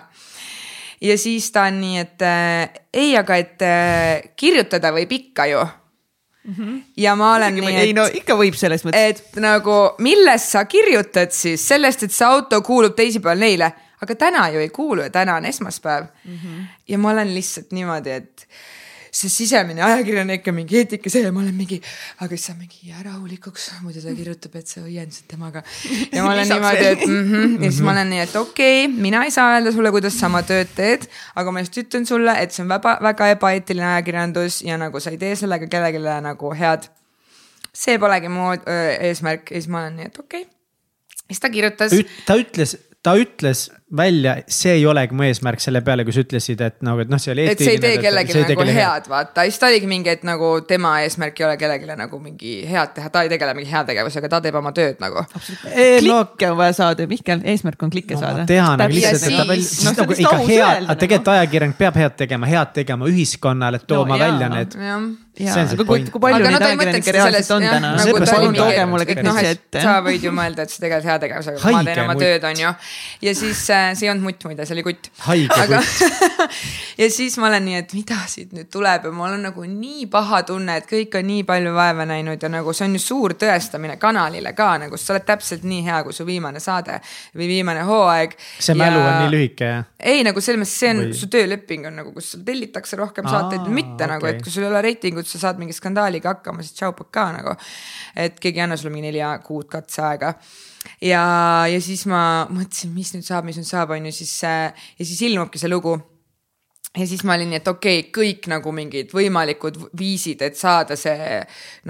ja siis ta on nii, et äh, ei, aga et äh, kirjutada võib ikka ju Mm -hmm. ja ma olen Isegi nii, et. ei no ikka võib selles mõttes. et nagu millest sa kirjutad siis, sellest, et see auto kuulub teisipäeval neile, aga täna ju ei kuulu ja täna on esmaspäev mm. -hmm. ja ma olen lihtsalt niimoodi, et see sisemine ajakirjanik on mingi eetika see ja ma olen mingi, aga siis sa mingi jää rahulikuks, muidu ta kirjutab, et sa õiendasid temaga. ja ma olen niimoodi, et mm -hmm. ja siis ma olen nii, et okei okay,, mina ei saa öelda sulle, kuidas sa oma tööd teed, aga ma just ütlen sulle, et see on väga, väga ebaeetiline ajakirjandus ja nagu sa ei tee sellega kellelegi nagu head. see polegi mu eesmärk ja siis ma olen nii, et okei okay. siis ta kirjutas. ta ütles, ta ütles välja, see ei olegi mu eesmärk selle peale, kui sa ütlesid, et nagu, et noh, see oli. et see ei tee kellelegi nagu head, head, vaata, siis ta oligi mingi, et nagu tema eesmärk ei ole kellelegi nagu mingi head teha, ta ei tegele mingi heategevusega, ta teeb oma tööd nagu. klikke no, on vaja saada, Mihkel, eesmärk on klikke no, saada. tean, aga lihtsalt, et ta veel, siis no, nagu ikka head, tegelikult ajakirjanik peab head tegema, head tegema ühiskonnale, tooma no, välja need jaa, aga kui, kui palju neid ajakirjanikke reaalselt on täna? Nagu palun tooge mulle kõik noh, asjad ette. sa võid ju mõelda, et sa tegeled heategevusega, ma teen oma tööd, on ju. ja siis äh, see ei olnud mutt muide, see oli kutt. haige kutt ja siis ma olen nii, et mida siit nüüd tuleb ja mul on nagu nii paha tunne, et kõik on nii palju vaeva näinud ja nagu see on ju suur tõestamine kanalile ka nagu, sa oled täpselt nii hea, kui su viimane saade või viimane hooaeg. see mälu ja... on nii lühike jah? ei nagu selles mõttes, see on või... su tööleping on nagu, kus sul tellitakse rohkem saateid või mitte okay. nagu, et kui sul ei ole reitingut sa saad mingi skandaaliga hakkama, siis tšau pakaa nagu. et keegi ei anna sulle mingi neli kuud katseaega. Ja, ja siis ma mõtlesin, mis nüüd saab, mis nüüd saab, on ju siis äh, ja siis ilmubki see lugu. Ja siis ma olin nii, et okei okay,, kõik nagu mingid võimalikud viisid, et saada see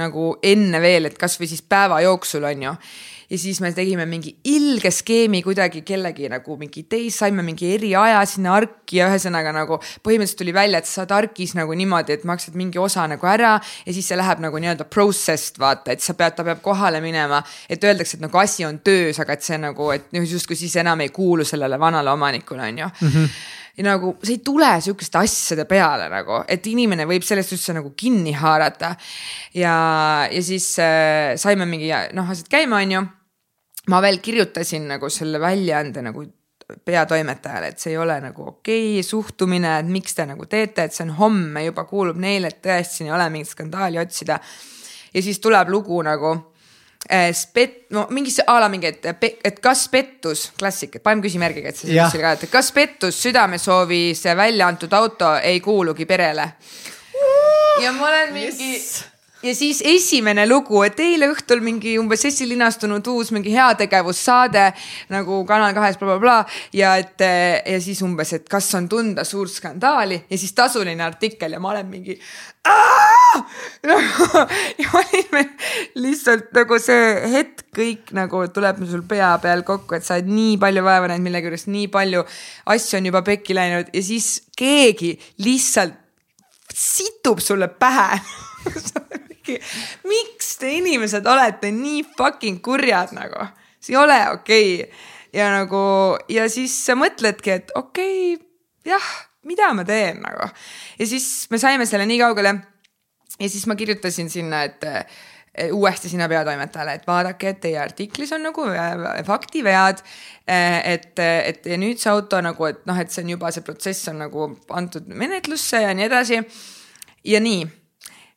nagu enne veel, et kasvõi siis päeva jooksul on ju ja siis me tegime mingi ilge skeemi kuidagi kellegi nagu mingi teist, saime mingi eriaja sinna arki ja ühesõnaga nagu põhimõtteliselt tuli välja, et sa saad arkis nagu niimoodi, et maksad mingi osa nagu ära ja siis see läheb nagu nii-öelda processed vaata, et sa pead, ta peab kohale minema, et öeldakse, et nagu asi on töös, aga et see nagu, et justkui siis enam ei kuulu sellele vanale omanikule on ju mm. -hmm ja nagu see ei tule sihukeste asjade peale nagu, et inimene võib sellest üldse nagu kinni haarata. ja, ja siis äh, saime mingi noh, asjad käima, onju ma veel kirjutasin nagu selle väljaande nagu peatoimetajale, et see ei ole nagu okei okay, suhtumine, et miks te nagu teete, et see on homme juba kuulub neile, et tõesti siin ei ole mingit skandaali otsida. ja siis tuleb lugu nagu spet-, no mingi a la mingi, et, et kas pettus, klassik, et paneme küsimärgiga, et see ka, et kas pettus südamesoovis välja antud auto ei kuulugi perele. ja ma olen mingi yes ja siis esimene lugu, et eile õhtul mingi umbes esilinastunud uus mingi heategevussaade nagu Kanal kahes blablabla bla, ja et ja siis umbes, et kas on tunda suurt skandaali. Ja siis tasuline artikkel ja ma olen mingi. Nagu, ja ma olin lihtsalt nagu see hetk kõik nagu tuleb sul pea peal kokku, et sa oled nii palju vaeva näinud millegi juures, nii palju asju on juba pekki läinud. Ja siis keegi lihtsalt situb sulle pähe miks te inimesed olete nii fucking kurjad nagu, see ei ole okei okay. ja nagu ja siis sa mõtledki, et okei okay,, jah, mida ma teen nagu ja siis me saime selle nii kaugele. ja siis ma kirjutasin sinna, et uuesti sinna peatoimetajale, et vaadake, et teie artiklis on nagu faktivead. et, et ja nüüd see auto nagu, et noh, et see on juba, see protsess on nagu antud menetlusse ja nii edasi. ja nii,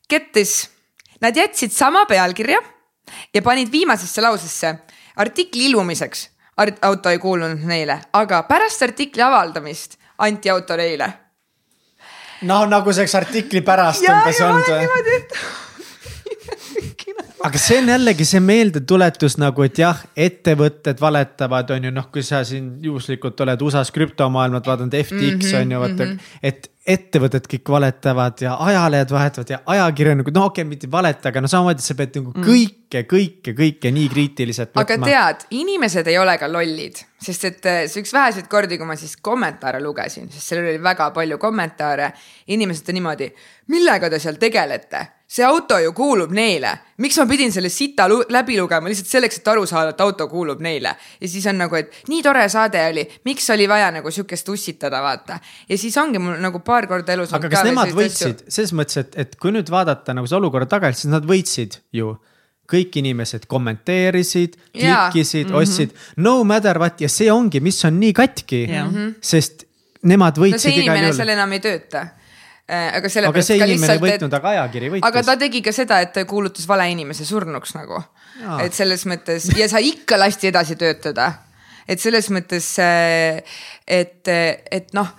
Kettis Nad jätsid sama pealkirja ja panid viimasesse lausesse artikli ilmumiseks. auto ei kuulunud neile, aga pärast artikli avaldamist anti auto neile. no nagu selleks artikli pärast umbes on. niimoodi, et aga see on jällegi see meeldetuletus nagu, et jah, ettevõtted valetavad, on ju, noh, kui sa siin juhuslikult oled USA-s krüptomaailmat vaadanud, FTX mm -hmm, on ju, vaata mm, -hmm. et ettevõtted kõik valetavad ja ajalehed vahetavad ja ajakirjanikud, no okei okay,, mitte valeta, aga no samamoodi sa pead nagu mm. kõike, kõike, kõike nii kriitiliselt võtma. aga tead, inimesed ei ole ka lollid, sest et eh, see üks väheseid kordi, kui ma siis kommentaare lugesin, sest seal oli väga palju kommentaare. inimesed on niimoodi, millega te seal tegelete see auto ju kuulub neile, miks ma pidin selle sita läbi lugema lihtsalt selleks, et aru saada, et auto kuulub neile. ja siis on nagu, et nii tore saade oli, miks oli vaja nagu sihukest ussitada, vaata. ja siis ongi mul nagu paar korda elus. aga kas nemad võitsid? Selles mõttes, et, et kui nüüd vaadata nagu see olukorra tagasi, siis nad võitsid ju. Kõik inimesed kommenteerisid, klikkisid, mm -hmm. ostsid, no matter what. Ja see ongi, mis on nii katki. Mm, -hmm. sest nemad võitsid no see inimene seal enam ei tööta aga sellepärast. aga see inimene ei võitnud, aga ajakiri võitis. aga ta tegi ka seda, et kuulutas vale inimese surnuks nagu. et selles mõttes ja sa ikka lasti edasi töötada. et selles mõttes, äh, et, et noh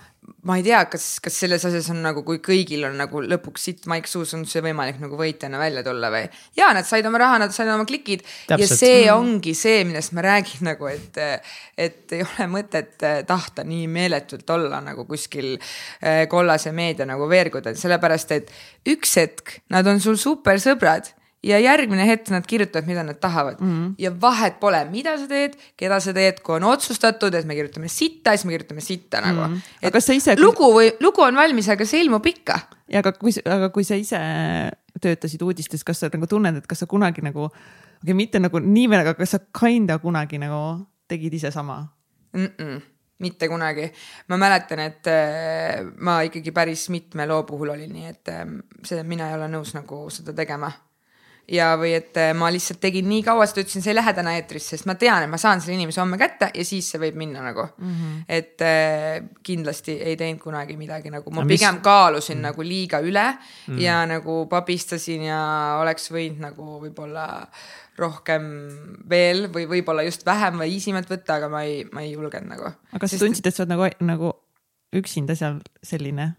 ma ei tea, kas, kas selles asjas on nagu, kui kõigil on nagu lõpuks sitt maik suus, on see võimalik nagu võitjana välja tulla või? ja nad said oma raha, nad said oma klikid Täpselt. ja see mm. ongi see, millest ma räägin nagu, et, et ei ole mõtet eh, tahta nii meeletult olla nagu kuskil eh, kollase meedia nagu veergudel, sellepärast et üks hetk nad on sul supersõbrad ja järgmine hetk nad kirjutavad, mida nad tahavad mm. -hmm. ja vahet pole, mida sa teed, keda sa teed, kui on otsustatud, et me kirjutame sitta, siis me kirjutame sitta nagu mm. -hmm. kas sa ise lugu või lugu on valmis, aga see ilmub ikka. ja aga kui, aga kui sa ise töötasid uudistes, kas sa nagu tunned, et kas sa kunagi nagu, okei okay,, mitte nagu nii, aga kas sa kinda kunagi nagu tegid ise sama mm? -mm mitte kunagi. ma mäletan, et äh, ma ikkagi päris mitme loo puhul olin nii, et äh, see, mina ei ole nõus nagu seda tegema. Ja, või et äh, ma lihtsalt tegin nii kaua, sest ütlesin, see ei lähe täna eetrisse, sest ma tean, et ma saan selle inimese homme kätte ja siis see võib minna nagu mm. -hmm. et äh, kindlasti ei teinud kunagi midagi nagu, ma pigem mis... kaalusin mm -hmm. nagu liiga üle mm -hmm. ja nagu pabistasin ja oleks võinud nagu võib-olla rohkem veel või võib-olla just vähem või easymat võtta, aga ma ei, ma ei julgenud nagu. aga kas sa tundsid, et sa oled nagu, nagu üksinda seal selline?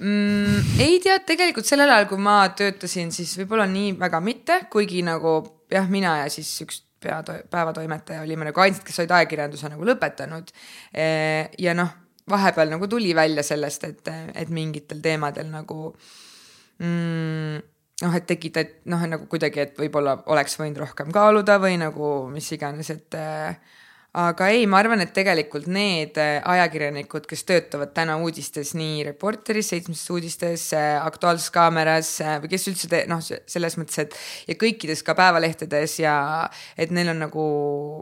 Mm,? ei tea, tegelikult sellel ajal, kui ma töötasin, siis võib-olla nii väga mitte, kuigi nagu jah, mina ja siis üks pea, päevatoimetaja olime nagu ainsad, kes olid ajakirjanduse nagu lõpetanud. E, ja noh, vahepeal nagu tuli välja sellest, et, et mingitel teemadel nagu mm, noh, et tekita, et noh, nagu kuidagi, et võib-olla oleks võinud rohkem kaaluda või nagu mis iganes, et äh, aga ei, ma arvan, et tegelikult need äh, ajakirjanikud, kes töötavad täna uudistes, nii Reporteris, Seitsmes uudistes, äh, Aktuaalses Kaameras või kes üldse te-, noh, selles mõttes, et ja kõikides ka päevalehtedes ja et neil on nagu,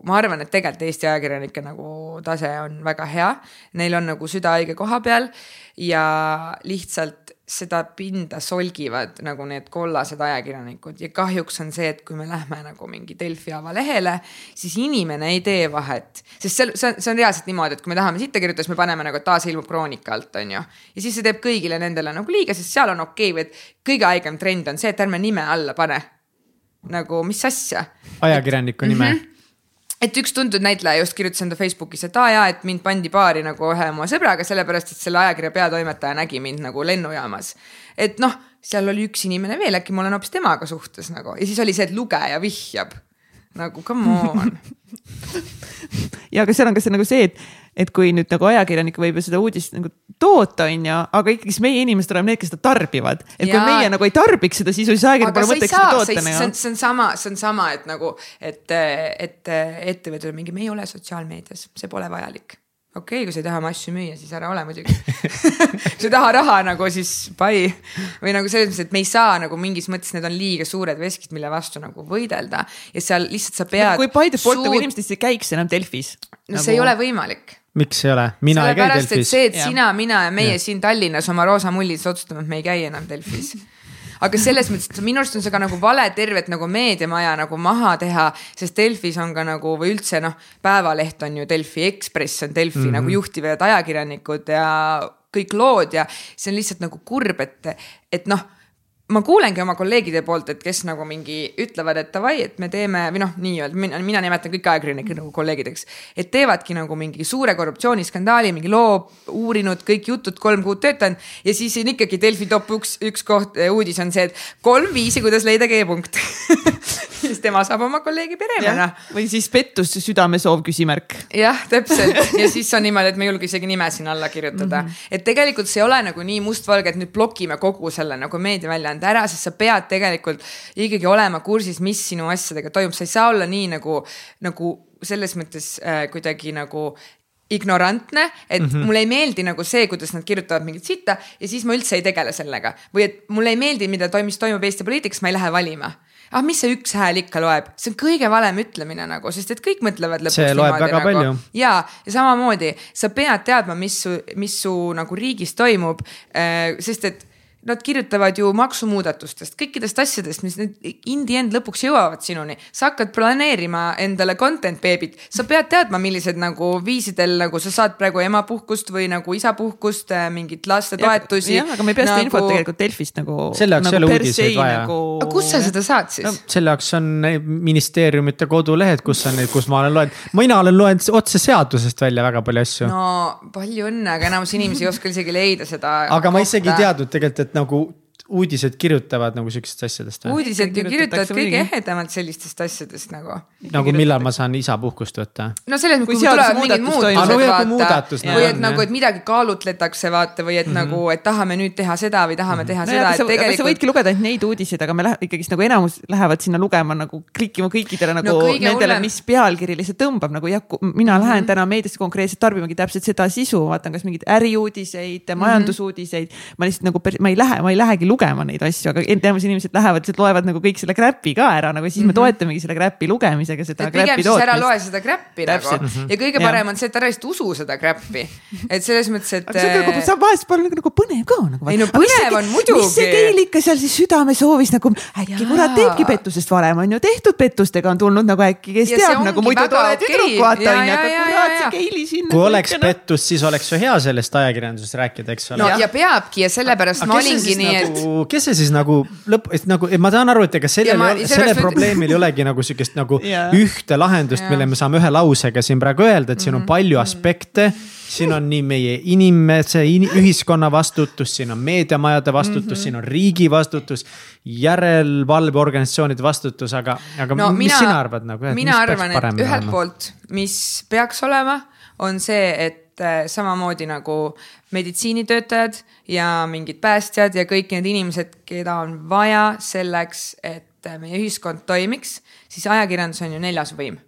ma arvan, et tegelikult Eesti ajakirjanike nagu tase on väga hea. Neil on nagu süda õige koha peal ja lihtsalt seda pinda solgivad nagu need kollased ajakirjanikud ja kahjuks on see, et kui me lähme nagu mingi Delfi avalehele, siis inimene ei tee vahet, sest see, see on, see on reaalselt niimoodi, et kui me tahame sitta kirjutada, siis me paneme nagu, et taas ilmub Kroonika alt, on ju. ja siis see teeb kõigile nendele nagu liiga, sest seal on okei okay, et kõige haigem trend on see, et ärme nime alla pane. nagu mis asja. ajakirjaniku nime mm. -hmm et üks tuntud näitleja just kirjutas enda Facebookis, et aa jaa, et mind pandi paari nagu ühe oma sõbraga, sellepärast et selle ajakirja peatoimetaja nägi mind nagu lennujaamas. et noh, seal oli üks inimene veel, äkki ma olen hoopis temaga suhtes nagu. Ja siis oli see, et lugeja vihjab. Nagu come on. Ja aga seal on ka see nagu see, et, et kui nüüd nagu ajakirjanik võib ju seda uudist nagu toota, on ju, aga ikkagi siis meie inimesed oleme need, kes seda tarbivad. et ja. kui meie nagu ei tarbiks seda siis ajakirjanik pole mõtet seda toota. Nagu. see on sama, see on sama, et nagu, et, et ettevõtted on mingi, me ei ole sotsiaalmeedias, see pole vajalik okei okay,, kui sa ei taha oma asju müüa, siis ära ole muidugi kui sa ei taha raha nagu, siis bye. või nagu selles mõttes, et me ei saa nagu mingis mõttes, need on liiga suured veskid, mille vastu nagu võidelda ja seal lihtsalt sa pead. kui by default nagu inimesed ei käiks enam Delfis. no nagu... see ei ole võimalik miks ei ole, mina ei käi Delfis. see, et ja. sina, mina ja meie ja. siin Tallinnas oma roosa mullis otsustame, et me ei käi enam Delfis aga selles mõttes, et minu arust on see ka nagu vale tervet nagu meediamaja nagu maha teha, sest Delfis on ka nagu või üldse noh, Päevaleht on ju Delfi, Ekspress on Delfi mm -hmm. nagu juhtivad ajakirjanikud ja kõik lood ja see on lihtsalt nagu kurb, et, et noh ma kuulengi oma kolleegide poolt, et kes nagu mingi ütlevad, et davai, et me teeme või noh, nii-öelda mina, mina nimetan kõiki ajakirjanikke nagu kolleegideks. et teevadki nagu mingi suure korruptsiooniskandaali, mingi loo uurinud, kõik jutud kolm kuud töötanud ja siis on ikkagi Delfi top üks, üks koht, eh, uudis on see, et kolm viisi, kuidas leida G-punkt siis tema saab oma kolleegi peremehena. või siis pettus südamesoov küsimärk. jah, täpselt ja siis on niimoodi, et me ei julge isegi nime sinna alla kirjutada mm. -hmm. et tegelikult see ei ole nagu nii mustvalge, et nüüd blokime kogu selle nagu meediaväljaande ülejäänud ära, sest sa pead tegelikult ikkagi olema kursis, mis sinu asjadega toimub, sa ei saa olla nii nagu, nagu selles mõttes äh, kuidagi nagu ignorantne, et mm -hmm. mulle ei meeldi nagu see, kuidas nad kirjutavad mingit sitta ja siis ma üldse ei tegele sellega või et mulle ei meeldi, mida toimus, toimub Eesti poliitikas, ma ei lähe valima ah, mis see üks hääl ikka loeb, see on kõige valem ütlemine nagu, sest et kõik mõtlevad lõpuks. see loeb väga nagu. palju. ja, ja samamoodi sa pead teadma, mis su, mis su nagu riigis toimub äh,, sest et Nad kirjutavad ju maksumuudatustest, kõikidest asjadest, mis nüüd in the end lõpuks jõuavad sinuni. sa hakkad planeerima endale content beebit, sa pead teadma, millised nagu viisidel nagu sa saad praegu emapuhkust või nagu isapuhkust, äh, mingit lastetoetusi. jah, aga me ei pea seda nagu... infot tegelikult Delfist nagu. selle jaoks nagu ei ole uudiseid vaja nagu.... aga kus sa seda saad siis no,? selle jaoks on ministeeriumite kodulehed, kus on neid, kus ma olen loenud, mina olen loenud otse seadusest välja väga palju asju. no palju õnne, aga enamus inimesi ei oska isegi leida seda. aga kohta. ma isegi ei teadnud tegelikult, et nagu uudised kirjutavad nagu sihukestest asjadest uudised ju kirjutavad kõige ehedamalt sellistest asjadest nagu. nagu millal ma saan isapuhkust võtta? no selles mõttes, Kui tulevad mingid jah, kui vaata või nagu et nagu, jah. et midagi kaalutletakse vaata või et mm -hmm. nagu, et tahame nüüd teha seda või tahame teha no seda, tegelikult... sa võidki lugeda ainult neid uudiseid, aga me lähe- ikkagist nagu enamus lähevad sinna lugema nagu klikkima kõikidele nagu No nendele, hullem- mis pealkiri lihtsalt tõmbab nagu jah, mina lähen täna meediasse konkreetselt tarbimagi täpselt seda sisu, vaatan, kas mingeid äriuudiseid, majandusuudiseid. ma lihtsalt nagu, ma ei lähe, ma ei lähegi lugema neid asju, aga enamus inimesed lähevad, lihtsalt loevad nagu kõik selle crap'i ka ära nagu siis me toetamegi selle crap'i lugemisega seda pigem siis ära loe seda crap'i nagu ja kõige Jah. parem on see, et ära lihtsalt usu seda crap'i. et selles mõttes, et. aga see on nagu, saab vahest palju nagu, nagu põnev ka nagu. Ei no põnev on muidugi. mis see teil ikka seal siis südamesoovis nagu äkki kurat teebki pettusest varem on ju tehtud pettustega on tulnud nagu äkki, kes Ja teab nagu muidu tore okei. tüdruk vaata Ja, on ju, ja, aga ja, kurat ja, ja. see Keili sinna. kui oleks pettus, siis oleks ju hea sellest ajakirjanduses rääkida, eks ole no ja peabki ja sellepärast ma olingi nii, et. Nagu, kes see siis nagu lõpp, nagu, ma saan aru, et ega sellel, sellel probleemil ei olegi nagu sihukest nagu Jaa. ühte lahendust, Jaa. mille me saame ühe lausega siin praegu öelda, et siin on palju aspekte. siin on nii meie inimese in,, ühiskonna vastutus, siin on meediamajade vastutus, siin on riigi vastutus. järelevalveorganisatsioonide vastutus, aga, aga no mis mina, sina arvad nagu? mina arvan, et ühelt poolt, mis peaks olema, on see, et samamoodi nagu meditsiinitöötajad ja mingid päästjad ja kõik need inimesed, keda on vaja selleks, et äh, meie ühiskond toimiks, siis ajakirjandus on ju neljas võim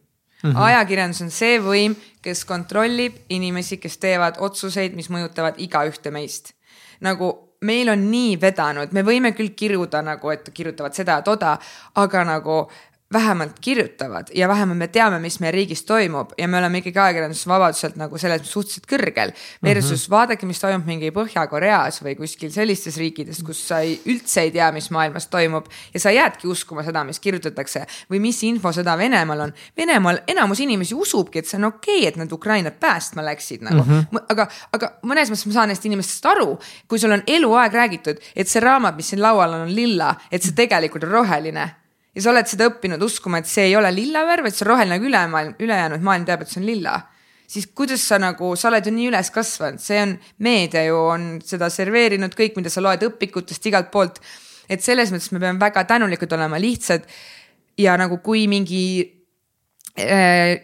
Mm -hmm. ajakirjandus on see võim, kes kontrollib inimesi, kes teevad otsuseid, mis mõjutavad igaühte meist. nagu meil on nii vedanud, me võime küll kiruda nagu, et kirjutavad seda ja toda, aga nagu vähemalt kirjutavad ja vähemalt me teame, mis meie riigis toimub ja me oleme ikkagi ajakirjandusvabaduselt nagu selles suhteliselt kõrgel. Versus mm -hmm. vaadake, mis toimub mingi Põhja-Koreas või kuskil sellistes riikides, kus sa ei, üldse ei tea, mis maailmas toimub. ja sa jäädki uskuma seda, mis kirjutatakse või mis infosõda Venemaal on. Venemaal enamus inimesi usubki, et see on okei okay,, et nad Ukrainat päästma läksid nagu mm. -hmm. aga, aga mõnes mõttes ma saan neist inimestest aru, kui sul on eluaeg räägitud, et see raamat, mis siin laual on, on lilla, et see tegelikult on roheline ja sa oled seda õppinud uskuma, et see ei ole lilla värv, et see on roheline, aga ülemaailm, ülejäänud maailm teab, et see on lilla. siis kuidas sa nagu, sa oled ju nii üles kasvanud, see on, meedia ju on seda serveerinud, kõik, mida sa loed õpikutest igalt poolt. et selles mõttes me peame väga tänulikud olema, lihtsad. ja nagu kui mingi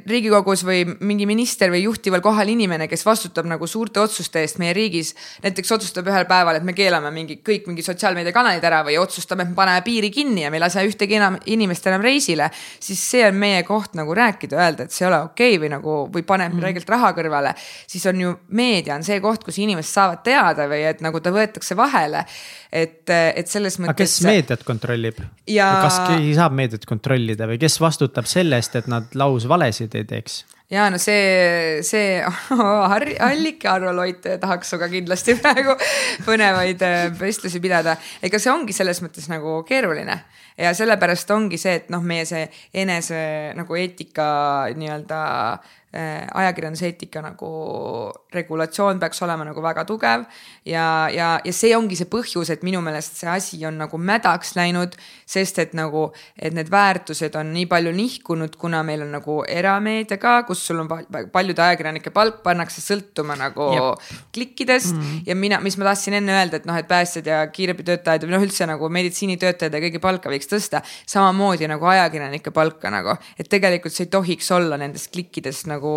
riigikogus või mingi minister või juhtival kohal inimene, kes vastutab nagu suurte otsuste eest meie riigis. näiteks otsustab ühel päeval, et me keelame mingi kõik mingi sotsiaalmeediakanalid ära või otsustame, et me paneme piiri kinni ja me ei lase ühtegi enam inimest enam reisile. siis see on meie koht nagu rääkida, öelda, et see ei ole okei okay või nagu või paneb mm. räigelt raha kõrvale. siis on ju meedia on see koht, kus inimesed saavad teada või et nagu ta võetakse vahele. Et, et selles mõttes. aga kes meediat kontrollib Ja- kas keegi saab meediat kontrollida või kes vastutab selle eest, et nad lausvalesid ei teeks? ja no see, see Allike Arvo Loit tahaks sinuga kindlasti praegu põnevaid äh, vestlusi pidada. ega see ongi selles mõttes nagu keeruline ja sellepärast ongi see, et noh, meie see enese nagu eetika nii-öelda äh, ajakirjanduse eetika nagu regulatsioon peaks olema nagu väga tugev. Ja, ja, ja see ongi see põhjus, et minu meelest see asi on nagu mädaks läinud, sest et nagu, et need väärtused on nii palju nihkunud, kuna meil on nagu erameedia ka, kus sul on pal- paljude ajakirjanike palk pannakse sõltuma nagu Jep. klikkidest mm. -hmm. ja mina, mis ma tahtsin enne öelda, et noh, et päästjad ja kiirabitöötajad või noh, üldse nagu meditsiinitöötajad ja kõigi palka võiks tõsta. samamoodi nagu ajakirjanike palka nagu, et tegelikult see ei tohiks olla nendest klikkidest nagu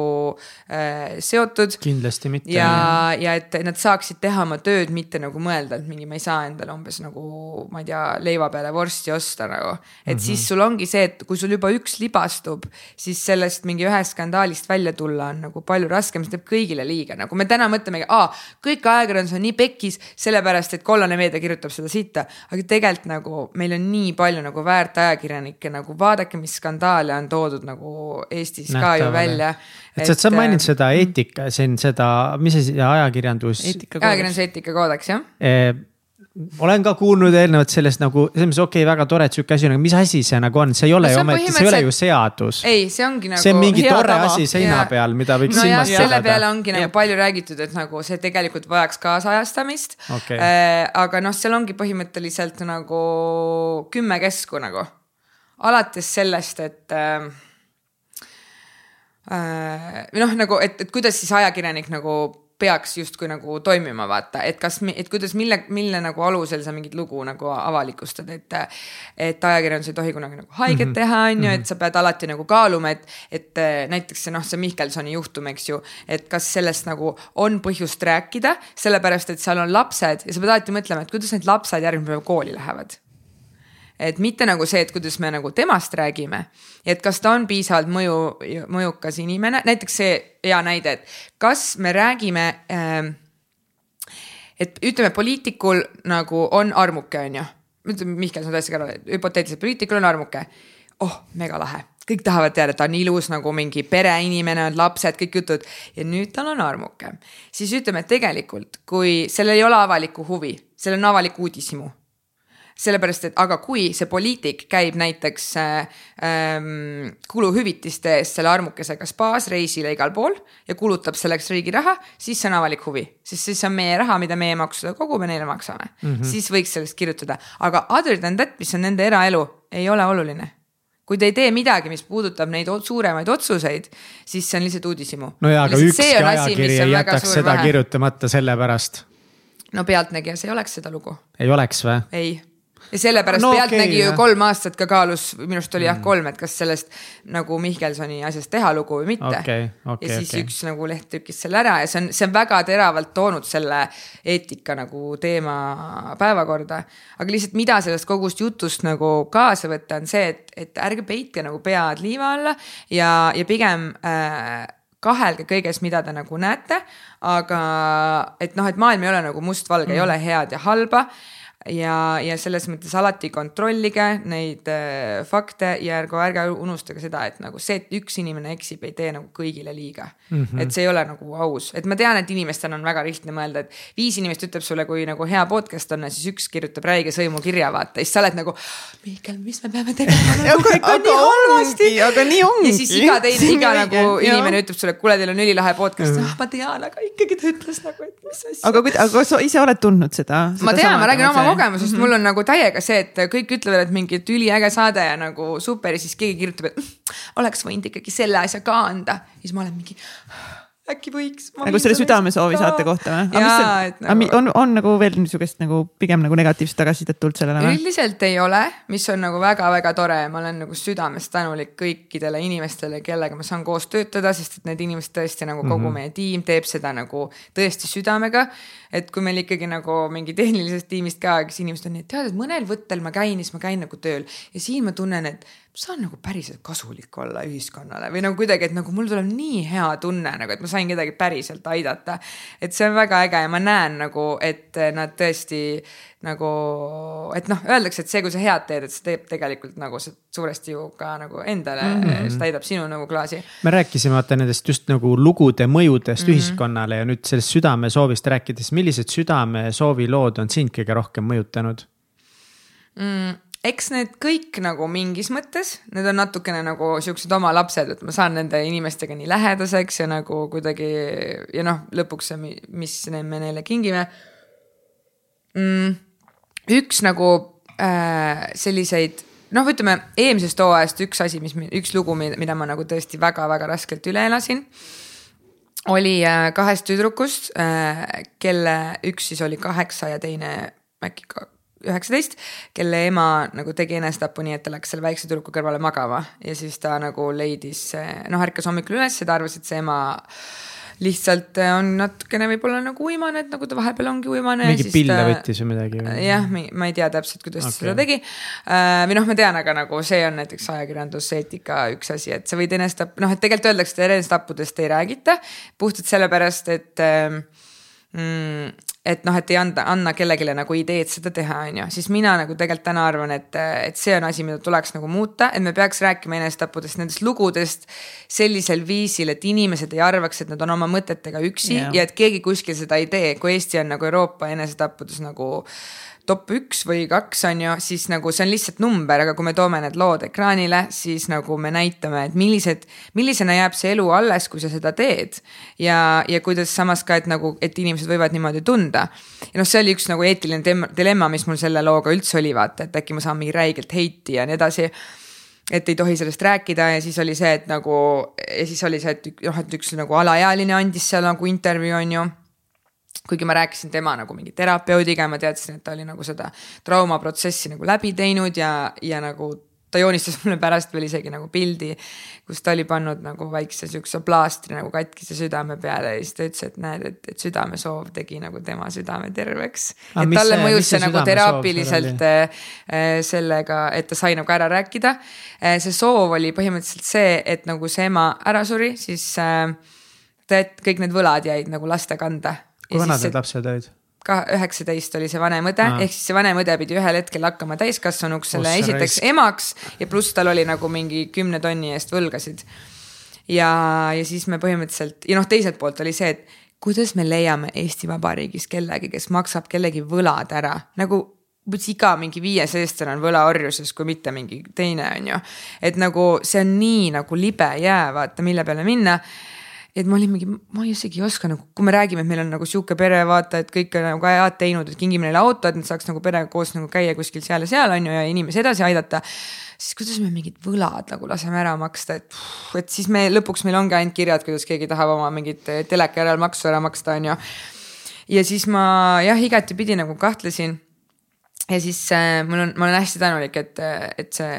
äh, seotud kindlasti mitte. ja, ja et nad saaksid teha oma tööd, mitte nagu mõelda, et mingi ma ei saa endale umbes nagu ma ei tea, leiva peale vorsti osta nagu. et mm -hmm. siis sul ongi see, et kui sul juba üks libastub, siis sellest mingi ühest skandaalist välja tulla on nagu palju raskem, see teeb kõigile liiga, nagu me täna mõtlemegi, aa, kõik ajakirjandus on nii pekkis, sellepärast et kollane meedia kirjutab seda sitta. aga tegelikult nagu meil on nii palju nagu väärt ajakirjanikke, nagu vaadake, mis skandaale on toodud nagu Eestis ka ju Nähtavale. välja. Et sa, sa mainid äh, seda eetika, siin seda, mis asi, ajakirjandus. ajakirjanduse eetikakoodeks jah Eh, olen ka kuulnud eelnevalt sellest nagu, selles mõttes okei okay,, väga tore, et sihuke asi on, aga mis asi see nagu on, see ei ole No ju see on ometi, see ei ole ju seadus. ei, see ongi nagu. see on mingi hea tore tava. asi seina Jaa. peal, mida võiks nojah, silmas selle peale pidada. ongi nagu Jep. palju räägitud, et nagu see tegelikult vajaks kaasajastamist Okei. äh, aga noh, seal ongi põhimõtteliselt nagu kümme kesku nagu. alates sellest, et äh, või noh, nagu, et, et kuidas siis ajakirjanik nagu peaks justkui nagu toimima, vaata, et kas, et kuidas, mille, mille nagu alusel sa mingit lugu nagu avalikustad, et. et ajakirjandus ei tohi kunagi nagu haiget mm -hmm. teha, on ju, et sa pead alati nagu kaaluma, et, et näiteks see noh, see Mihkelsoni juhtum, eks ju. et kas sellest nagu on põhjust rääkida, sellepärast et seal on lapsed ja sa pead alati mõtlema, et kuidas need lapsed järgmine päev kooli lähevad et mitte nagu see, et kuidas me nagu temast räägime, et kas ta on piisavalt mõju, mõjukas inimene, näiteks see hea näide, et kas me räägime äh,. et ütleme, poliitikul nagu on armuke, on ju, ütleme Mihkel, sa tõesti ka arvad, hüpoteetiliselt poliitikul on armuke. oh, megalahe, kõik tahavad teada, ta on ilus nagu mingi pereinimene, on lapsed, kõik jutud ja nüüd tal on armuke. siis ütleme, et tegelikult, kui sellel ei ole avalikku huvi, sellel on avalik uudishimu sellepärast, et aga kui see poliitik käib näiteks äh, ähm, kuluhüvitiste eest selle armukesega spaas, reisile igal pool ja kulutab selleks riigi raha, siis see on avalik huvi, sest siis see on meie raha, mida meie maksudega kogume, neile maksame mm. -hmm. siis võiks sellest kirjutada, aga other than that, mis on nende eraelu, ei ole oluline kui te ei tee midagi, mis puudutab neid suuremaid otsuseid, siis see on lihtsalt uudishimu. no jaa, aga ükski ajakiri ei jätaks seda vähe. kirjutamata sellepärast. no Pealtnägijas ei oleks seda lugu. ei oleks või? ei ja sellepärast no, Pealtnägija okay, ju kolm aastat ka kaalus, minu arust oli mm. jah kolm, et kas sellest nagu Mihkelsoni asjast teha lugu või mitte okay,. Okay, ja siis okay. üks nagu leht trükkis selle ära ja see on, see on väga teravalt toonud selle eetika nagu teema päevakorda. aga lihtsalt, mida sellest kogust jutust nagu kaasa võtta, on see, et, et ärge peitke nagu pead liiva alla ja, ja pigem äh, kahelge kõiges, mida te nagu näete, aga et noh, et maailm ei ole nagu mustvalge mm., ei ole head ja halba ja, ja selles mõttes alati kontrollige neid äh, fakte ja ärge, ärge unustage seda, et nagu see, et üks inimene eksib, ei tee nagu kõigile liiga mm. -hmm. et see ei ole nagu aus, et ma tean, et inimestel on väga lihtne mõelda, et viis inimest ütleb sulle, kui nagu hea podcast on ja siis üks kirjutab räige sõimukirja, vaata, siis sa oled nagu. Mihkel, mis me peame tegema nagu kõik on nii halvasti. aga nii ongi. ja siis iga teine, iga nagu inimene ütleb sulle, kuule, teil on ülilahe podcast mm, -hmm. ah ma tean, aga ikkagi ta ütles nagu, et mis asja. aga, aga sa ise oled tundnud seda, seda? ma tean, ma räägin oma kogemusest mm, -hmm. mul on nagu täiega see, et kõik ütlevad, et mingi üliäge saade ja nagu super ja siis keegi kirjutab, et mm, oleks võinud ikkagi selle asja ka anda. siis ma olen mingi äkki võiks. nagu selle südamesoovi saate kohta või? Nagu... on, on nagu veel niisugust nagu pigem nagu negatiivset tagasisidet tulnud sellele või? üldiselt ei ole, mis on nagu väga-väga tore ja ma olen nagu südamest tänulik kõikidele inimestele, kellega ma saan koos töötada, sest et need inimesed tõesti nagu kogu mm -hmm. meie tiim teeb seda nagu tõesti südamega. Et kui meil ikkagi nagu mingi tehnilisest tiimist ka, kes inimesed on nii, et tead, et mõnel võttel ma käin, siis ma käin nagu tööl ja siin ma tunnen, et saan nagu päriselt kasulik olla ühiskonnale või nagu kuidagi, et nagu mul tuleb nii hea tunne nagu, et ma sain kedagi päriselt aidata. et see on väga äge ja ma näen nagu, et nad tõesti nagu, et noh, öeldakse, et see, kui sa head teed, et see teeb tegelikult nagu suuresti ju ka nagu endale mm, -hmm. see täidab sinu nagu klaasi. me rääkisime vaata nendest just nagu lugude mõjudest mm -hmm. ühiskonnale ja nüüd sellest südamesoovist rääkides, millised südamesoovi lood on sind kõige rohkem mõjutanud mm.? eks need kõik nagu mingis mõttes, need on natukene nagu siuksed oma lapsed, et ma saan nende inimestega nii lähedaseks ja nagu kuidagi ja noh, lõpuks see, mis me neile kingime mm,. Üks nagu äh, selliseid noh, ütleme eelmisest hooajast üks asi, mis, üks lugu, mida ma nagu tõesti väga-väga raskelt üle elasin oli äh, kahest tüdrukust, äh, kelle üks siis oli kaheksa ja teine äkki üheksateist, kelle ema nagu tegi enesetapu nii, et ta läks selle väikse tüdruku kõrvale magama. Ja siis ta nagu leidis, noh ärkas hommikul üles ja ta arvas, et see ema lihtsalt on natukene võib-olla nagu uimane, et nagu ta vahepeal ongi uimane. mingi pille ta... võttis või midagi jah, ma ei tea täpselt, kuidas okay. ta seda tegi. Äh, või noh, ma tean, aga nagu see on näiteks ajakirjanduseetika üks asi, et sa võid enesetapp, noh, et tegelikult öeldakse, et enesetappudest ei räägita puhtalt sellepärast, et mm, et noh, et ei anda, anna kellelegi nagu ideed seda teha, on ju, siis mina nagu tegelikult täna arvan, et, et see on asi, mida tuleks nagu muuta, et me peaks rääkima enesetappudest, nendest lugudest sellisel viisil, et inimesed ei arvaks, et nad on oma mõtetega üksi yeah. ja et keegi kuskil seda ei tee, kui Eesti on nagu Euroopa enesetappudes nagu top üks või kaks on ju, siis nagu see on lihtsalt number, aga kui me toome need lood ekraanile, siis nagu me näitame, et millised, millisena jääb see elu alles, kui sa seda teed. ja, ja kuidas samas ka, et nagu, et inimesed võivad niimoodi tunda. ja noh, see oli üks nagu eetiline dilemma, mis mul selle looga üldse oli, vaata, et äkki ma saan mingi räigelt heiti ja nii edasi et ei tohi sellest rääkida ja siis oli see, et nagu ja siis oli see, et noh, et üks nagu alaealine andis seal nagu intervjuu on ju kuigi ma rääkisin tema nagu mingi terapeudiga ja ma teadsin, et ta oli nagu seda traumaprotsessi nagu läbi teinud ja, ja nagu ta joonistas mulle pärast veel isegi nagu pildi, kus ta oli pannud nagu väikse siukse plaastri nagu katkise südame peale ja siis ta ütles, et näed, et, et südamesoov tegi nagu tema südame terveks. et talle see, mõjus see nagu teraapiliselt äh, sellega, et ta sai nagu ära rääkida äh,. see soov oli põhimõtteliselt see, et nagu see ema ära suri, siis äh, kõik need võlad jäid nagu laste kanda. Kui vanad need lapsed olid? ka üheksateist oli see vanem õde, ehk siis see vanem õde pidi ühel hetkel hakkama täiskasvanuks selle Ossa esiteks reis. emaks ja pluss tal oli nagu mingi kümne tonni eest võlgasid. ja, ja siis me põhimõtteliselt ja noh, teiselt poolt oli see, et kuidas me leiame Eesti Vabariigis kellegi, kes maksab kellegi võlad ära, nagu iga mingi viies eestlane on võlaorjuses, kui mitte mingi teine, on ju. et nagu see on nii nagu libe jää, vaata, mille peale minna et ma olin mingi, ma isegi ei oska nagu, kui me räägime, et meil on nagu sihuke pere, vaata, et kõik on nagu head teinud, et kingime neile auto, et nad saaks nagu perega koos nagu käia kuskil seal ja seal on ju ja inimesi edasi aidata. siis kuidas me mingid võlad nagu laseme ära maksta, et, et siis me lõpuks meil ongi ainult kirjad, kuidas keegi tahab oma mingit teleka järelmaksu ära maksta, on ju. ja siis ma jah, igatipidi nagu kahtlesin ja siis äh, mul on, ma olen hästi tänulik, et, et see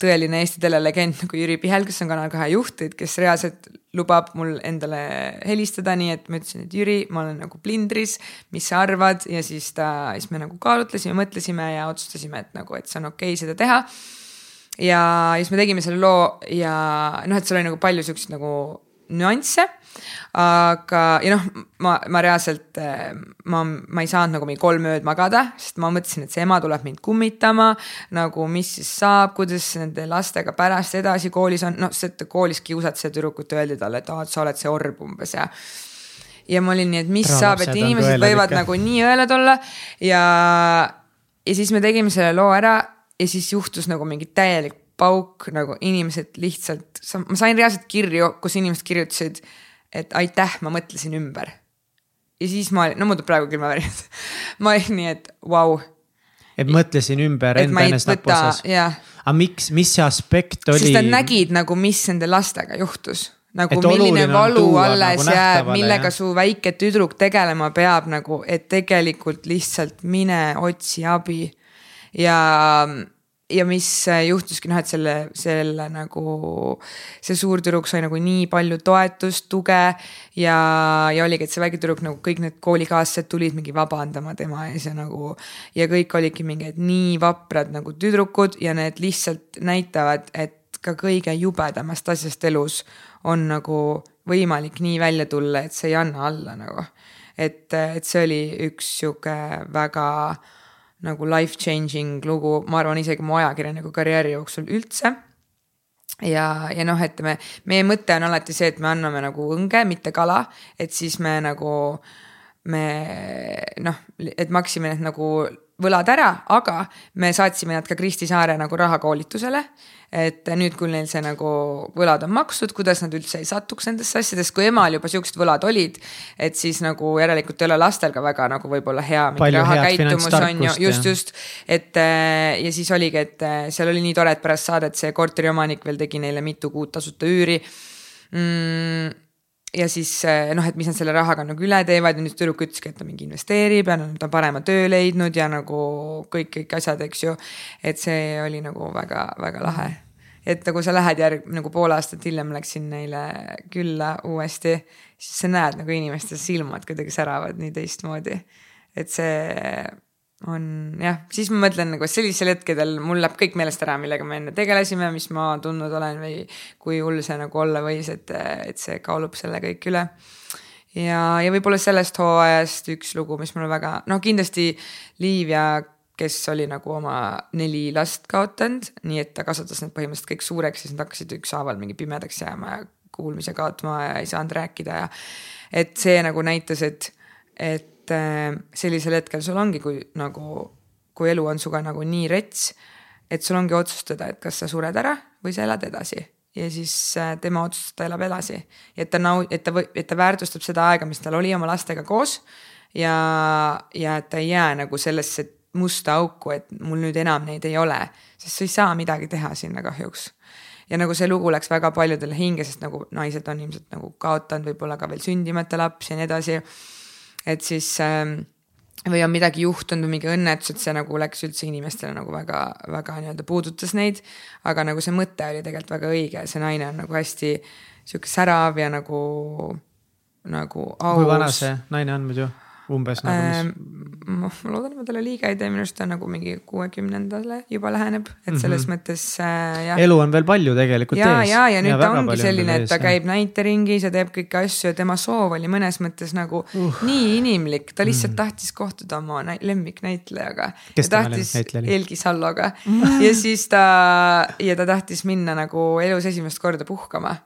tõeline Eesti telelegend nagu Jüri Pihel, kes on Kanal kahe juht, et kes reaalselt lubab mul endale helistada, nii et ma ütlesin, et Jüri, ma olen nagu plindris, mis sa arvad ja siis ta, siis me nagu kaalutlesime, mõtlesime ja otsustasime, et nagu, et see on okei okay seda teha. ja siis me tegime selle loo ja noh, et seal oli nagu palju siukseid nagu nüansse aga, ja noh, ma, ma reaalselt, eh, ma, ma ei saanud nagu mingi kolm ööd magada, sest ma mõtlesin, et see ema tuleb mind kummitama. nagu, mis siis saab, kuidas nende lastega pärast edasi koolis on, noh, see, et koolis kiusati seda tüdrukut, öeldi talle, et aa, sa oled see orb umbes ja ja ma olin nii, et mis Traum, saab, et inimesed võivad ikka. nagu nii õelad olla ja, ja siis me tegime selle loo ära ja siis juhtus nagu mingi täielik pauk, nagu inimesed lihtsalt, ma sain reaalselt kirju, kus inimesed kirjutasid et aitäh, ma mõtlesin ümber. ja siis ma, no mul tuleb praegu külmavärinad ma olin nii, et vau wow.. et mõtlesin ümber et enda enesetapu osas. aga miks, mis see aspekt oli? sest nad nägid nagu, mis nende lastega juhtus nagu et milline valu alles nagu jääb, millega jah. su väike tüdruk tegelema peab nagu, et tegelikult lihtsalt mine otsi abi. ja ja mis äh, juhtuski noh, et selle, selle nagu see suur tüdruk sai nagu nii palju toetust, tuge ja, ja oligi, et see väike tüdruk nagu kõik need koolikaaslased tulid mingi vabandama tema ees ja nagu. ja kõik olidki mingid nii vaprad nagu tüdrukud ja need lihtsalt näitavad, et ka kõige jubedamast asjast elus on nagu võimalik nii välja tulla, et see ei anna alla nagu. et, et see oli üks sihuke väga nagu life changing lugu, ma arvan isegi mu ajakirjaniku karjääri jooksul üldse ja, ja noh, et me, meie mõte on alati see, et me anname nagu õnge, mitte kala, et siis me nagu me noh, et maksime need nagu võlad ära, aga me saatsime nad ka Kristi Saare nagu rahakoolitusele. Et nüüd, kui neil see nagu võlad on makstud, kuidas nad üldse ei satuks nendesse asjadesse, kui emal juba siuksed võlad olid. et siis nagu järelikult ei ole lastel ka väga nagu võib-olla hea rahakäitumus on ju, just, just. et ja siis oligi, et seal oli nii tore, et pärast saadet see korteriomanik veel tegi neile mitu kuud tasuta üüri mm ja siis eh, noh, et mis nad selle rahaga nagu üle teevad ja nüüd tüdruk ütleski, et ta mingi investeerib ja ta on parema töö leidnud ja nagu kõik, kõik asjad, eks ju. et see oli nagu väga-väga lahe. et nagu sa lähed järg nagu pool aastat hiljem läksin neile külla uuesti, siis sa näed nagu inimeste silmad kuidagi säravad nii teistmoodi. et see on jah, siis ma mõtlen nagu sellisel hetkedel mul läheb kõik meelest ära, millega me enne tegelesime, mis ma tundnud olen või kui hull see nagu olla võis, et, et see kaalub selle kõik üle. ja, ja võib-olla sellest hooajast üks lugu, mis mulle väga, noh, kindlasti Liivia, kes oli nagu oma neli last kaotanud, nii et ta kasvatas need põhimõtteliselt kõik suureks, siis nad hakkasid ükshaaval mingi pimedaks jääma ja kuulmise kaotama ja ei saanud rääkida ja et see nagu näitas, et, et et äh, sellisel hetkel sul ongi, kui nagu, kui elu on sinuga nagu nii rets, et sul ongi otsustada, et kas sa sured ära või sa elad edasi ja siis äh, tema otsustas, ta elab edasi. et ta nau-, et ta, et ta väärtustab seda aega, mis tal oli oma lastega koos. ja, ja et ta ei jää nagu sellesse musta auku, et mul nüüd enam neid ei ole, sest sa ei saa midagi teha sinna kahjuks. ja nagu see lugu läks väga paljudele hinge, sest nagu naised on ilmselt nagu kaotanud võib-olla ka veel sündimata lapsi ja nii edasi et siis ähm, või on midagi juhtunud või mingi õnnetus, et see nagu läks üldse inimestele nagu väga, väga nii-öelda puudutas neid. aga nagu see mõte oli tegelikult väga õige, see naine on nagu hästi sihuke särav ja nagu, nagu aus. kui vana see naine on muidu? Umbes nagu mis ähm,? ma loodan, et ma talle liiga ei tee, minu arust ta nagu mingi kuuekümnendale juba läheneb, et selles mm -hmm. mõttes äh, jah. elu on veel palju tegelikult ja, ees. ja, ja nüüd ja ta ongi selline, et ta ees, käib näiteringis ja teeb kõiki asju ja tema soov oli mõnes mõttes nagu uh. nii inimlik, ta lihtsalt mm -hmm. tahtis kohtuda oma lemmiknäitlejaga. kes tema lemmiknäitleja oli? Helgi Salloga mm -hmm. ja siis ta ja ta tahtis minna nagu elus esimest korda puhkama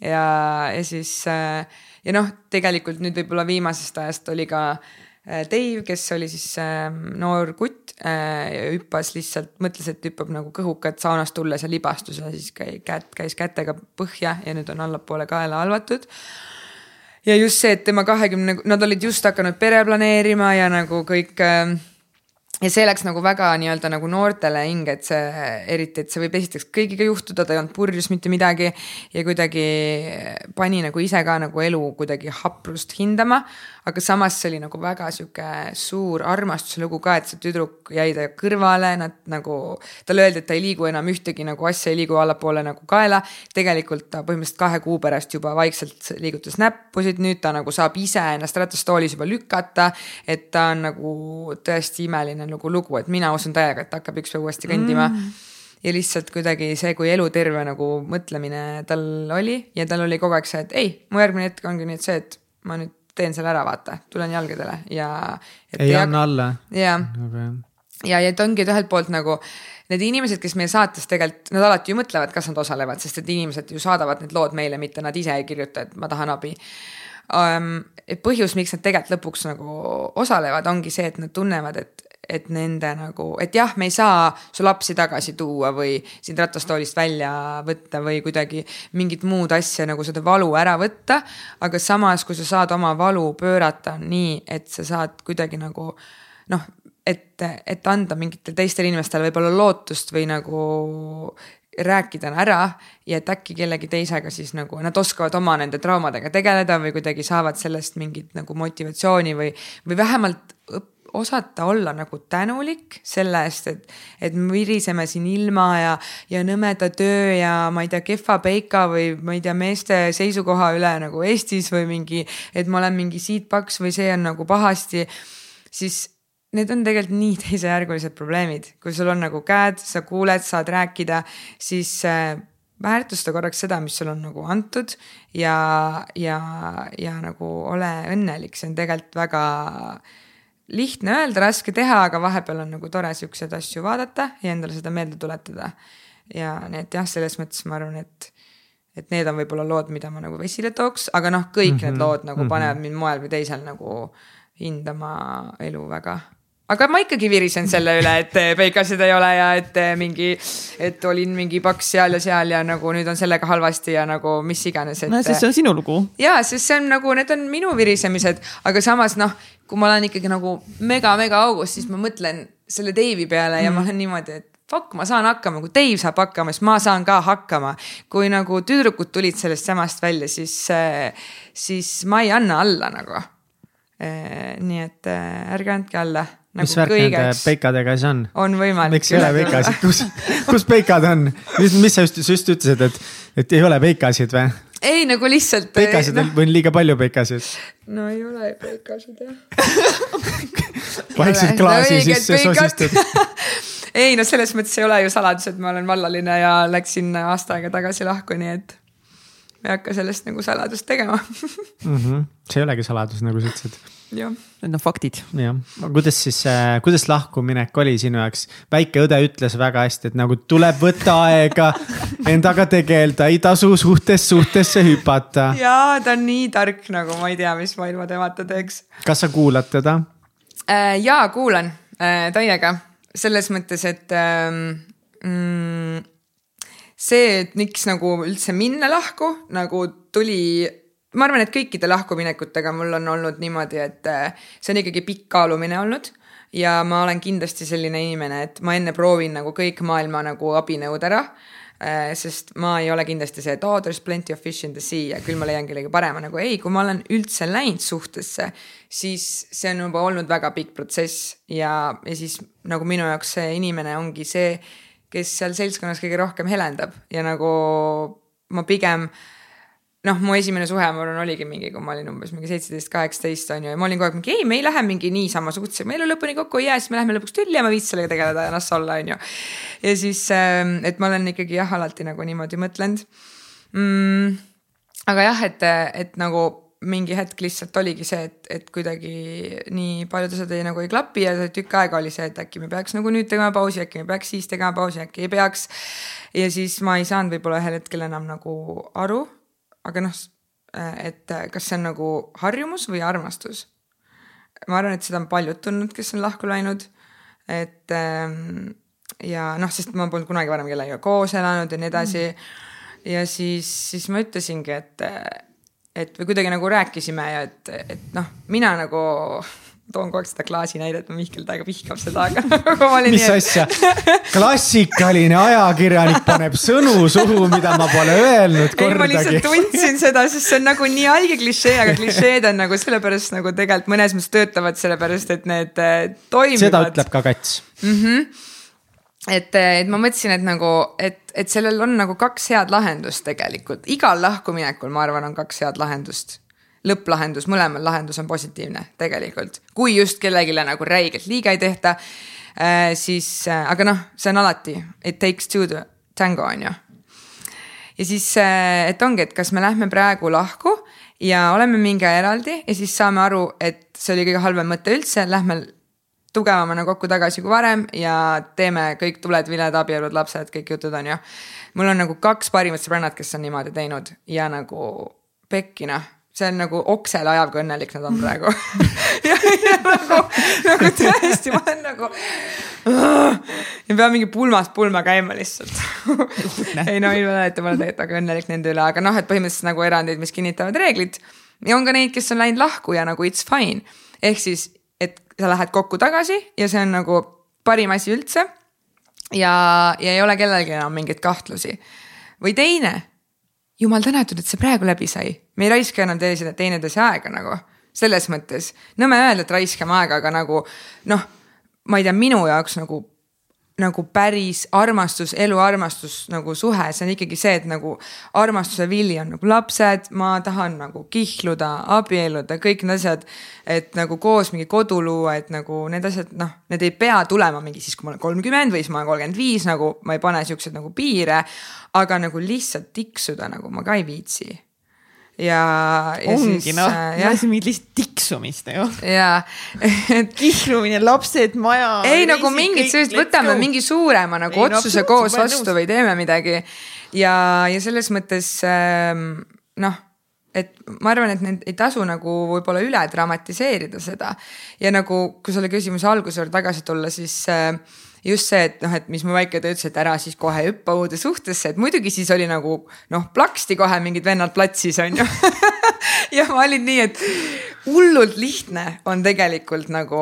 ja, ja siis äh, ja noh, tegelikult nüüd võib-olla viimasest ajast oli ka äh, Dave, kes oli siis äh, noor kutt äh, hüppas lihtsalt, mõtles, et hüppab nagu kõhukat saunast tulles ja libastus ja siis käi, kätt, käis kätega põhja ja nüüd on allapoole kaela halvatud. Ja just see, et tema kahekümne, nad olid just hakanud pere planeerima ja nagu kõik äh, ja see läks nagu väga nii-öelda nagu noortele hinge, et see eriti, et see võib esiteks kõigiga juhtuda, ta ei olnud purjus mitte midagi ja kuidagi pani nagu ise ka nagu elu kuidagi haprust hindama aga samas see oli nagu väga sihuke suur armastuse lugu ka, et see tüdruk jäi ta kõrvale, nad nagu, talle öeldi, et ta ei liigu enam ühtegi nagu asja, ei liigu allapoole nagu kaela. tegelikult ta põhimõtteliselt kahe kuu pärast juba vaikselt liigutas näppusid, nüüd ta nagu saab ise ennast ratastoolis juba lükata. et ta on nagu tõesti imeline nagu lugu, et mina usun täiega, et ta hakkab ükspäev uuesti kõndima mm ja lihtsalt kuidagi see, kui eluterve nagu mõtlemine tal oli ja tal oli kogu aeg see, et ei, mu järgmine hetk ongi nüüd see, et ma nüüd teen selle ära, vaata, tulen jalgadele ja. ei anna alla. jah okay., ja, ja et ongi et ühelt poolt nagu need inimesed, kes meie saates tegelikult, nad alati ju mõtlevad, kas nad osalevad, sest et inimesed ju saadavad need lood meile, mitte nad ise ei kirjuta, et ma tahan abi um,. põhjus, miks nad tegelikult lõpuks nagu osalevad, ongi see, et nad tunnevad, et et nende nagu, et jah, me ei saa su lapsi tagasi tuua või sind ratastoolist välja võtta või kuidagi mingit muud asja nagu seda valu ära võtta. aga samas, kui sa saad oma valu pöörata nii, et sa saad kuidagi nagu noh, et, et anda mingitele teistele inimestele võib-olla lootust või nagu rääkida ära ja et äkki kellegi teisega siis nagu nad oskavad oma nende traumadega tegeleda või kuidagi saavad sellest mingit nagu motivatsiooni või, või vähemalt õppida osata olla nagu tänulik selle eest, et, et me viriseme siin ilma ja, ja nõmeda töö ja ma ei tea, kehva peika või ma ei tea, meeste seisukoha üle nagu Eestis või mingi, et ma olen mingi siitpaks või see on nagu pahasti. siis need on tegelikult nii teisejärgulised probleemid, kui sul on nagu käed, sa kuuled, saad rääkida, siis äh, väärtusta korraks seda, mis sul on nagu antud ja, ja, ja nagu ole õnnelik, see on tegelikult väga lihtne öelda, raske teha, aga vahepeal on nagu tore siukseid asju vaadata ja endale seda meelde tuletada. ja nii et jah, selles mõttes ma arvan, et, et need on võib-olla lood, mida ma nagu esile tooks, aga noh, kõik mm -hmm. need mhm, lood nagu mm -hmm. panevad mind moel või teisel nagu hindama elu väga aga ma ikkagi virisen selle üle, et peikasid ei ole ja et mingi, et olin mingi paks seal ja seal ja nagu nüüd on sellega halvasti ja nagu mis iganes, et. no sest see on sinu lugu. ja, sest see on nagu, need on minu virisemised, aga samas noh, kui ma olen ikkagi nagu mega-mega augus, siis ma mõtlen selle Dave'i peale ja mm. ma olen niimoodi, et fuck, ma saan hakkama, kui Dave saab hakkama, siis ma saan ka hakkama. kui nagu tüdrukud tulid sellest samast välja, siis, siis ma ei anna alla nagu. nii et ärge andke alla nagu mis värk nende peikadega siis on? on võimalik. miks ei ole peikasid, kus, kus peikad on? mis, mis sa just, sa just ütlesid, et, et ei ole peikasid või? ei nagu lihtsalt. peikasid on no. või on liiga palju peikasid? no ei ole peikasid jah vaikselt klaasi sisse sosistad ei no selles mõttes ei ole ju saladus, et ma olen vallaline ja läksin aasta aega tagasi lahku, nii et ma ei hakka sellest nagu saladust tegema mm. -hmm. see ei olegi saladus, nagu sa ütlesid Need on faktid. jah, kuidas siis äh,, kuidas lahkuminek oli sinu jaoks? väike õde ütles väga hästi, et nagu tuleb võtta aega, endaga tegeleda, ei tasu suhtest suhtesse hüpata. ja ta on nii tark, nagu ma ei tea, mis maailma temata teeks. kas sa kuulad teda äh,? ja kuulan äh, täiega, selles mõttes, et ähm, mm, see, et miks nagu üldse minna lahku, nagu tuli ma arvan, et kõikide lahkuminekutega mul on olnud niimoodi, et äh, see on ikkagi pikk kaalumine olnud ja ma olen kindlasti selline inimene, et ma enne proovin nagu kõik maailma nagu abinõud ära Äh, sest ma ei ole kindlasti see, et oh there is plenty of fish in the sea ja küll ma leian kellegi parema, nagu ei, kui ma olen üldse läinud suhtesse, siis see on juba olnud väga pikk protsess ja, ja siis nagu minu jaoks see inimene ongi see, kes seal seltskonnas kõige rohkem helendab ja nagu ma pigem noh, mu esimene suhe, ma arvan, oligi mingi, kui ma olin umbes mingi seitseteist, kaheksateist on ju, ja ma olin kogu aeg mingi ei, me ei lähe mingi niisama suhtesse, me ei elu lõpuni kokku ei jää, siis me läheme lõpuks tülli ja ma viitsin sellega tegeleda ja las olla, on ju. ja siis, ähm, et ma olen ikkagi jah, alati nagu niimoodi mõtlenud mm,. aga jah, et, et nagu mingi hetk lihtsalt oligi see, et, et kuidagi nii paljud asjad ei nagu ei klapi ja tükk aega oli see, et äkki me peaks nagu nüüd tegema pausi, äkki me peaks siis tegema pausi, äkki ei peaks. ja siis ma ei saanud võib-olla ühel hetkel enam nagu aru aga noh, et kas see on nagu harjumus või armastus? ma arvan, et seda on paljud tundnud, kes on lahku läinud. et ähm, ja noh, sest ma polnud kunagi varem kellegagi koos elanud ja nii edasi mm.. ja siis, siis ma ütlesingi, et, et või kuidagi nagu rääkisime ja et, et noh, mina nagu toon kogu aeg seda klaasi näidet, Mihkel täiega vihkab seda, aga mis nii, asja klassikaline ajakirjanik paneb sõnu suhu, mida ma pole öelnud kordagi. ma lihtsalt tundsin seda, sest see on nagu nii haige klišee, aga klišeed on nagu sellepärast nagu tegelikult mõnes mõttes töötavad, sellepärast et need äh, toimivad. seda ütleb ka kats mm. -hmm et, et ma mõtlesin, et nagu, et, et sellel on nagu kaks head lahendust tegelikult, igal lahkuminekul, ma arvan, on kaks head lahendust lõpplahendus, mõlemal lahendus on positiivne tegelikult, kui just kellelegi nagu räigelt liiga ei tehta äh,. siis äh,, aga noh, see on alati, it takes two to tango on ju. ja siis äh,, et ongi, et kas me lähme praegu lahku ja oleme mingi eraldi ja siis saame aru, et see oli kõige halvem mõte üldse, lähme tugevamana kokku tagasi kui varem ja teeme kõik tuled, viled, abielud, lapsed, kõik jutud on ju. mul on nagu kaks parimat sõbrannat, kes on niimoodi teinud ja nagu pekki noh see on nagu oksele ajav, kui õnnelik nad on praegu ja, ja nagu, nagu tõesti, ma olen nagu. ja pean mingi pulmast pulma käima lihtsalt ei no naljaga, ma olen tegelikult väga õnnelik nende üle, aga noh, et põhimõtteliselt nagu erandid, mis kinnitavad reeglid. ja on ka neid, kes on läinud lahku ja nagu it's fine. ehk siis, et sa lähed kokku tagasi ja see on nagu parim asi üldse. ja, ja ei ole kellelgi enam mingeid kahtlusi. või teine jumal tänatud, et see praegu läbi sai. me ei raiska enam teise, teineteise aega nagu selles mõttes. nõme öelda, et raiskame aega, aga nagu noh, ma ei tea, minu jaoks nagu nagu päris armastus, eluarmastus nagu suhe, see on ikkagi see, et nagu armastuse vili on nagu lapsed, ma tahan nagu kihluda, abielluda, kõik need asjad. et nagu koos mingi kodu luua, et nagu need asjad, noh, need ei pea tulema mingi siis, kui ma olen kolmkümmend või siis ma olen kolmkümmend viis, nagu ma ei pane siukseid nagu piire. aga nagu lihtsalt tiksuda nagu ma ka ei viitsi ja, ja ongi noh äh,, jah mingit lihtsalt tiksumist nagu. ja, et kihlumine, lapsed, maja. ei nagu mingit sellist, võtame go. mingi suurema nagu ei, otsuse no, koos vastu või teeme midagi. ja, ja selles mõttes ähm, noh et ma arvan, et need ei tasu nagu võib-olla üle dramatiseerida seda ja nagu, kui selle küsimuse alguse juurde tagasi tulla, siis äh, just see, et noh, et mis mu väike ta ütles, et ära siis kohe hüppa uude suhtesse, et muidugi siis oli nagu noh, plaksti kohe mingid vennad platsis on ju. Ja ma olin nii, et hullult lihtne on tegelikult nagu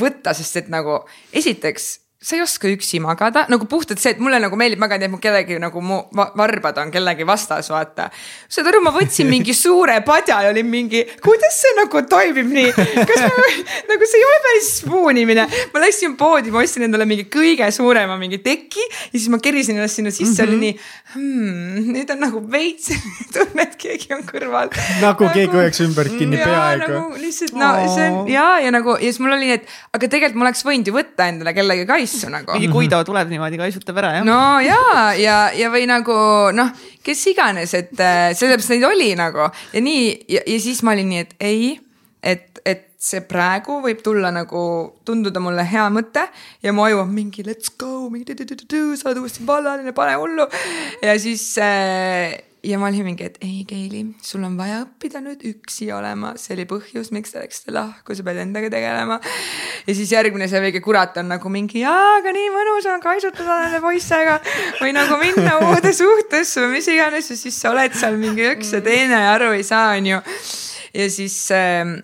võtta, sest et nagu esiteks sa ei oska üksi magada, nagu puhtalt see, et mulle nagu meeldib magada, et mu kellegi nagu mu varbad on kellegi vastas, vaata. saad aru, ma võtsin mingi suure padja ja olin mingi, kuidas see nagu toimib nii, kas ma, nagu see ei ole päris spoonimine. ma läksin poodi, ma ostsin endale mingi kõige suurema mingi teki ja siis ma kerisin ennast sinna sisse mm, -hmm. oli nii hmm,. nüüd on nagu veits tunne, et keegi on kõrval. nagu, nagu keegi hoiaks ümber kinni peaaegu nagu,. lihtsalt no see on ja, ja nagu ja siis mul oli, et aga tegelikult ma oleks võinud ju võtta endale kellegi kaisu asju nagu. mingi Guido tuleb niimoodi, kaisutab ära jah? no ja, ja, ja või nagu noh, kes iganes, et äh, sellepärast neid oli nagu ja nii ja, ja siis ma olin nii, et ei, et, et see praegu võib tulla nagu tunduda mulle hea mõte ja mu aju on mingi let's go, mingi sa oled uuesti vallaline, pane hullu ja siis äh, ja ma olin mingi, et ei, Keili, sul on vaja õppida nüüd üksi olema, see oli põhjus, miks te läksite lahku, sa pead endaga tegelema. ja siis järgmine see väike kurat on nagu mingi, jaa, aga nii mõnus on kaisutada nende poistega või nagu minna uude suhtesse või mis iganes ja siis sa oled seal mingi üks ja teine ja aru ei saa, on ju. ja siis äh,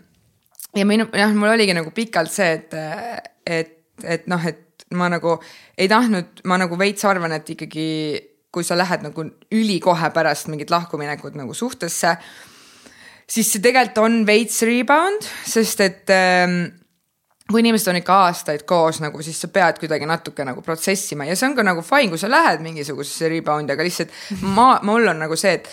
ja minu, jah, mul oligi nagu pikalt see, et, et, et noh, et ma nagu ei tahtnud, ma nagu veits arvan, et ikkagi kui sa lähed nagu ülikohe pärast mingit lahkuminekut nagu suhtesse. siis see tegelikult on veits rebound, sest et ähm, kui inimesed on ikka aastaid koos nagu, siis sa pead kuidagi natuke nagu protsessima ja see on ka nagu fine, kui sa lähed mingisugusesse rebound'i, aga lihtsalt ma, mul on nagu see, et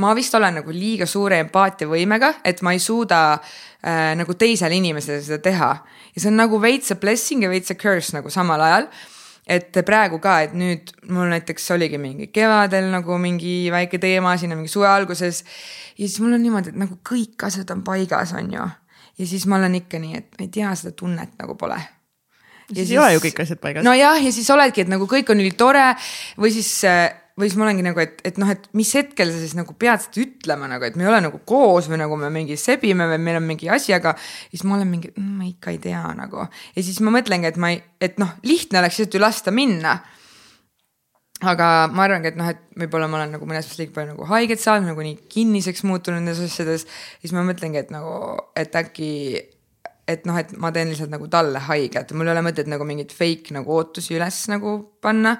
ma vist olen nagu liiga suure empaatiavõimega, et ma ei suuda äh, nagu teisele inimesele seda teha. ja see on nagu veits a blessing ja veits a curse nagu samal ajal. Et praegu ka, et nüüd mul näiteks oligi mingi kevadel nagu mingi väike teema sinna mingi suve alguses. ja siis mul on niimoodi, et nagu kõik asjad on paigas, on ju. ja siis ma olen ikka nii, et ma ei tea, seda tunnet nagu pole siis ei ole ju kõik asjad paigas. nojah, ja siis oledki, et nagu kõik on ülitore või siis äh, või siis ma olengi nagu, et, et noh, et mis hetkel sa siis nagu pead seda ütlema nagu, et me ei ole nagu koos või nagu me mingi sebime või meil on mingi asi, aga siis ma olen mingi mm,, ma ikka ei tea nagu. ja siis ma mõtlengi, et ma ei, et noh, lihtne oleks lihtsalt ju lasta minna. aga ma arvangi, et noh, et võib-olla ma olen nagu mõnes mõttes liiga palju nagu haiget saanud, nagu nii kinniseks muutunud nendes asjades. siis ma mõtlengi, et nagu, et äkki et noh, et ma teen lihtsalt nagu talle haiget, mul ei ole mõtet nagu mingeid fake nagu ootusi üles nagu panna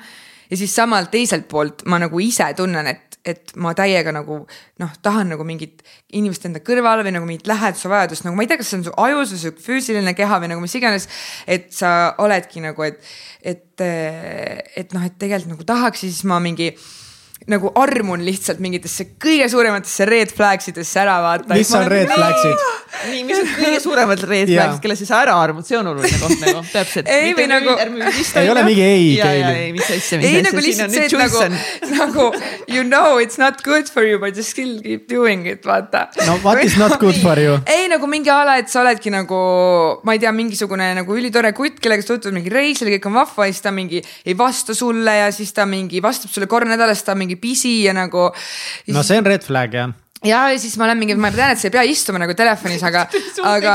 ja siis samal teiselt poolt ma nagu ise tunnen, et, et ma täiega nagu noh, tahan nagu mingit inimest enda kõrvale või nagu mingit läheduse vajadust, nagu ma ei tea, kas see on su ajus või su füüsiline keha või nagu mis iganes. et sa oledki nagu, et, et, et noh, et tegelikult nagu tahaks ja siis ma mingi nagu armun lihtsalt mingitesse kõige suurematesse red flags idesse ära vaata. mis on red flagsid? nii, mis on kõige suuremad red flagsid, kelle sa ära armud, see on oluline koht nagu täpselt. ei või nagu. ei ole mingi ei keeli. ei, mis asja, mis asja. ei nagu lihtsalt see, et nagu, nagu you know it's not good for you but you still keep doing it, vaata. no what is not good for you? ei nagu mingi ala, et sa oledki nagu, ma ei tea, mingisugune nagu ülitore kutt, kellega sa tutvud mingi reisil, kõik on vahva ja siis ta mingi ei vasta sulle ja siis ta mingi vastab sulle korra nädalas, ta mingi pisi ja nagu. no see on red flag jah ja, siis ma olen mingi, ma tean, et sa ei pea istuma nagu telefonis, aga aga,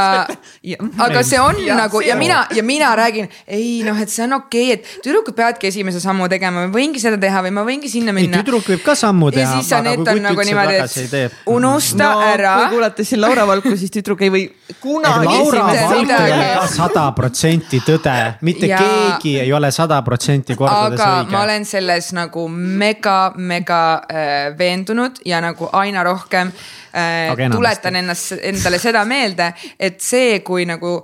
aga see on ja, nagu see ja on. mina ja mina räägin, ei noh, et see on okei okay,, et tüdrukud peavadki esimese sammu tegema, ma võingi seda teha või ma võingi sinna minna. tüdruk võib ka sammu teha. ja siis sa need on nagu niimoodi, et unusta no, ära. kui kuulate siin Laura Valku, siis tüdruk ei või kunagi. Laura Valk ei ole ka sada protsenti tõde, mitte ja... keegi ei ole sada protsenti kordades aga õige. ma olen selles nagu mega, mega äh, veendunud ja nagu aina rohkem rohkem äh,. tuletan ennast, endale seda meelde, et see, kui nagu,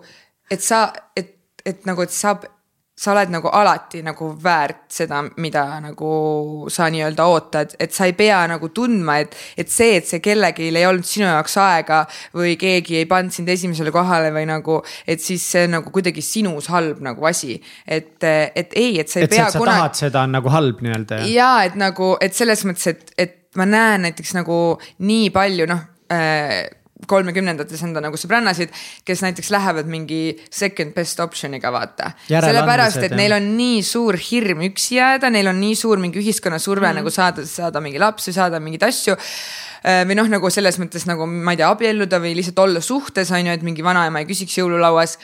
et sa, et, et nagu, et saab sa oled nagu alati nagu väärt seda, mida nagu sa nii-öelda ootad, et sa ei pea nagu tundma, et, et see, et see kellelgi ei olnud sinu jaoks aega või keegi ei pannud sind esimesele kohale või nagu, et siis see on nagu kuidagi sinus halb nagu asi. et, et ei, et sa ei et pea kunagi. et sa tahad seda on nagu halb nii-öelda. ja et nagu, et selles mõttes, et, et ma näen näiteks nagu nii palju noh äh, kolmekümnendates enda nagu sõbrannasid, kes näiteks lähevad mingi second best option'iga vaata. sellepärast, et neil on nii suur hirm üksi jääda, neil on nii suur mingi ühiskonna surve mm. nagu saada, saada mingi laps või saada mingeid asju äh, või noh, nagu selles mõttes nagu ma ei tea, abielluda või lihtsalt olla suhtes on ju, et mingi vanaema ei küsiks jõululauas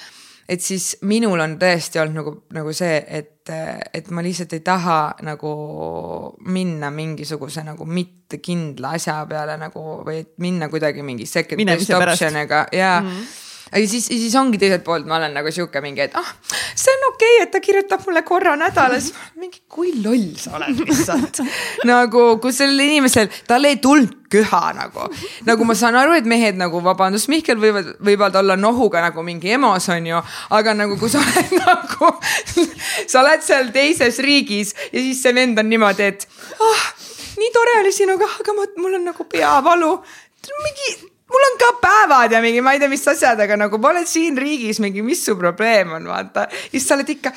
et siis minul on tõesti olnud nagu, nagu see, et, et ma lihtsalt ei taha nagu minna mingisuguse nagu mitte kindla asja peale nagu või minna kuidagi mingi second best option'iga. Ja mm. -hmm aga siis, siis ongi teiselt poolt, ma olen nagu sihuke mingi, et ah, see on okei okay,, et ta kirjutab mulle korra nädalas. mingi, kui loll sa oled lihtsalt nagu, kui sellel inimesel, tal ei tulnud köha nagu. nagu ma saan aru, et mehed nagu, vabandust, Mihkel võivad, võivad olla nohuga nagu mingi emos, on ju. aga nagu, kui sa oled nagu, sa oled seal teises riigis ja siis see vend on niimoodi, et ah, nii tore oli sinuga, aga ma, mul on nagu peavalu mingi mul on ka päevad ja mingi, ma ei tea, mis asjad, aga nagu ma olen siin riigis mingi, mis su probleem on, vaata. siis sa oled ikka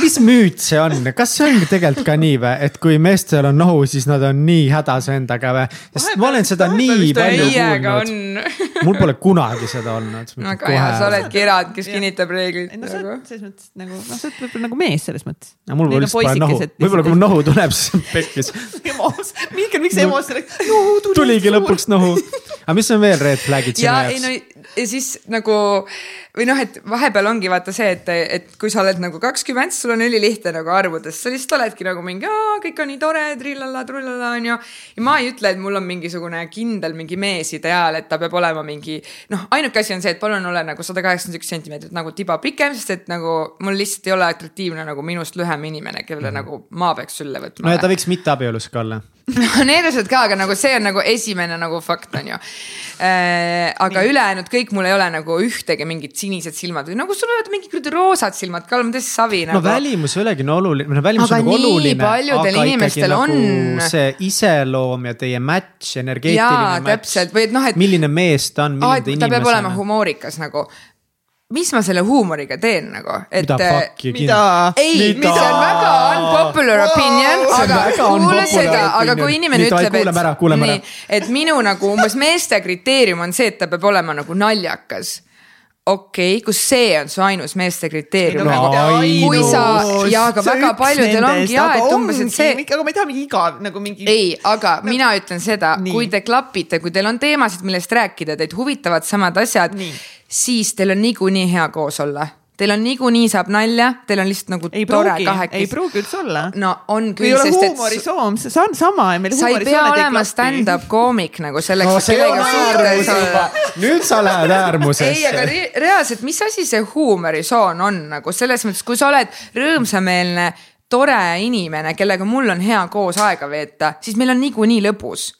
mis müüt see on, kas see ongi tegelikult ka nii või, et kui meestel on nohu, siis nad on nii hädas endaga või? sest ma olen seda nii palju kuulnud. mul pole kunagi seda olnud. väga hea, sa oledki erand, kes kinnitab reeglid. no sa oled selles mõttes nagu, noh, sa oled võib-olla nagu mees selles mõttes. no mul pole üldse nohu, võib-olla kui mul nohu tuleb, siis on pekkis. Mihkel, miks emos läks? tuligi lõpuks nohu. aga mis on veel red flag'id sinu jaoks? ja ei no ja siis nagu või noh, et vahepeal ongi vaata see, et, et kui sa oled nagu kakskümmend, sul on ülilihtne nagu arvudes, sa lihtsalt oledki nagu mingi, kõik on nii tore, trillala, trullala onju. ja ma ei ütle, et mul on mingisugune kindel mingi meesideaal, et ta peab olema mingi noh, ainuke asi on see, et palun ole nagu sada kaheksakümmend üks sentimeetrit nagu tiba pikem, sest et nagu mul lihtsalt ei ole atraktiivne nagu minust lühem inimene, kellele mm nagu ma peaks sülle võtma. no ja ta võiks mitte abielus ka olla no need asjad ka, aga nagu see on nagu esimene nagu fakt on ju äh,. aga ülejäänud kõik mul ei ole nagu ühtegi mingit sinised silmad või nagu sul võivad mingi kuradi roosad silmad ka olema, täiesti savi nagu. no välimus ei olegi no oluline, noh välimus aga on nagu oluline. paljudel inimestel nagu on. see iseloom ja teie match, energeetiline Jaa, match. või et noh, et. milline mees ta on, milline ta inimesena. ta peab olema humoorikas nagu mis ma selle huumoriga teen nagu, et. mida fuck'i mida? ei, see on väga unpopular opinion, aga kuule seda, aga kui inimene Nii, ütleb, et nii, et minu nagu umbes meeste kriteerium on see, et ta peab olema nagu naljakas okei okay,, kus see on su ainus meeste kriteerium no, nagu, kui sa ja aga väga paljudel ongi ja, et umbes, et see. aga ma ei taha mingi igav nagu mingi. ei, aga no. mina ütlen seda, kui te klapite, kui teil on teemasid, millest rääkida, teid huvitavad samad asjad, siis teil on niikuinii hea koos olla Teil on niikuinii saab nalja, teil on lihtsalt nagu ei tore kahekesi. ei pruugi üldse olla. no on küll. ei ole huumorisoom, see on sama. sa ei pea olema stand-up koomik nagu selleks no,, et kellega suhtes olla. nüüd sa lähed äärmusesse. ei, aga re reaalselt, mis asi see huumorisoon on nagu selles mõttes, kui sa oled rõõmsameelne, tore inimene, kellega mul on hea koos aega veeta, siis meil on niikuinii lõbus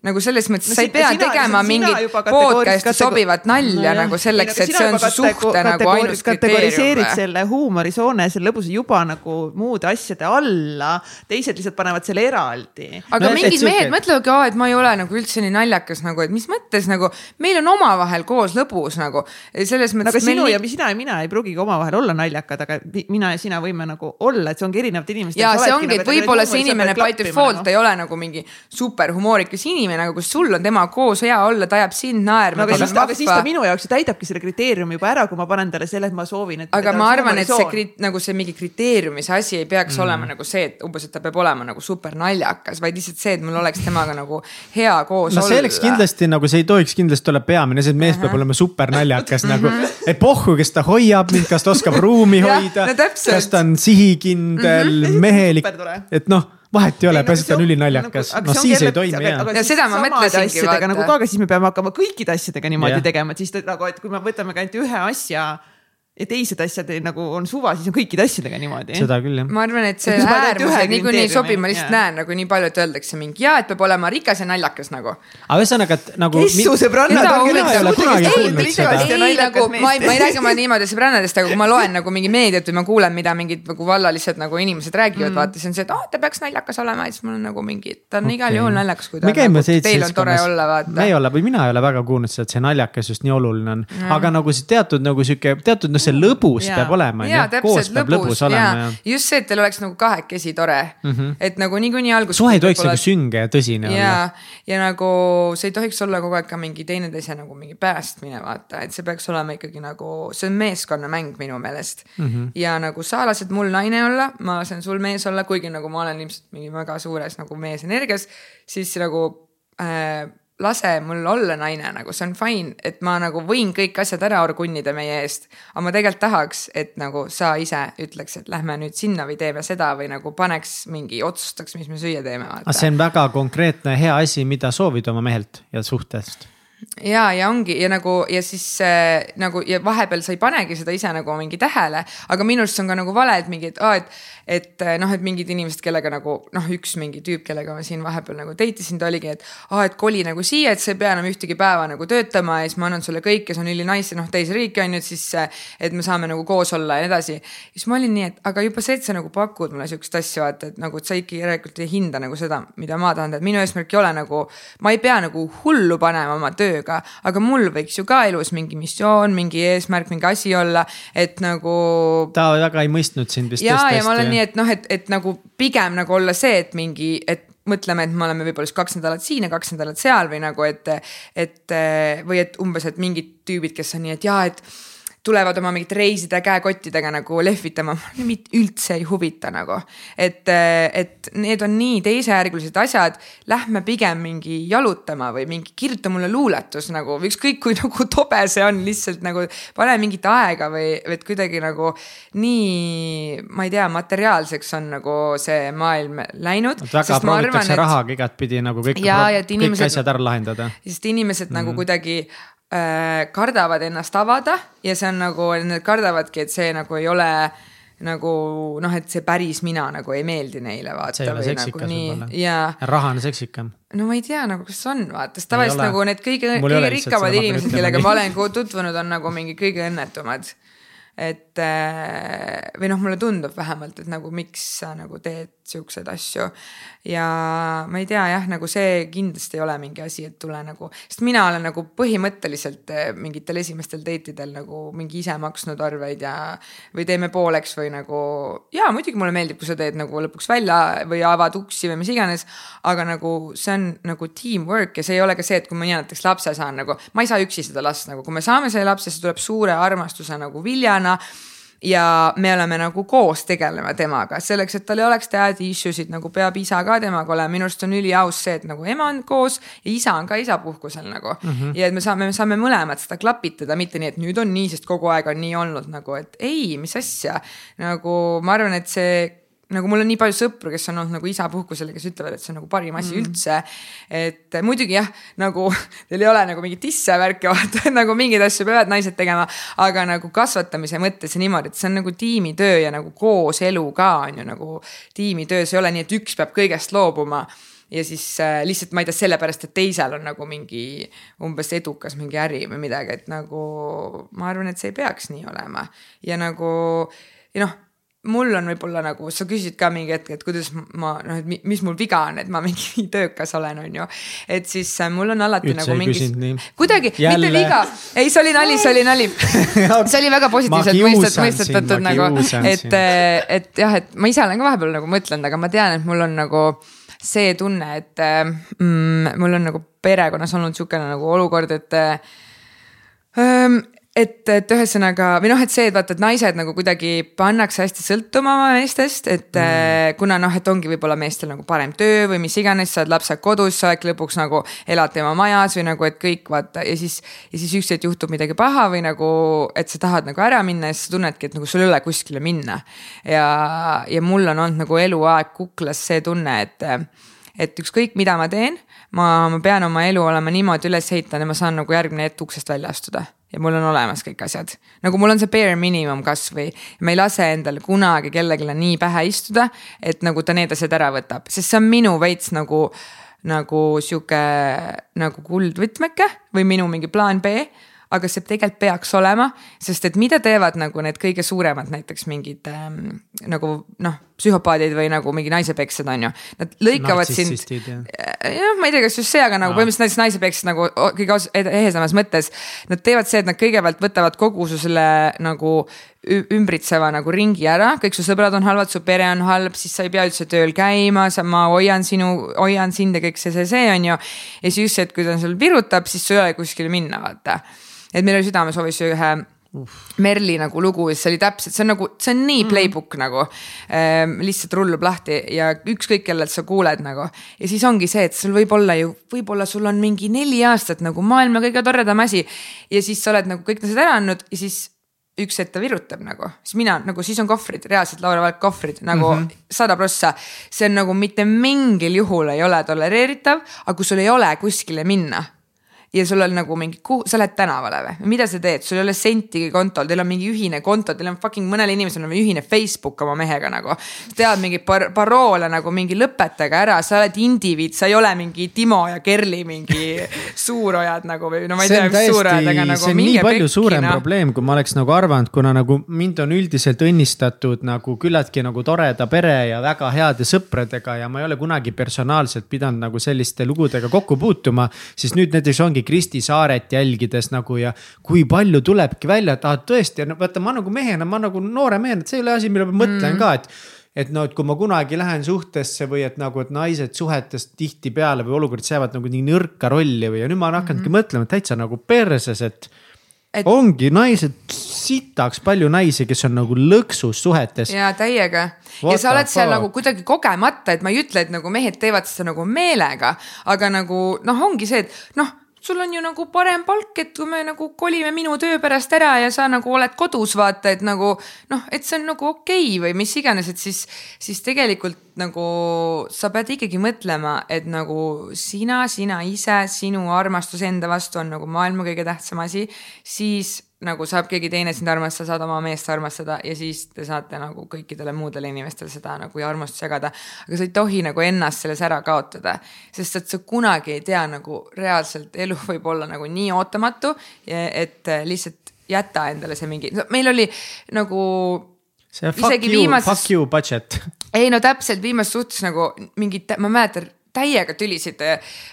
nagu selles mõttes no, sa ei pea sina, tegema mingit podcast'i sobivat nalja no, nagu selleks, et see on su suhte nagu ainus kriteerium. selle huumorisoone, selle lõbusa juba nagu muude asjade alla, teised lihtsalt panevad selle eraldi. aga no, mingid mehed mõtlevadki, et ma ei ole nagu üldse nii naljakas nagu, et mis mõttes nagu meil on omavahel koos lõbus nagu selles mõttes. aga sinu meil... ja sina ja mina ei pruugigi omavahel olla naljakad, aga mina ja sina võime nagu olla, et see ongi erinevate inimeste. ja see ongi, et nagu võib-olla see inimene by default ei ole nagu mingi super humoorikas inimene inimene, aga kui sul on temaga koos hea olla, ta ajab sind naerma no,. aga, siis, aga siis ta minu jaoks ju täidabki selle kriteeriumi juba ära, kui ma panen talle selle, et ma soovin, et. aga ma arvan, et see kri, nagu see mingi kriteeriumi, see asi ei peaks mm. olema nagu see, et umbes, et ta peab olema nagu super naljakas, vaid lihtsalt see, et mul oleks temaga nagu hea koos no, olla. see oleks kindlasti nagu, see ei tohiks kindlasti olla peamine, see, mees uh -huh. peab olema super naljakas nagu, et pohhu, kes ta hoiab mind, kas ta oskab ruumi hoida no, kas ta on sihikindel mm, -hmm. mehelik, et noh vahet ei ole, peaasi, et ta on ülinaljakas, no siis ei toimi ja. ja seda ma mõtlesingi vaata. nagu ka, aga siis me peame hakkama kõikide asjadega niimoodi yeah. tegema, et siis ta, nagu, et kui me võtame ainult ühe asja ja teised asjad nagu on suva, siis on kõikide asjadega niimoodi. seda küll jah. ma arvan, et see äärmused niikuinii ei sobi, ma lihtsalt yeah. näen nagu nii palju, et öeldakse mingi ja, et peab olema rikas ja naljakas nagu. aga ühesõnaga, et nagu. kes su sõbrannad on? mina ei ole kunagi kuulnud seda. ei nagu ma ei, ma ei räägi oma niimoodi sõbrannadest, aga kui ma loen nagu mingi meediat või ma kuulen, mida mingid nagu vallalised nagu inimesed räägivad mm., vaata siis on see, et aa oh,, ta peaks naljakas olema ja siis mul on nagu mingi, ta on okay. igal juhul naljakas, kui ta on nagu, teil on tore olla, vaata. me ei ole või mina ei ole väga kuulnud seda, et see naljakas just nii oluline on, aga nagu see teatud nagu sihuke teatud noh, see lõbus peab peab olema, koos peab lõbus olema ja. just see, et teil oleks nagu kahekesi tore mm, -hmm. et nagu niikuinii alguses. suhe ei tohiks nagu sünge ja tõsine ja, olla. ja nagu see ei tohiks olla kogu aeg ka mingi teineteise nagu mingi päästmine, vaata, et see peaks olema ikkagi nagu, see on meeskonnamäng minu meelest mm. -hmm. ja nagu sa lased mul naine olla, ma lasen sul mees olla, kuigi nagu ma olen ilmselt mingi väga suures nagu meesenergias, siis nagu äh, lase mul olla naine, nagu see on fine, et ma nagu võin kõik asjad ära orgunnida meie eest. aga ma tegelikult tahaks, et nagu sa ise ütleks, et lähme nüüd sinna või teeme seda või nagu paneks mingi, otsustaks, mis me süüa teeme. aga see on väga konkreetne hea asi, mida soovida oma mehelt ja suhtest ja, ja ongi ja nagu ja siis äh, nagu ja vahepeal sa ei panegi seda ise nagu mingi tähele, aga minu arust see on ka nagu vale, et mingi, et aa, et et eh, noh, et mingid inimesed, kellega nagu noh, üks mingi tüüp, kellega ma siin vahepeal nagu date isin, ta oligi, et aa, et koli nagu siia, et sa ei pea enam ühtegi päeva nagu töötama ja siis ma annan sulle kõike, see on ülinais ja noh, teise riiki on ju, et siis, eh, et me saame nagu koos olla ja nii edasi. siis ma olin nii, et aga juba see, et sa nagu pakud mulle sihukest asja, vaata, et nagu, et sa ikkagi järelikult ei hinda nagu seda, mida ma tahan teha, et minu eesmärk ei ole nagu, ma ei pea nagu hullu panema oma tööga, aga mul võiks ju ka elus mingi missioon, mingi eesmärk, mingi asi olla, et nagu. ta väga ei mõistnud sind vist. ja, ja ma olen nii, et noh, et, et nagu pigem nagu olla see, et mingi, et mõtleme, et me oleme võib-olla siis kaks nädalat siin ja kaks nädalat seal või nagu, et, et või et umbes, et mingid tüübid, kes on nii, et jaa, et tulevad oma mingite reiside käekottidega nagu lehvitama, mind üldse ei huvita nagu. et, et need on nii teisejärgulised asjad, lähme pigem mingi jalutama või mingi kirjuta mulle luuletus nagu, ükskõik kui nagu tobe see on, lihtsalt nagu pane mingit aega või, või et kuidagi nagu nii, ma ei tea, materiaalseks on nagu see maailm läinud. väga proovitakse rahaga igatpidi nagu kõik, ja, kõik inimesed, asjad ära lahendada. sest inimesed mm -hmm. nagu mhm. kuidagi kardavad ennast avada ja see on nagu, nad kardavadki, et see nagu ei ole nagu noh, et see päris mina nagu ei meeldi neile vaata. see ei ole seksikas nagu võib-olla ja.... raha on seksikam. no ma ei tea nagu, kas on vaata, sest tavaliselt nagu need kõige, kõige rikkamad inimesed, kellega ma olen tutvunud, on nagu mingi kõige õnnetumad et äh, või noh, mulle tundub vähemalt, et nagu miks sa nagu teed siukseid asju. ja ma ei tea jah, nagu see kindlasti ei ole mingi asi, et tule nagu, sest mina olen nagu põhimõtteliselt äh, mingitel esimestel date idel nagu mingi ise maksnud arveid ja. või teeme pooleks või nagu ja muidugi mulle meeldib, kui sa teed nagu lõpuks välja või avad uksi või mis iganes. aga nagu see on nagu teamwork ja see ei ole ka see, et kui ma näiteks lapse saan nagu, ma ei saa üksi seda last nagu, kui me saame selle lapse, see tuleb suure armastuse nagu viljana ja me oleme nagu koos tegelema temaga, selleks, et tal ei oleks dad issue sid, nagu peab isa ka temaga olema, minu arust on üliaus see, et nagu ema on koos ja isa on ka isapuhkusel nagu mm. -hmm. ja et me saame, me saame mõlemad seda klapitada, mitte nii, et nüüd on nii, sest kogu aeg on nii olnud nagu, et ei, mis asja. nagu ma arvan, et see nagu mul on nii palju sõpru, kes on olnud nagu isapuhkusel ja kes ütlevad, et see on nagu parim asi mm. üldse. et muidugi jah, nagu teil ei ole nagu mingit isse värki vaata, et nagu mingeid asju peavad naised tegema, aga nagu kasvatamise mõttes ja niimoodi, et see on nagu tiimitöö ja nagu kooselu ka on ju nagu tiimitöö, see ei ole nii, et üks peab kõigest loobuma ja siis äh, lihtsalt ma ei tea, sellepärast, et teisel on nagu mingi umbes edukas mingi äri või midagi, et nagu ma arvan, et see ei peaks nii olema ja nagu ja noh mul on võib-olla nagu, sa küsisid ka mingi hetk, et kuidas ma noh, et mis mul viga on, et ma mingi töökas olen, on ju. et siis äh, mul on alati Üldse nagu mingi, kuidagi, mitte viga, ei, see oli nali, see oli nali. See oli väga positiivselt mõistet, mõistetatud nagu, et, äh, et jah, et ma ise olen ka vahepeal nagu mõtlenud, aga ma tean, et mul on nagu see tunne, et äh, mm, mul on nagu perekonnas olnud sihukene nagu olukord, et ähm, et, et ühesõnaga või noh, et see, et vaata, et naised nagu kuidagi pannakse hästi sõltuma oma meestest, et mm. Äh, kuna noh, et ongi võib-olla meestel nagu parem töö või mis iganes, sa oled lapsed kodus, sa oled lõpuks nagu elad tema majas või nagu, et kõik vaata ja siis. ja siis ükskord juhtub midagi paha või nagu, et sa tahad nagu ära minna ja siis sa tunnedki, et nagu sul ei ole kuskile minna. ja, ja mul on olnud nagu eluaeg kuklas see tunne, et, et ükskõik, mida ma teen, ma, ma pean oma elu olema niimoodi üles ehitanud ja ma saan nagu järgmine hetk uksest välja astuda ja mul on olemas kõik asjad. nagu mul on see bare minimum kasvõi, ma ei lase endale kunagi kellelegi nii pähe istuda, et nagu ta need asjad ära võtab, sest see on minu veits nagu, nagu sihuke nagu kuldvõtmeke või minu mingi plaan B aga see tegelikult peaks olema, sest et mida teevad nagu need kõige suuremad näiteks mingid ähm, nagu noh, psühhopaadid või nagu mingi naisepeksjad on ju. Nad lõikavad sind, äh, jah, ma ei tea, kas just see, aga nagu no. põhimõtteliselt naisepeksjad nagu kõige ehedamas mõttes. Nad teevad see, et nad kõigepealt võtavad kogu su selle nagu ümbritseva nagu ringi ära, kõik su sõbrad on halvad, su pere on halb, siis sa ei pea üldse tööl käima, sa, ma hoian sinu, hoian sind ja kõik see, see, see on ju. ja siis just see, et kui ta sul virutab, siis sul ei ole kuskile minna, vaata et meil oli südamesoovis ühe Uff. Merli nagu lugu ja see oli täpselt, see on nagu, see on nii mm. playbook mm. nagu ähm,. lihtsalt rullub lahti ja ükskõik kellelt sa kuuled nagu. ja siis ongi see, et sul võib olla ju, võib-olla sul on mingi neli aastat nagu maailma kõige toredam asi. ja siis sa oled nagu kõik asjad ära andnud ja siis üks hetk ta virutab nagu, siis mina nagu, siis on kohvrid, reaalselt Laura Valk kohvrid nagu mhm. sada mm -hmm. prossa. see on nagu mitte mingil juhul ei ole tolereeritav, aga kui sul ei ole kuskile minna ja sul on nagu mingi, kuhu, sa lähed tänavale või, mida sa teed, sul ei ole sentigi kontol, teil on mingi ühine konto, teil on fucking mõnel inimesel on ühine Facebook oma mehega nagu. tead mingeid par paroole nagu mingi lõpetage ära, sa oled indiviid, sa ei ole mingi Timo ja Kerli mingi suurojad nagu või no ma ei tea, mis suurojadega nagu. see on nii palju pekki, suurem no. probleem, kui ma oleks nagu arvanud, kuna nagu mind on üldiselt õnnistatud nagu küllaltki nagu toreda pere ja väga heade sõpradega ja ma ei ole kunagi personaalselt pidanud nagu selliste lugudega kokku puutuma, siis nüüd näiteks ongi mingi Kristi Saaret jälgides nagu ja kui palju tulebki välja, et ah tõesti, no vaata, ma nagu mehena, ma nagu noore mehena, et see ei ole asi, mille ma mõtlen mm. ka, et et no, et kui ma kunagi lähen suhtesse või et nagu, et naised suhetes tihtipeale või olukord jäävad nagu nii nõrka rolli või ja nüüd ma olen hakanudki mm -hmm. mõtlema täitsa nagu perses, et et.... ongi naised sitaks palju naisi, kes on nagu lõksus suhetes. ja täiega What ja sa oled seal nagu kuidagi kogemata, et ma ei ütle, et nagu mehed teevad seda nagu meelega, aga nagu noh, ongi see, et noh sul on ju nagu parem palk, et kui me nagu kolime minu töö pärast ära ja sa nagu oled kodus, vaata, et nagu noh, et see on nagu okei okay või mis iganes, et siis, siis tegelikult nagu sa pead ikkagi mõtlema, et nagu sina, sina ise, sinu armastus enda vastu on nagu maailma kõige tähtsam asi, siis nagu saab keegi teine sind armastada, saad oma meest armastada ja siis te saate nagu kõikidele muudele inimestele seda nagu armastust jagada. aga sa ei tohi nagu ennast selles ära kaotada, sest et sa kunagi ei tea nagu reaalselt elu võib olla nagu nii ootamatu, et lihtsalt jäta endale see mingi, meil oli nagu. see fuck you viimases..., fuck you budget. ei no täpselt viimases suhtes nagu mingit, ma mäletan täiega tülisid.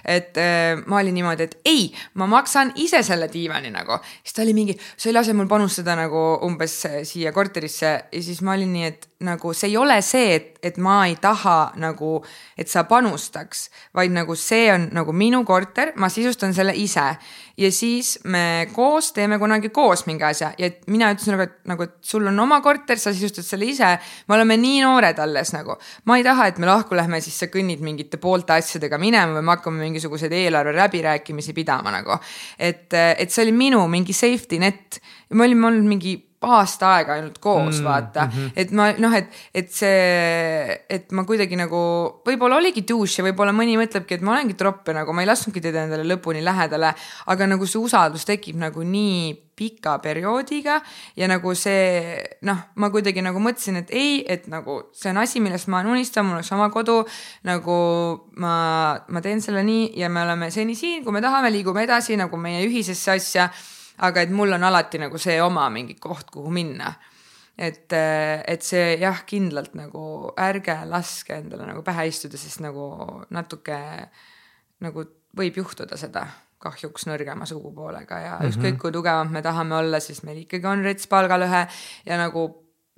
et äh, ma olin niimoodi, et ei, ma maksan ise selle diivani nagu. siis ta oli mingi, sa ei lase mul panustada nagu umbes siia korterisse ja siis ma olin nii, et nagu see ei ole see, et, et ma ei taha nagu, et sa panustaks, vaid nagu see on nagu minu korter, ma sisustan selle ise ja siis me koos teeme kunagi koos mingi asja ja mina ütlesin nagu, et nagu, et sul on oma korter, sa sisustad selle ise. me oleme nii noored alles nagu, ma ei taha, et me lahku lähme, siis sa kõnnid mingite poolte asjadega minema või me hakkame mingisuguseid eelarve läbirääkimisi pidama nagu. et, et see oli minu mingi safety net, me olime olnud mingi aasta aega ainult koos mm,, vaata mm, -hmm. et ma noh, et, et see, et ma kuidagi nagu võib-olla oligi douche ja võib-olla mõni mõtlebki, et ma olengi tropp ja nagu ma ei lasknudki teda endale lõpuni lähedale, aga nagu see usaldus tekib nagu nii pika perioodiga ja nagu see noh, ma kuidagi nagu mõtlesin, et ei, et nagu see on asi, millest ma unistan, mul oleks oma kodu. nagu ma, ma teen selle nii ja me oleme seni siin, kui me tahame, liigume edasi nagu meie ühisesse asja aga et mul on alati nagu see oma mingi koht, kuhu minna. et, et see jah, kindlalt nagu ärge laske endale nagu pähe istuda, sest nagu natuke nagu võib juhtuda seda kahjuks nõrgema sugupoolega ja mm -hmm. ükskõik kui tugevad me tahame olla, siis meil ikkagi on rets palgalõhe ja nagu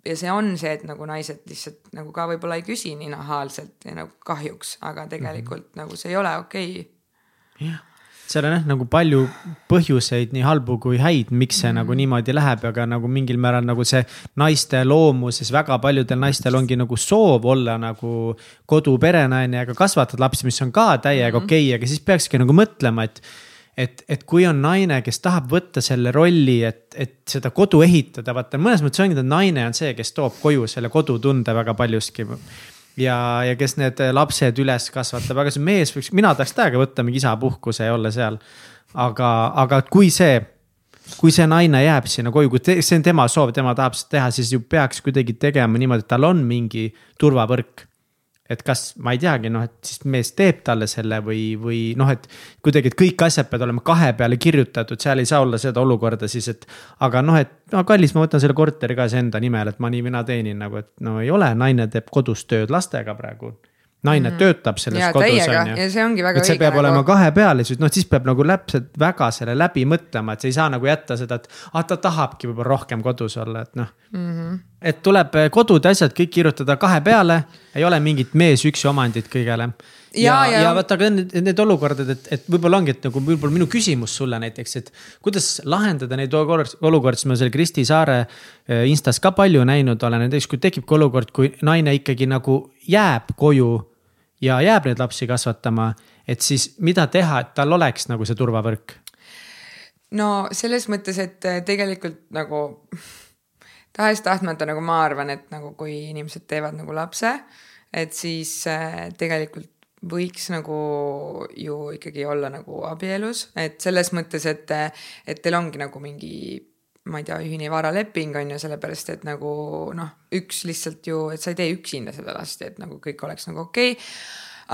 ja see on see, et nagu naised lihtsalt nagu ka võib-olla ei küsi nii nahaalselt ja nagu kahjuks, aga tegelikult mm -hmm. nagu see ei ole okei okay.. jah seal on jah nagu palju põhjuseid, nii halbu kui häid, miks see mm. nagu niimoodi läheb, aga nagu mingil määral nagu see naiste loomuses, väga paljudel naistel ongi nagu soov olla nagu koduperenaine ja ka kasvatada lapsi, mis on ka täiega mm. okei okay,, aga siis peakski nagu mõtlema, et et, et kui on naine, kes tahab võtta selle rolli, et, et seda kodu ehitada, vaata mõnes mõttes ongi, et naine on see, kes toob koju selle kodutunde väga paljuski ja, ja kes need lapsed üles kasvatab, aga see mees võiks, mina tahaks täiega võtta mingi isapuhkuse ja olla seal. aga, aga kui see, kui see naine jääb sinna koju, kui te, see on tema soov, tema tahab seda teha, siis ju peaks kuidagi tegema niimoodi, et tal on mingi turvavõrk et kas, ma ei teagi, noh, et siis mees teeb talle selle või, või noh, et kuidagi, et kõik asjad peavad olema kahe peale kirjutatud, seal ei saa olla seda olukorda siis, et. aga noh, et no kallis, ma võtan selle korteri ka siis enda nimel, et ma nii, mina teenin nagu, et no ei ole, naine teeb kodus tööd lastega praegu naine mm töötab selles ja, kodus on ju. ja see ongi väga õige. see peab nagu... olema kahe peale, siis noh, siis peab nagu täpselt väga selle läbi mõtlema, et sa ei saa nagu jätta seda, et ah, ta tahabki võib-olla rohkem kodus olla, et noh mm. -hmm. et tuleb eh, kodud ja asjad kõik kirjutada kahe peale, ei ole mingit mees üksi omandit kõigele. ja, ja, ja vaata ka need, need olukorrad, et, et võib-olla ongi, et nagu võib-olla minu küsimus sulle näiteks, et kuidas lahendada neid olukordi, sest ma selle Kristi Saare eh, Instas ka palju näinud olen, näiteks kui tekibki olukord, kui naine ikkagi nagu jääb koju ja jääb neid lapsi kasvatama, et siis mida teha, et tal oleks nagu see turvavõrk? no selles mõttes, et äh, tegelikult nagu tahes-tahtmata nagu ma arvan, et nagu kui inimesed teevad nagu lapse, et siis äh, tegelikult võiks nagu ju ikkagi olla nagu abielus, et selles mõttes, et, et teil ongi nagu mingi ma ei tea, ühine varaleping on ju, sellepärast et nagu noh, üks lihtsalt ju, et sa ei tee üksinda seda last, et nagu kõik oleks nagu okei okay.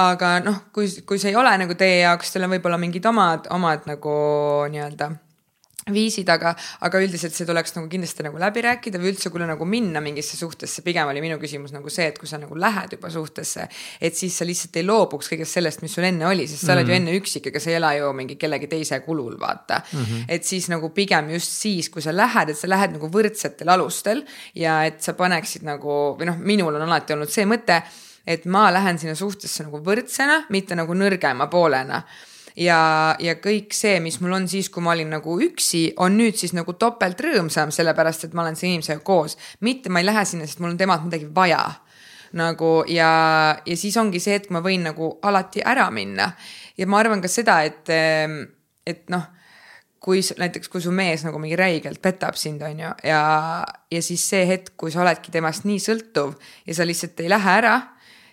aga noh, kui, kui see ei ole nagu teie jaoks, teil on võib-olla mingid omad, omad nagu nii-öelda viisid, aga, aga üldiselt see tuleks nagu kindlasti nagu läbi rääkida või üldse, kui nagu minna mingisse suhtesse, pigem oli minu küsimus nagu see, et kui sa nagu lähed juba suhtesse, et siis sa lihtsalt ei loobuks kõigest sellest, mis sul enne oli, sest sa mm oled ju mhm. enne üksik, ega sa ei ela ju mingi kellegi teise kulul, vaata mm. -hmm. et siis nagu pigem just siis, kui sa lähed, et sa lähed nagu võrdsetel alustel ja et sa paneksid nagu või noh, minul on alati olnud see mõte, et ma lähen sinna suhtesse nagu võrdsena, mitte nagu nõrgema poolena ja, ja kõik see, mis mul on siis, kui ma olin nagu üksi, on nüüd siis nagu topelt rõõmsam, sellepärast et ma olen selle inimesega koos. mitte ma ei lähe sinna, sest mul on temalt midagi vaja nagu ja, ja siis ongi see hetk, ma võin nagu alati ära minna. ja ma arvan ka seda, et, et noh kui näiteks, kui su mees nagu mingi räigelt petab sind, on ju, ja, ja siis see hetk, kui sa oledki temast nii sõltuv ja sa lihtsalt ei lähe ära,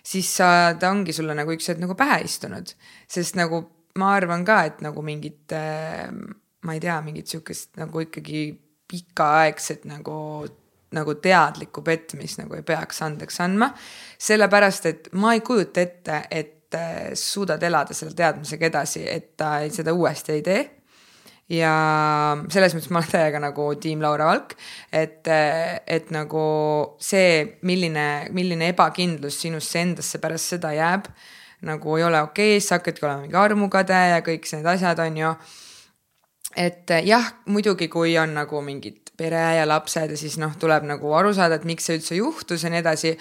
siis sa, ta ongi sulle nagu üks hetk nagu pähe istunud. sest nagu ma arvan ka, et nagu mingit äh,, ma ei tea, mingit sihukest nagu ikkagi pikaaegset nagu, nagu teadlikku petmist nagu ei peaks andeks andma. sellepärast, et ma ei kujuta ette, et äh, suudad elada selle teadmisega edasi, et ta seda uuesti ei tee ja selles mõttes ma olen täiega nagu tiim Laura Valk, et, et nagu see, milline, milline ebakindlus sinusse endasse pärast seda jääb, nagu ei ole okei okay,, sa hakkadki olema mingi armukade ja kõik need asjad, on ju. et jah, muidugi, kui on nagu mingid pere ja lapsed ja siis noh, tuleb nagu aru saada, et miks see üldse juhtus ja nii edasi.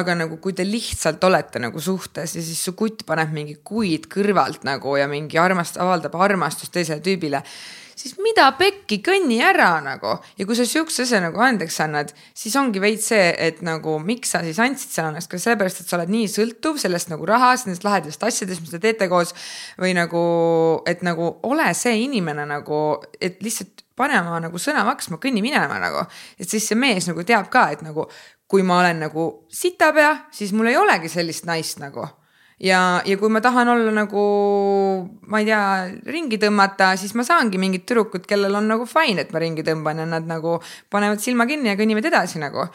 aga nagu, kui te lihtsalt olete nagu suhtes ja siis su kutt paneb mingi kuid kõrvalt nagu ja mingi armast-, avaldab armastust teisele tüübile siis mida pekki, kõnni ära nagu. ja kui sa sihukese asja nagu andeks annad, siis ongi veits see, et nagu miks sa siis andsid selle andeks, kas sellepärast, et sa oled nii sõltuv sellest nagu rahast, nendest lahedast asjadest, mis te teete koos. või nagu, et nagu ole see inimene nagu, et lihtsalt pane oma nagu sõna maksma, kõnni minema nagu. et siis see mees nagu teab ka, et nagu kui ma olen nagu sitapea, siis mul ei olegi sellist naist nagu ja, ja kui ma tahan olla nagu, ma ei tea, ringi tõmmata, siis ma saangi mingid tüdrukud, kellel on nagu fine, et ma ringi tõmban ja nad nagu panevad silma kinni ja kõnnivad edasi nagu.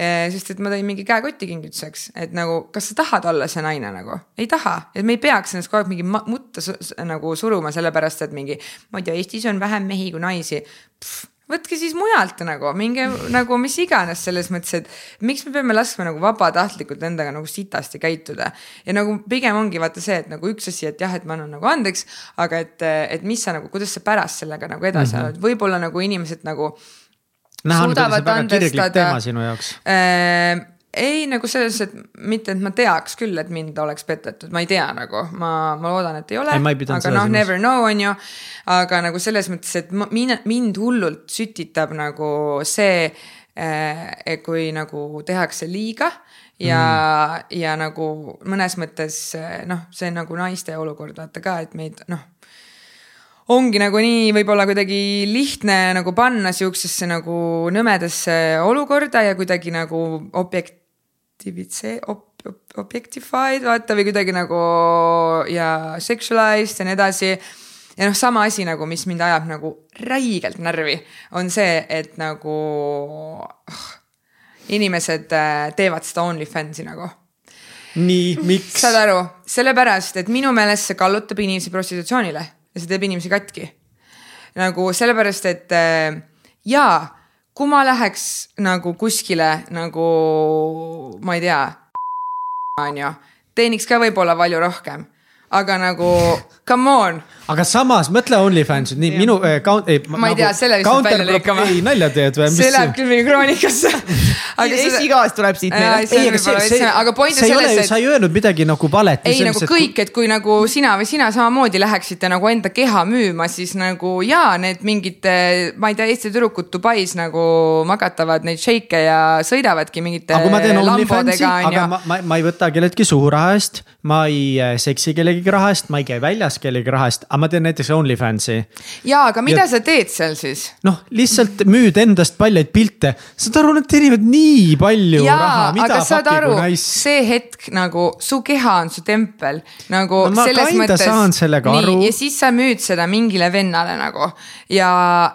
Eh, sest et ma tõin mingi käekoti kingituseks, et nagu, kas sa tahad olla see naine nagu, ei taha, et me ei peaks ennast kogu aeg mingi mutta nagu suruma, sellepärast et mingi, ma ei tea, Eestis on vähem mehi kui naisi võtke siis mujalt nagu, minge nagu mis iganes selles mõttes, et miks me peame laskma nagu vabatahtlikult endaga nagu sitasti käituda. ja nagu pigem ongi vaata see, et nagu üks asi, et jah, et ma annan nagu andeks, aga et, et mis sa nagu, kuidas sa pärast sellega nagu edasi mm -hmm. oled, võib-olla nagu inimesed nagu. näha on, kuidas see väga kirglik teema sinu jaoks äh, ei nagu selles, et mitte, et ma teaks küll, et mind oleks petetud, ma ei tea nagu, ma, ma loodan, et ei ole. aga noh, never know on ju. aga nagu selles mõttes, et ma, mind, mind hullult sütitab nagu see eh,, kui nagu tehakse liiga ja mm., ja nagu mõnes mõttes noh, see nagu naiste olukord vaata ka, et meid noh ongi nagu nii võib-olla kuidagi lihtne nagu panna siuksesse nagu nõmedasse olukorda ja kuidagi nagu objekt, objektivitse- ob,, objectified vaata või kuidagi nagu ja sexualized ja nii edasi. ja noh, sama asi nagu, mis mind ajab nagu räigelt närvi, on see, et nagu oh, inimesed äh, teevad seda OnlyFansi nagu nii, miks? saad aru, sellepärast, et minu meelest see kallutab inimesi prostitutsioonile ja see teeb inimesi katki. nagu sellepärast, et äh, jaa kui ma läheks nagu kuskile nagu ma ei tea, onju, teeniks ka võib-olla palju rohkem aga nagu come on. aga samas mõtle OnlyFans, nii minu äh, count, ei. ma ei nagu, tea, selle lihtsalt välja lõikama. ei nalja teed või? see läheb küll minu kroonikasse esigaas tuleb siit meile. ei, aga see, see, aga point on selles, et. sa ei öelnud midagi nagu valet. ei nagu kõik, et kui nagu sina või sina samamoodi läheksite nagu enda keha müüma, siis nagu jaa, need mingid, ma ei tea, Eesti tüdrukud Dubais nagu magatavad neid šeike ja sõidavadki mingite. aga ma teen OnlyFansi, aga ma, ma, ma ei võta kelleltki suhu raha eest, ma ei äh, seksi kellegi kellegi raha eest, ma ei käi väljas kellegi raha eest, aga ma teen näiteks OnlyFansi. ja, aga mida ja... sa teed seal siis? noh, lihtsalt müüd endast paljaid pilte, saad aru, nad teenivad nii palju ja, raha, mida saad aru, nice? see hetk nagu su keha on su tempel nagu no,. kinda mõttes, saan sellega nii, aru. ja siis sa müüd seda mingile vennale nagu ja,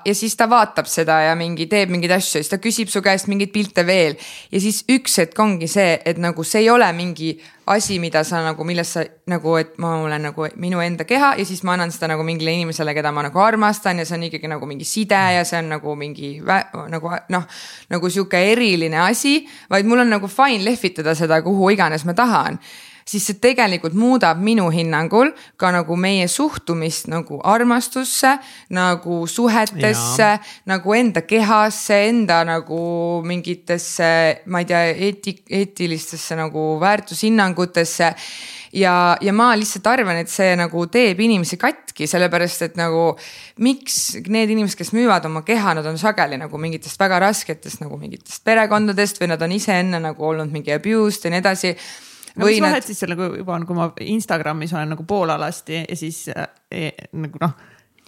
ja siis ta vaatab seda ja mingi teeb mingeid asju, siis ta küsib su käest mingeid pilte veel ja siis üks hetk ongi see, et nagu see ei ole mingi asi, mida sa nagu, millest sa nagu, et ma olen nagu minu enda keha ja siis ma annan seda nagu mingile inimesele, keda ma nagu armastan ja see on ikkagi nagu mingi side ja see on nagu mingi nagu noh, nagu sihuke eriline asi, vaid mul on nagu fine lehvitada seda, kuhu iganes ma tahan siis see tegelikult muudab minu hinnangul ka nagu meie suhtumist nagu armastusse, nagu suhetesse, nagu enda kehasse, enda nagu mingitesse, ma ei tea, eeti-, eetilistesse nagu väärtushinnangutesse. Ja, ja ma lihtsalt arvan, et see nagu teeb inimesi katki, sellepärast et nagu miks need inimesed, kes müüvad oma keha, nad on sageli nagu mingitest väga rasketest nagu mingitest perekondadest või nad on ise enne nagu olnud mingi abused ja nii edasi no mis vahet nad... siis sellega juba on, kui ma Instagramis olen nagu poolalasti ja siis äh, nagu noh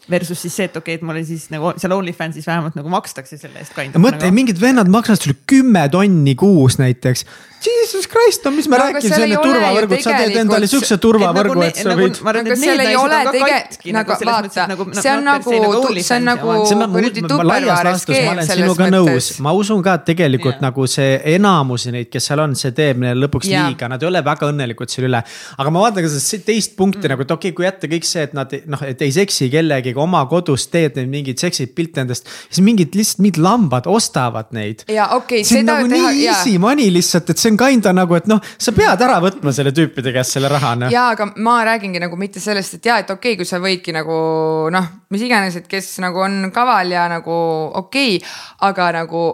versus siis see, et okei okay,, et mulle siis nagu seal OnlyFansis vähemalt nagu makstakse selle eest ka. mõtle nagu..., mingid vennad maksavad sulle kümme tonni kuus näiteks Jesus Christ, no mis me no, räägime, see on turvavõrgud, sa teed endale siukse turvavõrgu, nagu et sa nagu võid. aga seal ei ole tegelikult, nagu vaata, see on nagu, see on nagu kuradi tupperware skeem selles mõttes. ma usun ka, et tegelikult nagu see enamus neid, kes seal on, see teeb neile lõpuks liiga, nad ei ole väga õnnelikud selle üle. aga ma vaatan ka seda teist punkti nagu, et okei kui jätta kõik see, et nad noh, et ei seksi kellegiga oma kodus, teed neid mingeid seksid pilte endast. siis mingid lihtsalt mingid lambad ostavad neid. ja okei okay,, seda nagu teha. nii easy money lihtsalt, et see on kinda nagu, et noh, sa pead ära võtma selle tüüpide käest selle raha noh. ja, aga ma räägingi nagu mitte sellest, et ja, et okei okay,, kui sa võidki nagu noh, mis iganes, et kes nagu on kaval ja nagu okei okay,, aga nagu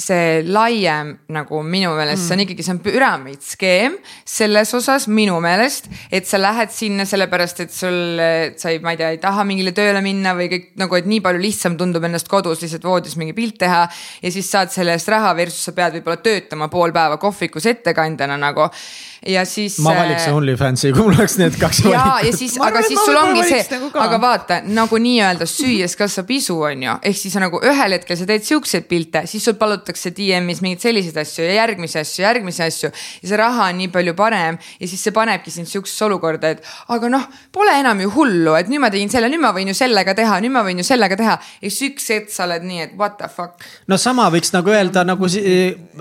see laiem nagu minu meelest mm., see on mm. ikkagi, see on püramiidskeem selles osas minu meelest, et sa lähed sinna sellepärast, et sul, sa ei, ma ei tea, ei taha mingile tööle minna või kõik nagu, et nii palju lihtsam tundub ennast kodus lihtsalt voodis mingi pilt teha. ja siis saad selle eest raha versus sa pead võib-olla töötama pool päeva kohvikus ettekandjana nagu ja siis. ma valiks äh, OnlyFansi, kui mul oleks need kaks ja, valikut. ja siis, aga siis sul ongi see, nagu aga vaata nagu nii-öelda süües kasvab isu, on ju, ehk siis nagu ühel hetkel sa teed siukseid pilte, siis sul palutakse DM-is mingeid selliseid asju ja järgmisi asju, järgmisi asju. ja see raha on nii palju parem ja siis see panebki sind siuksesse olukorda, et aga noh, pole enam ju hullu, et nüüd ma tegin selle, nüüd ma võin ju sellega teha, nüüd ma võin ju sellega teha. ja siis üks hetk sa oled nii, et what the fuck. no sama võiks nagu öelda nagu,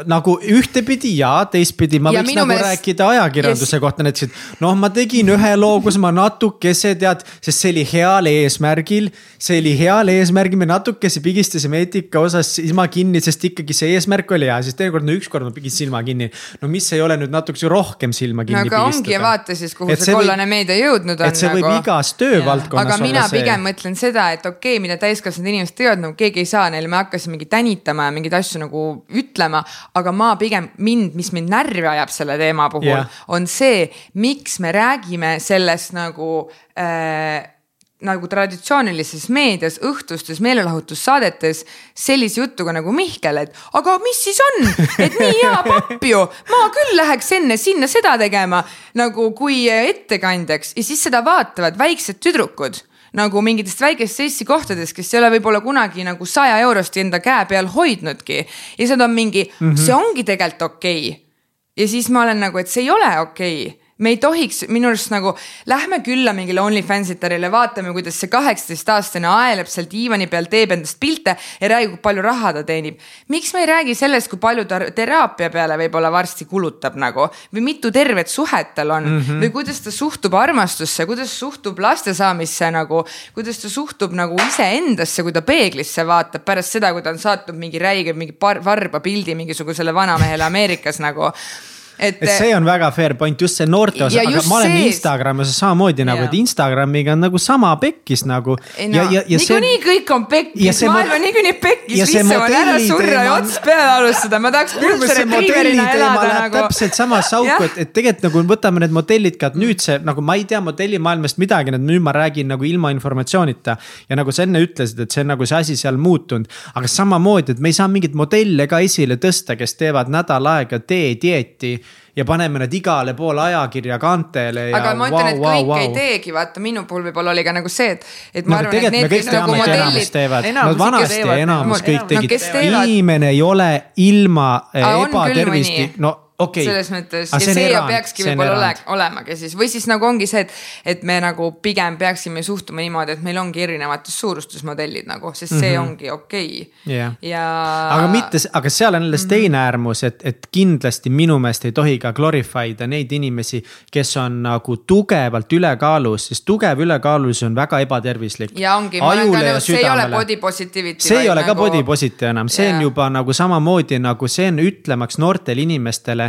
nagu ühtepidi ja teistpidi ma võiks nagu meelest... rääkida ajakirjanduse yes. kohta näiteks, et noh, ma tegin ühe loo, kus ma natukese tead, sest see oli heal eesmärgil. see oli heal eesmärgil, me natukese pigistasime eetika osas silma kinni, sest ikkagi see eesmärk oli hea, siis teinekord no ükskord ma pigistasin silma kinni. no mis ei ole nüüd natukese rohkem silma kinni no, aga pigistada. ongi ja vaata siis, kuhu et see kollane võib, meedia jõudnud on. et see nagu... võib igas töövaldkonnas olla see. aga mina pigem mõtlen seda, et okei okay,, mida täiskasvanud inimesed teevad, nagu keegi ei saa neile, me hakkasime mingi tänitama ja mingeid asju nagu ütlema. aga ma pigem mind, mis mind närvi ajab selle teema puhul yeah., on see, miks me räägime sellest nagu äh, nagu traditsioonilises meedias, õhtustes meelelahutussaadetes sellise jutuga nagu Mihkel, et aga mis siis on, et nii hea papp ju, ma küll läheks enne sinna seda tegema nagu kui ettekandjaks. Ja siis seda vaatavad väiksed tüdrukud nagu mingitest väikestest Eesti kohtadest, kes ei ole võib-olla kunagi nagu saja eurost enda käe peal hoidnudki. Ja nad on mingi mm, -hmm. see ongi tegelikult okei. Okay ja siis ma olen nagu, et see ei ole okei. okay me ei tohiks minu arust nagu, lähme külla mingile OnlyFansitarile, vaatame, kuidas see kaheksateistaastane aeleb seal diivani peal, teeb endast pilte ja räägib, kui palju raha ta teenib. miks me ei räägi sellest, kui palju ta teraapia peale võib-olla varsti kulutab nagu? Või mitu tervet suhet tal on? Mm -hmm. või kuidas ta suhtub armastusse, kuidas suhtub laste saamisse nagu, kuidas ta suhtub nagu iseendasse, kui ta peeglisse vaatab pärast seda, kui ta on saatnud mingi räige mingi varba pildi mingisugusele vanamehele Ameerikas nagu et, et see on väga fair point, just see noorte osa, aga ma olen see... Instagramis samamoodi nagu, et Instagramiga on nagu sama pekkis nagu. No, ja, ja, ja niikuinii see... kõik on pekkis, maailm on niikuinii pekkis, lihtsam on ära surra ja ots peale alustada, ma tahaks üldse retriiverina elada nagu. täpselt samas auku, et, et tegelikult nagu võtame need modellid ka, et nüüd see nagu ma ei tea modellimaailmast midagi, nüüd ma räägin nagu ilma informatsioonita. ja nagu sa enne ütlesid, et see on nagu see asi seal muutunud, aga samamoodi, et me ei saa mingeid modelle ka esile tõsta, kes teevad nädal aega teedieeti ja paneme need igale poole ajakirja kaantele. aga ma ütlen, et kõik wow, ei teegi, vaata minu puhul võib-olla oli ka nagu see, et, et ma no, arvan, et need, kes nagu modellid. no vanasti enamus kõik tegid no,, inimene ei ole ilma ebatervist, no okay.. selles mõttes ja see, erand, peakski võib-olla ole, olemagi siis või siis nagu ongi see, et, et me nagu pigem peaksime suhtuma niimoodi, et meil ongi erinevates suurustes modellid nagu, sest see mm -hmm. ongi okei okay. yeah.. ja. aga mitte, aga seal on alles mm -hmm. teine äärmus, et, et kindlasti minu meelest ei tohi ka glorify da neid inimesi, kes on nagu tugevalt ülekaalus, sest tugev ülekaalus on väga ebatervislik. ja ongi, ma olen ka nõus, see ei ole body positivity. see ei ole nagu... ka body positive enam, see yeah. on juba nagu samamoodi nagu see on ütlemaks noortele inimestele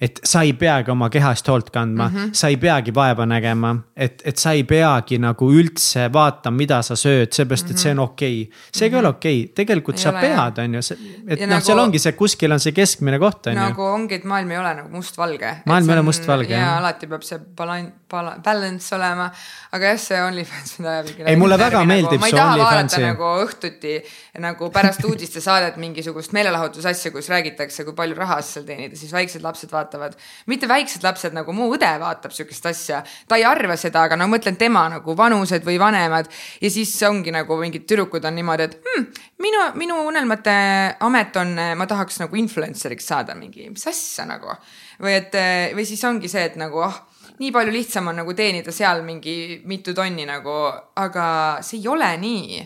et sa ei peagi oma kehast hoolt kandma mm, -hmm. sa ei peagi vaeva nägema, et, et sa ei peagi nagu üldse vaatama, mida sa sööd, seepärast et see on okei okay.. see ei mm -hmm. ole okei okay., tegelikult ei sa ole, pead, on ju, et noh nagu,, seal ongi see, kuskil on see keskmine koht, on ju. nagu ongi, et maailm ei ole nagu mustvalge. maailm ei ole mustvalge. ja alati peab see balan-, balan-, balance olema, aga jah, see OnlyFans, mida mingi. ei, mulle väga nagu, meeldib see OnlyFansi. nagu õhtuti nagu pärast uudistesaadet mingisugust meelelahutusasja, kus räägitakse, kui palju raha seal teenida, siis väiksed lapsed vaatavad vaatavad. mitte väiksed lapsed nagu mu õde vaatab sihukest asja, ta ei arva seda, aga no mõtlen tema nagu vanused või vanemad. ja siis ongi nagu mingid tüdrukud on niimoodi, et hm, minu, minu unelmate amet on, ma tahaks nagu influencer'iks saada mingi, mis asja nagu. või et, või siis ongi see, et nagu ah oh, nii palju lihtsam on nagu teenida seal mingi mitu tonni nagu, aga see ei ole nii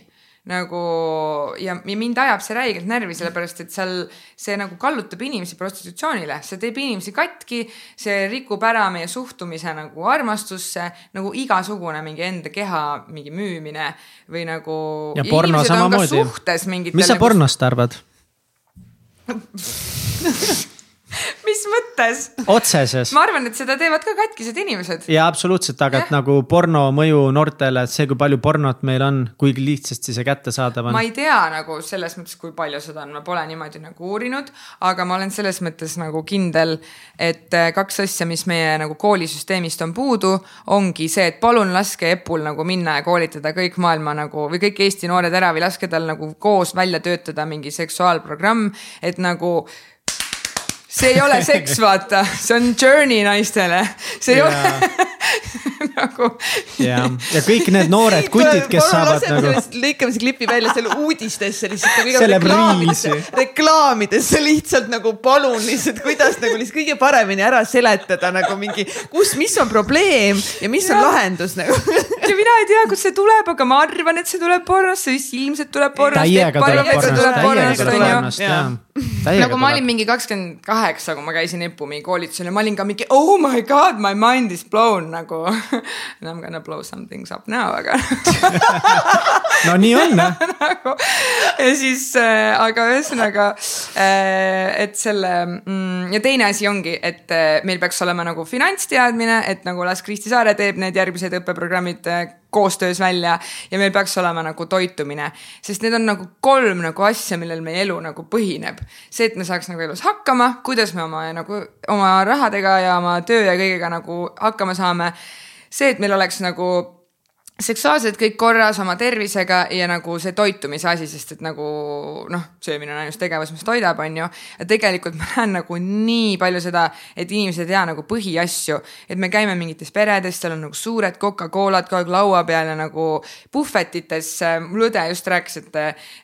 nagu ja, ja mind ajab see räigelt närvi, sellepärast et seal see nagu kallutab inimesi prostitutsioonile, see teeb inimesi katki, see rikub ära meie suhtumise nagu armastusse, nagu igasugune mingi enda keha mingi müümine või nagu. ja porno samamoodi. mis sa pornost arvad mis mõttes? otseses. ma arvan, et seda teevad ka katkised inimesed. ja absoluutselt, aga et nagu porno mõju noortele, et see, kui palju pornot meil on, kui lihtsasti see kättesaadav on. ma ei tea nagu selles mõttes, kui palju seda on, ma pole niimoodi nagu uurinud, aga ma olen selles mõttes nagu kindel, et äh, kaks asja, mis meie nagu koolisüsteemist on puudu, ongi see, et palun laske Epul nagu minna ja koolitada kõik maailma nagu või kõik Eesti noored ära või laske tal nagu koos välja töötada mingi seksuaalprogramm, et nagu see ei ole seks, vaata, see on journey naistele, see ei yeah. ole nagu. ja, ja kõik need noored kutid, kes saavad nagu. lõikame see klipi välja selle uudistesse lihtsalt nagu reklaamidesse, reklaamidesse lihtsalt nagu palun lihtsalt, kuidas nagu lihtsalt kõige paremini ära seletada nagu mingi, kus, mis on probleem ja mis ja. on lahendus nagu ja mina ei tea, kust see tuleb, aga ma arvan, et see tuleb pornost, see vist ilmselt tuleb pornost. täiega tuleb pornost, täiega pornost, jah nagu ma olin mingi kakskümmend kaheksa, kui ma käisin EPUM-i koolitusel ja ma olin ka mingi oh my god, my mind is blown nagu I m gonna blow some things up now, aga no nii on jah. Nagu, ja siis äh,, aga ühesõnaga äh,, et selle mm, ja teine asi ongi, et äh, meil peaks olema nagu finantsteadmine, et nagu las Kristi Saare teeb need järgmised õppeprogrammid äh, koostöös välja ja meil peaks olema nagu toitumine, sest need on nagu kolm nagu asja, millel meie elu nagu põhineb. see, et me saaks nagu elus hakkama, kuidas me oma nagu oma rahadega ja oma töö ja kõigega nagu hakkama saame. see, et meil oleks nagu seksuaalselt kõik korras oma tervisega ja nagu see toitumise asi, sest et nagu noh, söömine on ainus tegevus, mis toidab, on ju. tegelikult ma näen nagu nii palju seda, et inimesed ei tea nagu põhiasju, et me käime mingites peredes, seal on nagu suured Coca-Colad kogu aeg laua peal ja nagu puhvetites. mul õde just rääkis, et,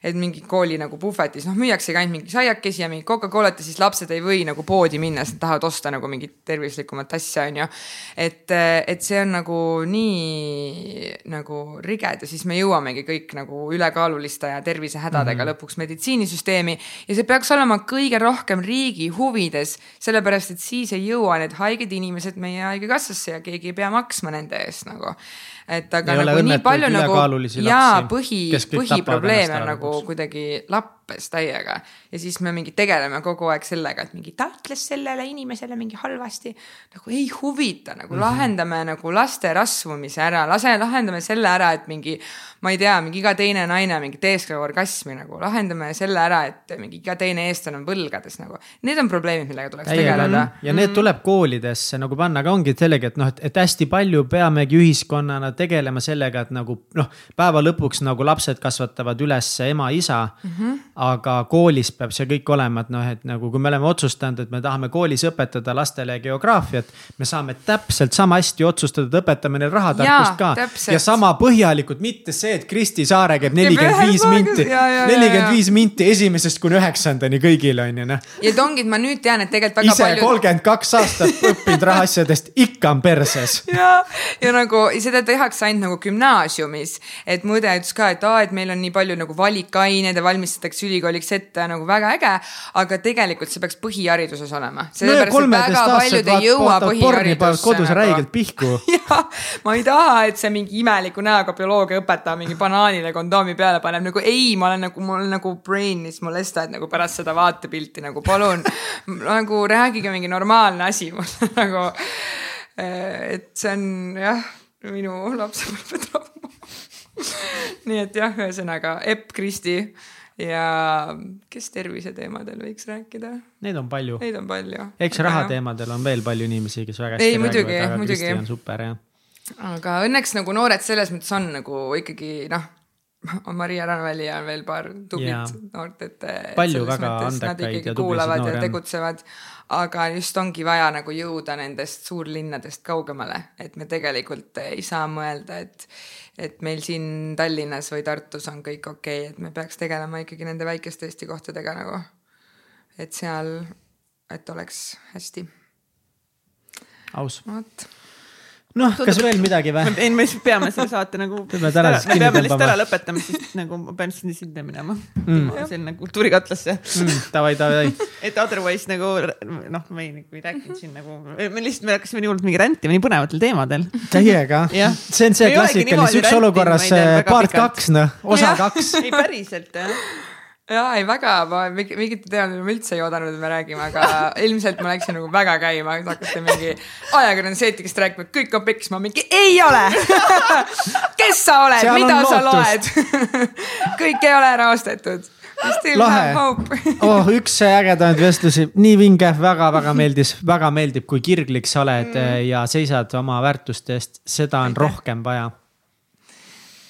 et mingi kooli nagu puhvetis, noh, müüaksegi ainult mingi saiakesi ja mingi Coca-Colat ja siis lapsed ei või nagu poodi minna, sest nad tahavad osta nagu mingit tervislikumat asja, on ju. et, et see on nagu nii nagu riged ja siis me jõuamegi kõik nagu ülekaaluliste ja tervisehädadega mm -hmm. lõpuks meditsiinisüsteemi. ja see peaks olema kõige rohkem riigi huvides, sellepärast et siis ei jõua need haiged inimesed meie haigekassasse ja keegi ei pea maksma nende eest nagu. Et aga ei nagu nii palju nagu jaa, põhi, põhiprobleem on nagu kuidagi lappes täiega ja siis me mingi tegeleme kogu aeg sellega, et mingi ta ütles sellele inimesele mingi halvasti. nagu ei huvita, nagu mm -hmm. lahendame nagu laste rasvumise ära, lase, lahendame selle ära, et mingi ma ei tea, mingi iga teine naine mingi teeskleb orgasmi nagu, lahendame selle ära, et mingi iga teine eestlane on võlgades nagu. Need on probleemid, millega tuleks Täiega tegeleda. ja need mm. tuleb koolidesse nagu panna, aga ongi sellega, et noh, et hästi palju peamegi ühiskonnana tegelema sellega, et nagu noh, päeva lõpuks nagu lapsed kasvatavad üles ema-isa mm. -hmm. aga koolis peab see kõik olema, et noh, et nagu kui me oleme otsustanud, et me tahame koolis õpetada lastele geograafiat, me saame täpselt sama hästi otsustada, et õpetame neil rahatarkust ka. ja sama põhjalikult, mitte see, et Kristi Saare käib nelikümmend viis minti, nelikümmend viis minti esimesest kuni üheksandani kõigile on ju noh. ja et ongi, et ma nüüd tean, et tegelikult väga ise paljud. kolmkümmend kaks aastat õppinud rahaasjadest, ikka on perses. ja, ja nagu seda tehakse ainult nagu gümnaasiumis, et mu õde ütles ka, et aa, et meil on nii palju nagu valikained ja valmistatakse ülikooliks ette nagu väga äge. aga tegelikult see peaks põhihariduses olema. sellepärast no, et väga paljud ei jõua põhiharidusse. kodus nagu. räigelt pihku. jah, ma ei taha, et see mingi imeliku näoga bioloogiaõpetaja mingi banaanile kondoomi peale paneb, nagu ei, ma olen nagu, mul nagu brain'is molestajad nagu pärast seda vaatepilti nagu palun nagu rääkige mingi normaalne asi mulle nagu. Eh, et see on jah, minu lapsepõlvetrauma nii et jah, ühesõnaga Epp Kristi ja kes terviseteemadel võiks rääkida? Neid on palju. Neid on palju. eks rahateemadel on veel palju inimesi, kes väga hästi ei, muidugi, räägivad, aga muidugi. Kristi on super jah. aga õnneks nagu noored selles mõttes on nagu ikkagi noh Maria Ranväli ja veel paar tublit ja. noort, et. palju väga andekaid ja tublisid noori on. tegutsevad, aga just ongi vaja nagu jõuda nendest suurlinnadest kaugemale, et me tegelikult ei saa mõelda, et, et meil siin Tallinnas või Tartus on kõik okei okay,, et me peaks tegelema ikkagi nende väikeste Eesti kohtadega nagu. et seal, et oleks hästi. aus. vot noh, kas veel midagi või? ei, me peame selle saate nagu. me peame lihtsalt ära lõpetama, siis nagu ma pean sinna sinna minema mm.. selline kultuurikatlasse mm,. Davai, davai. et otherwise nagu noh, me ei, nagu ei rääkinud siin nagu, me lihtsalt, me hakkasime nii hullult mingi rändima nii põnevatel teemadel. täiega see on see klassikaline, üks olukorras part kaks, noh, osa kaks. ei päriselt jah ja ei väga, ma mingit teemat ma üldse ei oodanud, et me räägime, aga ilmselt ma läksin nagu väga käima, et hakati mingi ajakirjanduseetikast rääkima, et kõik on peks, ma mingi ei ole! Kes sa oled, mida sa loed? Kõik ei ole ära ostetud. lahe, oh üks ägedamaid vestlusi, nii vinge väga,, väga-väga meeldis, väga meeldib, kui kirglik sa oled mm. ja seisad oma väärtuste eest, seda on rohkem vaja.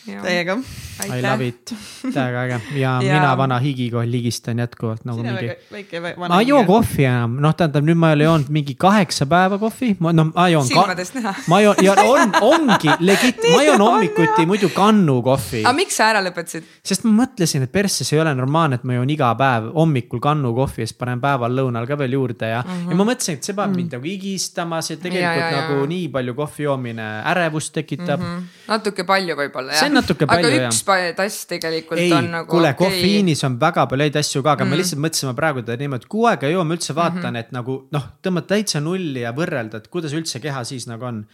Teiega. I love it, täiega äge ja, ja mina vana higikoll ligistan jätkuvalt nagu Sina mingi. väike vana. ma ei joo kohvi enam, noh, tähendab nüüd ma ei ole joonud mingi kaheksa päeva kohvi, ma noh, ma joon. silmadest näha. ma joon ja on, ongi legit, ma joon hommikuti muidu kannu kohvi. aga miks sa ära lõpetasid? sest ma mõtlesin, et persse, see ei ole normaalne, et ma joon iga päev hommikul kannu kohvi ja siis panen päeval lõunal ka veel juurde ja mm, -hmm. ja ma mõtlesin, et see paneb mm -hmm. mind nagu higistama, see tegelikult ja, ja, nagu ja. nii palju kohvi joomine ärevust tekitab mm. -hmm. natuke palju võib-olla jah. see on natuke palju jah. Tass tegelikult ei, on nagu. kuule okay., kofeiinis on väga palju häid asju ka, aga mm -hmm. me mhm. lihtsalt mõtlesime praegu teda niimoodi, kuu aega ei joo, ma üldse vaatan mm, -hmm. et nagu noh, tõmbad täitsa nulli ja võrrelda, et kuidas üldse keha siis nagu on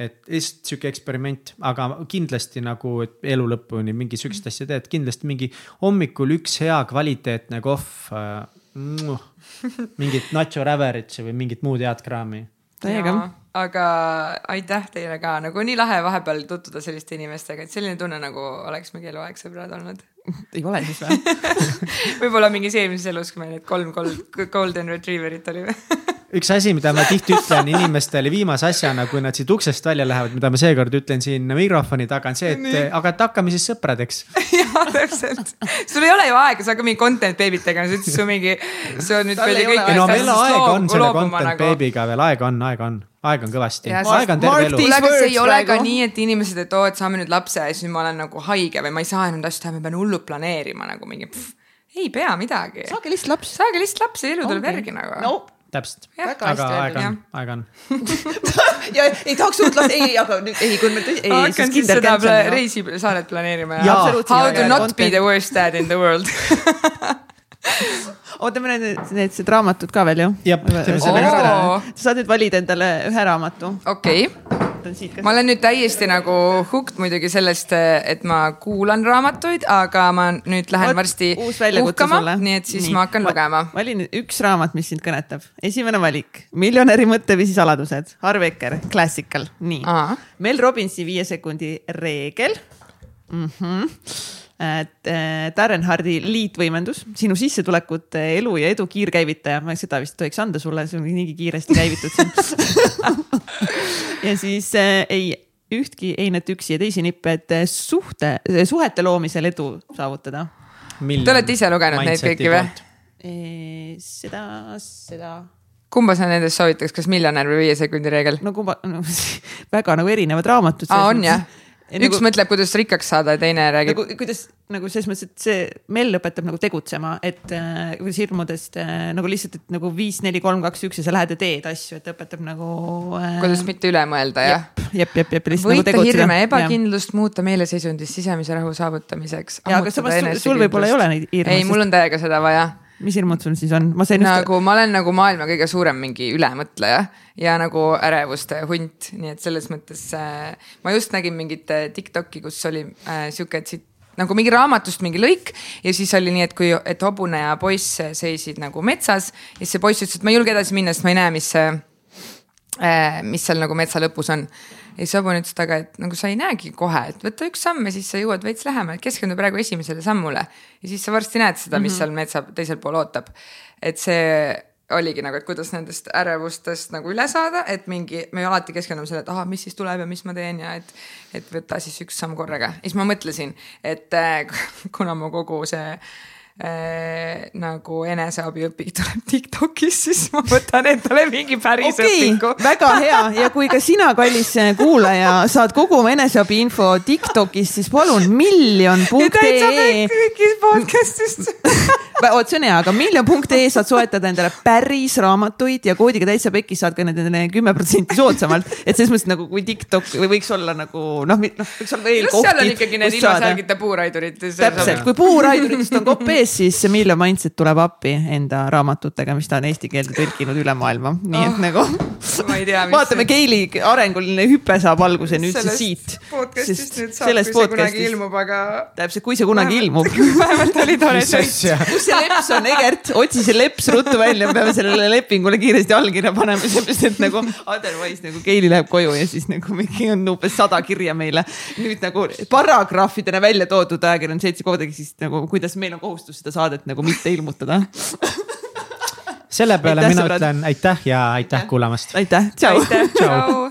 et lihtsalt sihuke eksperiment, aga kindlasti nagu elu lõpuni mingi sihukest asja teed, kindlasti mingi hommikul üks hea kvaliteetne kohv äh,. mingit nacho räveritsi või mingit muud head kraami. täiega aga aitäh teile ka, nagu nii lahe vahepeal tutvuda selliste inimestega, et selline tunne nagu oleks mingi eluaeg sõbrad olnud. ei ole siis või võib-olla mingis eelmises elus, kui meil need kolm golden retriever'it oli üks asi, mida ma tihti ütlen inimestele viimase asjana, kui nad siit uksest välja lähevad, mida ma seekord ütlen siin mikrofoni taga, on see, et Nii. aga et hakkame siis sõpradeks. ja täpselt, sul ei ole ju aega, sa hakkad mingi content baby't tegema, sa ütlesid, su mingi, see on nüüd no meil aega on selle content nagu. baby'ga veel, aega on, aega on aega on kõvasti, aega on terve elu. kuule, aga see ei ole ka nii, et inimesed, et oo, et saame nüüd lapse ja siis ma olen nagu haige või ma ei saa enam asju teha, ma pean hullult planeerima nagu mingi. ei pea midagi. saage lihtsalt laps. saage lihtsalt laps ja elu tuleb järgi nagu. No täpselt, aga aega on, aega on. Ja ei tahaks uut last, ei, aga nüüd, ei, kui me tõsi, hakkan siis seda reisisaadet planeerima ja. How to not be the worst dad in the world oota, meil on need, need raamatud ka veel ju? sa saad nüüd valida endale ühe raamatu. okei okay ma olen nüüd täiesti nagu hooked muidugi sellest, et ma kuulan raamatuid, aga ma nüüd lähen Oot, varsti puhkama, nii et siis nii. ma hakkan lugema. vali nüüd üks raamat, mis sind kõnetab. esimene valik, miljonäri mõtteviisi saladused, Harv Eker, Classical, nii. Mel Robbinsi viie sekundi reegel mm. -hmm Darren Hardi liitvõimendus, sinu sissetulekute, elu ja edu kiirkäivitaja, ma seda vist tohiks anda sulle, see on niigi kiiresti käivitud siin ja siis äh, ei ühtki einet üksi ja teisi nippe, et äh, suhte, suhete loomisel edu saavutada. Te olete ise lugenud neid kõiki või? seda, seda kumba sa nendest soovitaks, kas miljonär või viie sekundi reegel? no kumba no,, väga nagu erinevad raamatud. aa, on jah? Üks nagu, mõtleb, kuidas rikkaks saada ja teine räägib nagu,. kuidas nagu selles mõttes, et see Mell õpetab nagu tegutsema, et äh, kuidas hirmudest äh, nagu lihtsalt, et nagu viis, neli, kolm, kaks, üks ja sa lähed ja teed asju, et õpetab nagu äh,. kuidas mitte üle mõelda, jah? jep, jep, jep, lihtsalt Võita nagu tegutseda. hirme, ebakindlust, muuta meeleseisundist sisemise rahu saavutamiseks. ja, aga samas sul, sul võib-olla ei ole neid hirme. ei, mul on täiega seda vaja mis hirmud sul siis on? ma sain nagu just..., ma olen nagu maailma kõige suurem mingi ülemõtleja ja nagu ärevuste hunt, nii et selles mõttes äh, ma just nägin mingit äh, Tiktoki, kus oli äh, sihuke tsit-, nagu mingi raamatust mingi lõik ja siis oli nii, et kui, et hobune ja poiss seisid nagu metsas ja siis see poiss ütles, et ma ei julge edasi minna, sest ma ei näe, mis see äh,, mis seal nagu metsa lõpus on ja siis hobune ütles taga, et nagu sa ei näegi kohe, et võta üks samm ja siis sa jõuad veits lähemale, keskendu praegu esimesele sammule. ja siis sa varsti näed seda, mis mm -hmm. seal metsa teisel pool ootab. et see oligi nagu, et kuidas nendest ärevustest nagu üle saada, et mingi, me alati keskendume sellele, et ahah, mis siis tuleb ja mis ma teen ja et, et võta siis üks samm korraga. ja siis ma mõtlesin, et äh, kuna mu kogu see äh, nagu eneseabiõpik tuleb Tiktokis, siis ma võtan endale mingi päris okay, õpiku. väga hea ja kui ka sina, kallis kuulaja, saad kogu oma eneseabi info Tiktokist, siis palun miljon.ee. kõigist podcast'ist vot see on hea, aga miljon.ee saad soetada endale päris raamatuid ja koodiga täitsa pekkis saad ka nendele kümme protsenti soodsamalt. et selles mõttes nagu kui TikTok või võiks olla nagu noh, noh võiks olla veel kohti. seal on ikkagi need ilma särgita puuraidurid. täpselt, kui puuraiduritest on kopp ees, siis Miljon Mindset tuleb appi enda raamatutega, mis ta on eesti keelde tõlkinud üle maailma, nii et oh, nagu. vaatame, Keili arenguline hüpe saab alguse nüüd siis siit. podcast'ist nüüd saab, kui see kunagi ilmub, aga. täpselt, kui see kunagi ilmub. vähemalt oli tore sõit. kus see leps on, Egert, otsi see leps ruttu välja, me peame sellele lepingule kiiresti allkirja panema, sellepärast et nagu otherwise nagu Keili läheb koju ja siis nagu mingi on umbes sada kirja meile. nüüd nagu paragrahvidena välja toodud ajakirjandus seltsi koodagi siis nagu, kuidas meil on kohustus seda saadet nagu mitte ilmutada selle peale aitäh, mina sõbrad. ütlen aitäh ja aitäh kuulamast. aitäh, tšau. tšau.